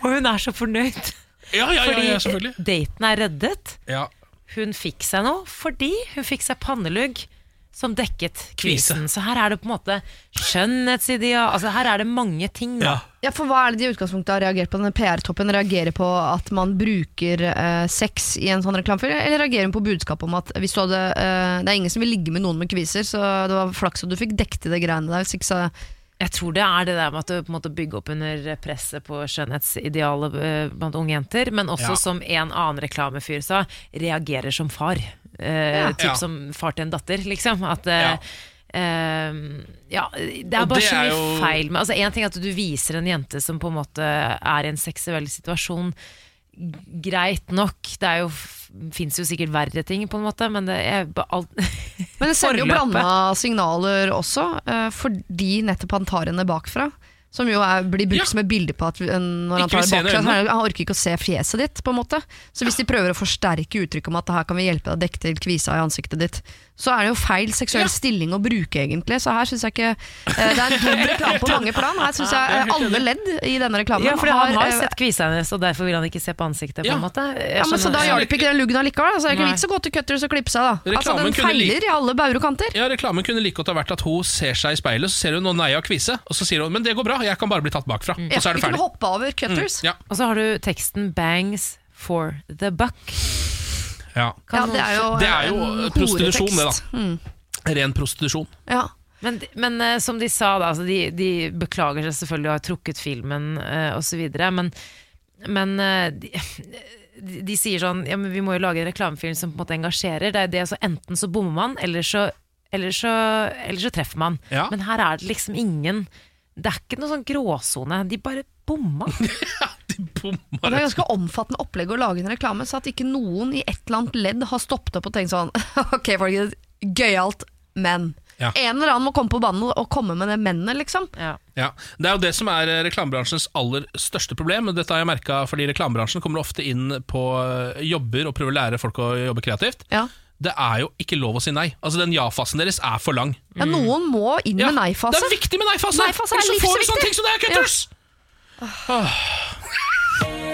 [SPEAKER 3] og hun er så fornøyd.
[SPEAKER 1] Ja, ja, ja,
[SPEAKER 3] fordi daten er reddet.
[SPEAKER 1] Ja.
[SPEAKER 3] Hun fikk seg noe fordi hun fikk seg pannelugg som dekket kvisen. Så her er det på en måte skjønnhetsideal Altså her er det mange ting, da.
[SPEAKER 2] Ja, for Hva er det de i utgangspunktet har reagert på? Denne PR-toppen reagerer på at man bruker eh, sex i en sånn reklamefilm, eller reagerer hun på budskapet om at hvis du hadde, eh, det er ingen som vil ligge med noen med kviser, så det var flaks at du fikk dekket det greiene der. Hvis ikke så
[SPEAKER 3] Jeg tror det er det der med at du på en måte bygger opp under presset på skjønnhetsidealet eh, blant unge jenter, men også
[SPEAKER 1] Ja.
[SPEAKER 3] som en annen reklamefyr sa, reagerer som far. Eh,
[SPEAKER 1] Ja.
[SPEAKER 3] Typ
[SPEAKER 1] Ja.
[SPEAKER 3] som far til en datter, liksom. At eh, eh, ja, det er bare
[SPEAKER 1] det
[SPEAKER 3] så mye
[SPEAKER 1] jo-
[SPEAKER 3] feil med altså, En ting er at du viser en jente som på en måte er i en seksuell situasjon. Greit nok, det er jo fins jo sikkert verre ting, på en måte, men det er alt *laughs*
[SPEAKER 2] Men det sender jo blanda signaler også, eh, fordi nettopp han tar henne bakfra. Som jo er, blir brukt som et bilde på at når han tar er det- han orker ikke å se fjeset ditt. på en måte Så hvis de prøver å forsterke uttrykket om at her kan vi hjelpe deg å dekke til kvisa i ansiktet ditt, så er det jo feil seksuell stilling å bruke, egentlig. Så her syns jeg ikke eh, Det er en dum reklame på mange plan. Her syns jeg alle ledd i denne reklamen
[SPEAKER 3] Ja, for han har
[SPEAKER 2] eh,
[SPEAKER 3] sett kvisa hennes, og derfor vil han ikke se på ansiktet. på en måte
[SPEAKER 2] ja, men Så da hjalp ikke den luggen allikevel. Så er det ikke
[SPEAKER 3] Nei.
[SPEAKER 2] vits å gå til Cutters og klippe seg, da. Altså, den feiler i alle bauer og kanter.
[SPEAKER 1] Ja, Reklamen kunne like godt ha vært at hun ser seg i speilet, så ser hun noen nei av kvise, og så sier hun men det går bra, jeg kan bare bli tatt bakfra.
[SPEAKER 3] Mm.
[SPEAKER 1] Og så er det ferdig.
[SPEAKER 2] hoppe over Cutters.
[SPEAKER 1] Mm, ja.
[SPEAKER 3] Og så har du teksten 'Bangs for the buck'.
[SPEAKER 1] Ja.
[SPEAKER 2] Ja, det er jo,
[SPEAKER 1] Det er jo
[SPEAKER 2] en
[SPEAKER 1] prostitusjon, det, da.
[SPEAKER 2] Mm.
[SPEAKER 1] Ren prostitusjon.
[SPEAKER 2] Ja.
[SPEAKER 3] Men, men eh, som de sa, da, altså de, de beklager seg selvfølgelig og har trukket filmen uh, osv. Men, men eh, de, de, de sier sånn Ja, men vi må jo lage en reklamefilm som på en måte engasjerer. Det er det, så Enten så bommer man, eller så, eller så, eller så treffer man.
[SPEAKER 1] Ja.
[SPEAKER 3] Men her er det liksom ingen Det er ikke noe sånn gråsone. De bare bomma. *laughs*
[SPEAKER 2] Og det er ganske omfattende opplegg å lage en reklame, så at ikke noen i et eller annet ledd har stoppet opp og tenkt sånn *laughs* Ok, folkens, gøyalt, men.
[SPEAKER 1] Ja.
[SPEAKER 2] En eller annen må komme på banen og komme med det mennet, liksom.
[SPEAKER 3] Ja.
[SPEAKER 1] Ja, Det er jo det som er eh, reklamebransjens aller største problem. Dette har jeg merka fordi reklamebransjen kommer ofte inn på eh, jobber og prøver å lære folk å jobbe kreativt. Det er jo ikke lov å si nei. Altså Den ja-fasen deres er for lang.
[SPEAKER 2] Ja, noen må inn
[SPEAKER 1] Ja,
[SPEAKER 2] med nei-fase.
[SPEAKER 1] Det er viktig med nei-fase!
[SPEAKER 2] Er
[SPEAKER 1] Ellers så får du sånne ting som det er, Cutters!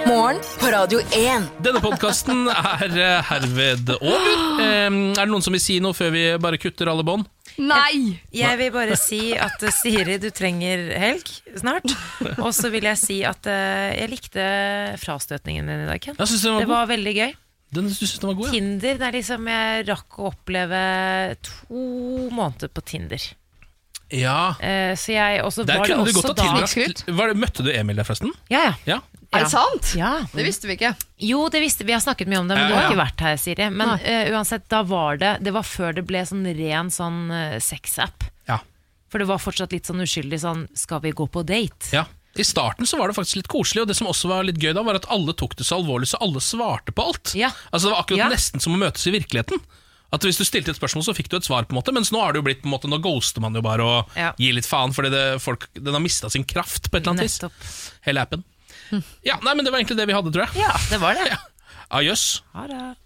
[SPEAKER 4] Morgen på Radio 1.
[SPEAKER 1] Denne podkasten er eh, herved over. Er det noen som vil si noe før vi bare kutter alle bånd?
[SPEAKER 2] Nei!
[SPEAKER 3] Jeg vil bare si at eh, Siri, du trenger helg snart. Og så vil jeg si at eh, jeg likte frastøtningen din i dag, Ken.
[SPEAKER 1] Jeg synes var
[SPEAKER 3] det
[SPEAKER 1] god.
[SPEAKER 3] var veldig gøy.
[SPEAKER 1] Den, du synes den var god, ja.
[SPEAKER 3] Tinder, det er liksom Jeg rakk å oppleve to måneder på Tinder.
[SPEAKER 1] ja.
[SPEAKER 3] Eh, så jeg også
[SPEAKER 1] Der
[SPEAKER 3] var det
[SPEAKER 1] kunne du
[SPEAKER 3] også
[SPEAKER 1] godt ha
[SPEAKER 3] da
[SPEAKER 1] tilbrakt Var det- Møtte du Emil der, forresten?
[SPEAKER 3] Ja, ja.
[SPEAKER 1] Ja.
[SPEAKER 2] Er det sant?
[SPEAKER 3] Ja.
[SPEAKER 2] Det visste vi ikke.
[SPEAKER 3] Jo, det visste vi. Vi har snakket mye om det, men du har
[SPEAKER 1] ja.
[SPEAKER 3] ikke vært her, Siri. Men
[SPEAKER 2] Nei.
[SPEAKER 3] eh, uansett, da var det Det var før det ble sånn ren sånn uh, sexapp.
[SPEAKER 1] Ja.
[SPEAKER 3] For det var fortsatt litt sånn uskyldig sånn Skal vi gå på date?
[SPEAKER 1] Ja. I starten så var det faktisk litt koselig, og det som også var litt gøy da, var at alle tok det så alvorlig, så alle svarte på alt. Altså Det var akkurat
[SPEAKER 3] Ja.
[SPEAKER 1] nesten som å møtes i virkeligheten. At Hvis du stilte et spørsmål, så fikk du et svar, på en måte mens nå er det jo blitt på en måte Nå ghoster man jo bare og
[SPEAKER 3] Ja.
[SPEAKER 1] gir litt faen, fordi det, folk, den har mista sin kraft på et eller annet vis. Hele appen. Ja, nei, men Det var egentlig det vi hadde, tror jeg.
[SPEAKER 3] Ja, det var det. *laughs*
[SPEAKER 1] Adjøs.
[SPEAKER 3] Ha det.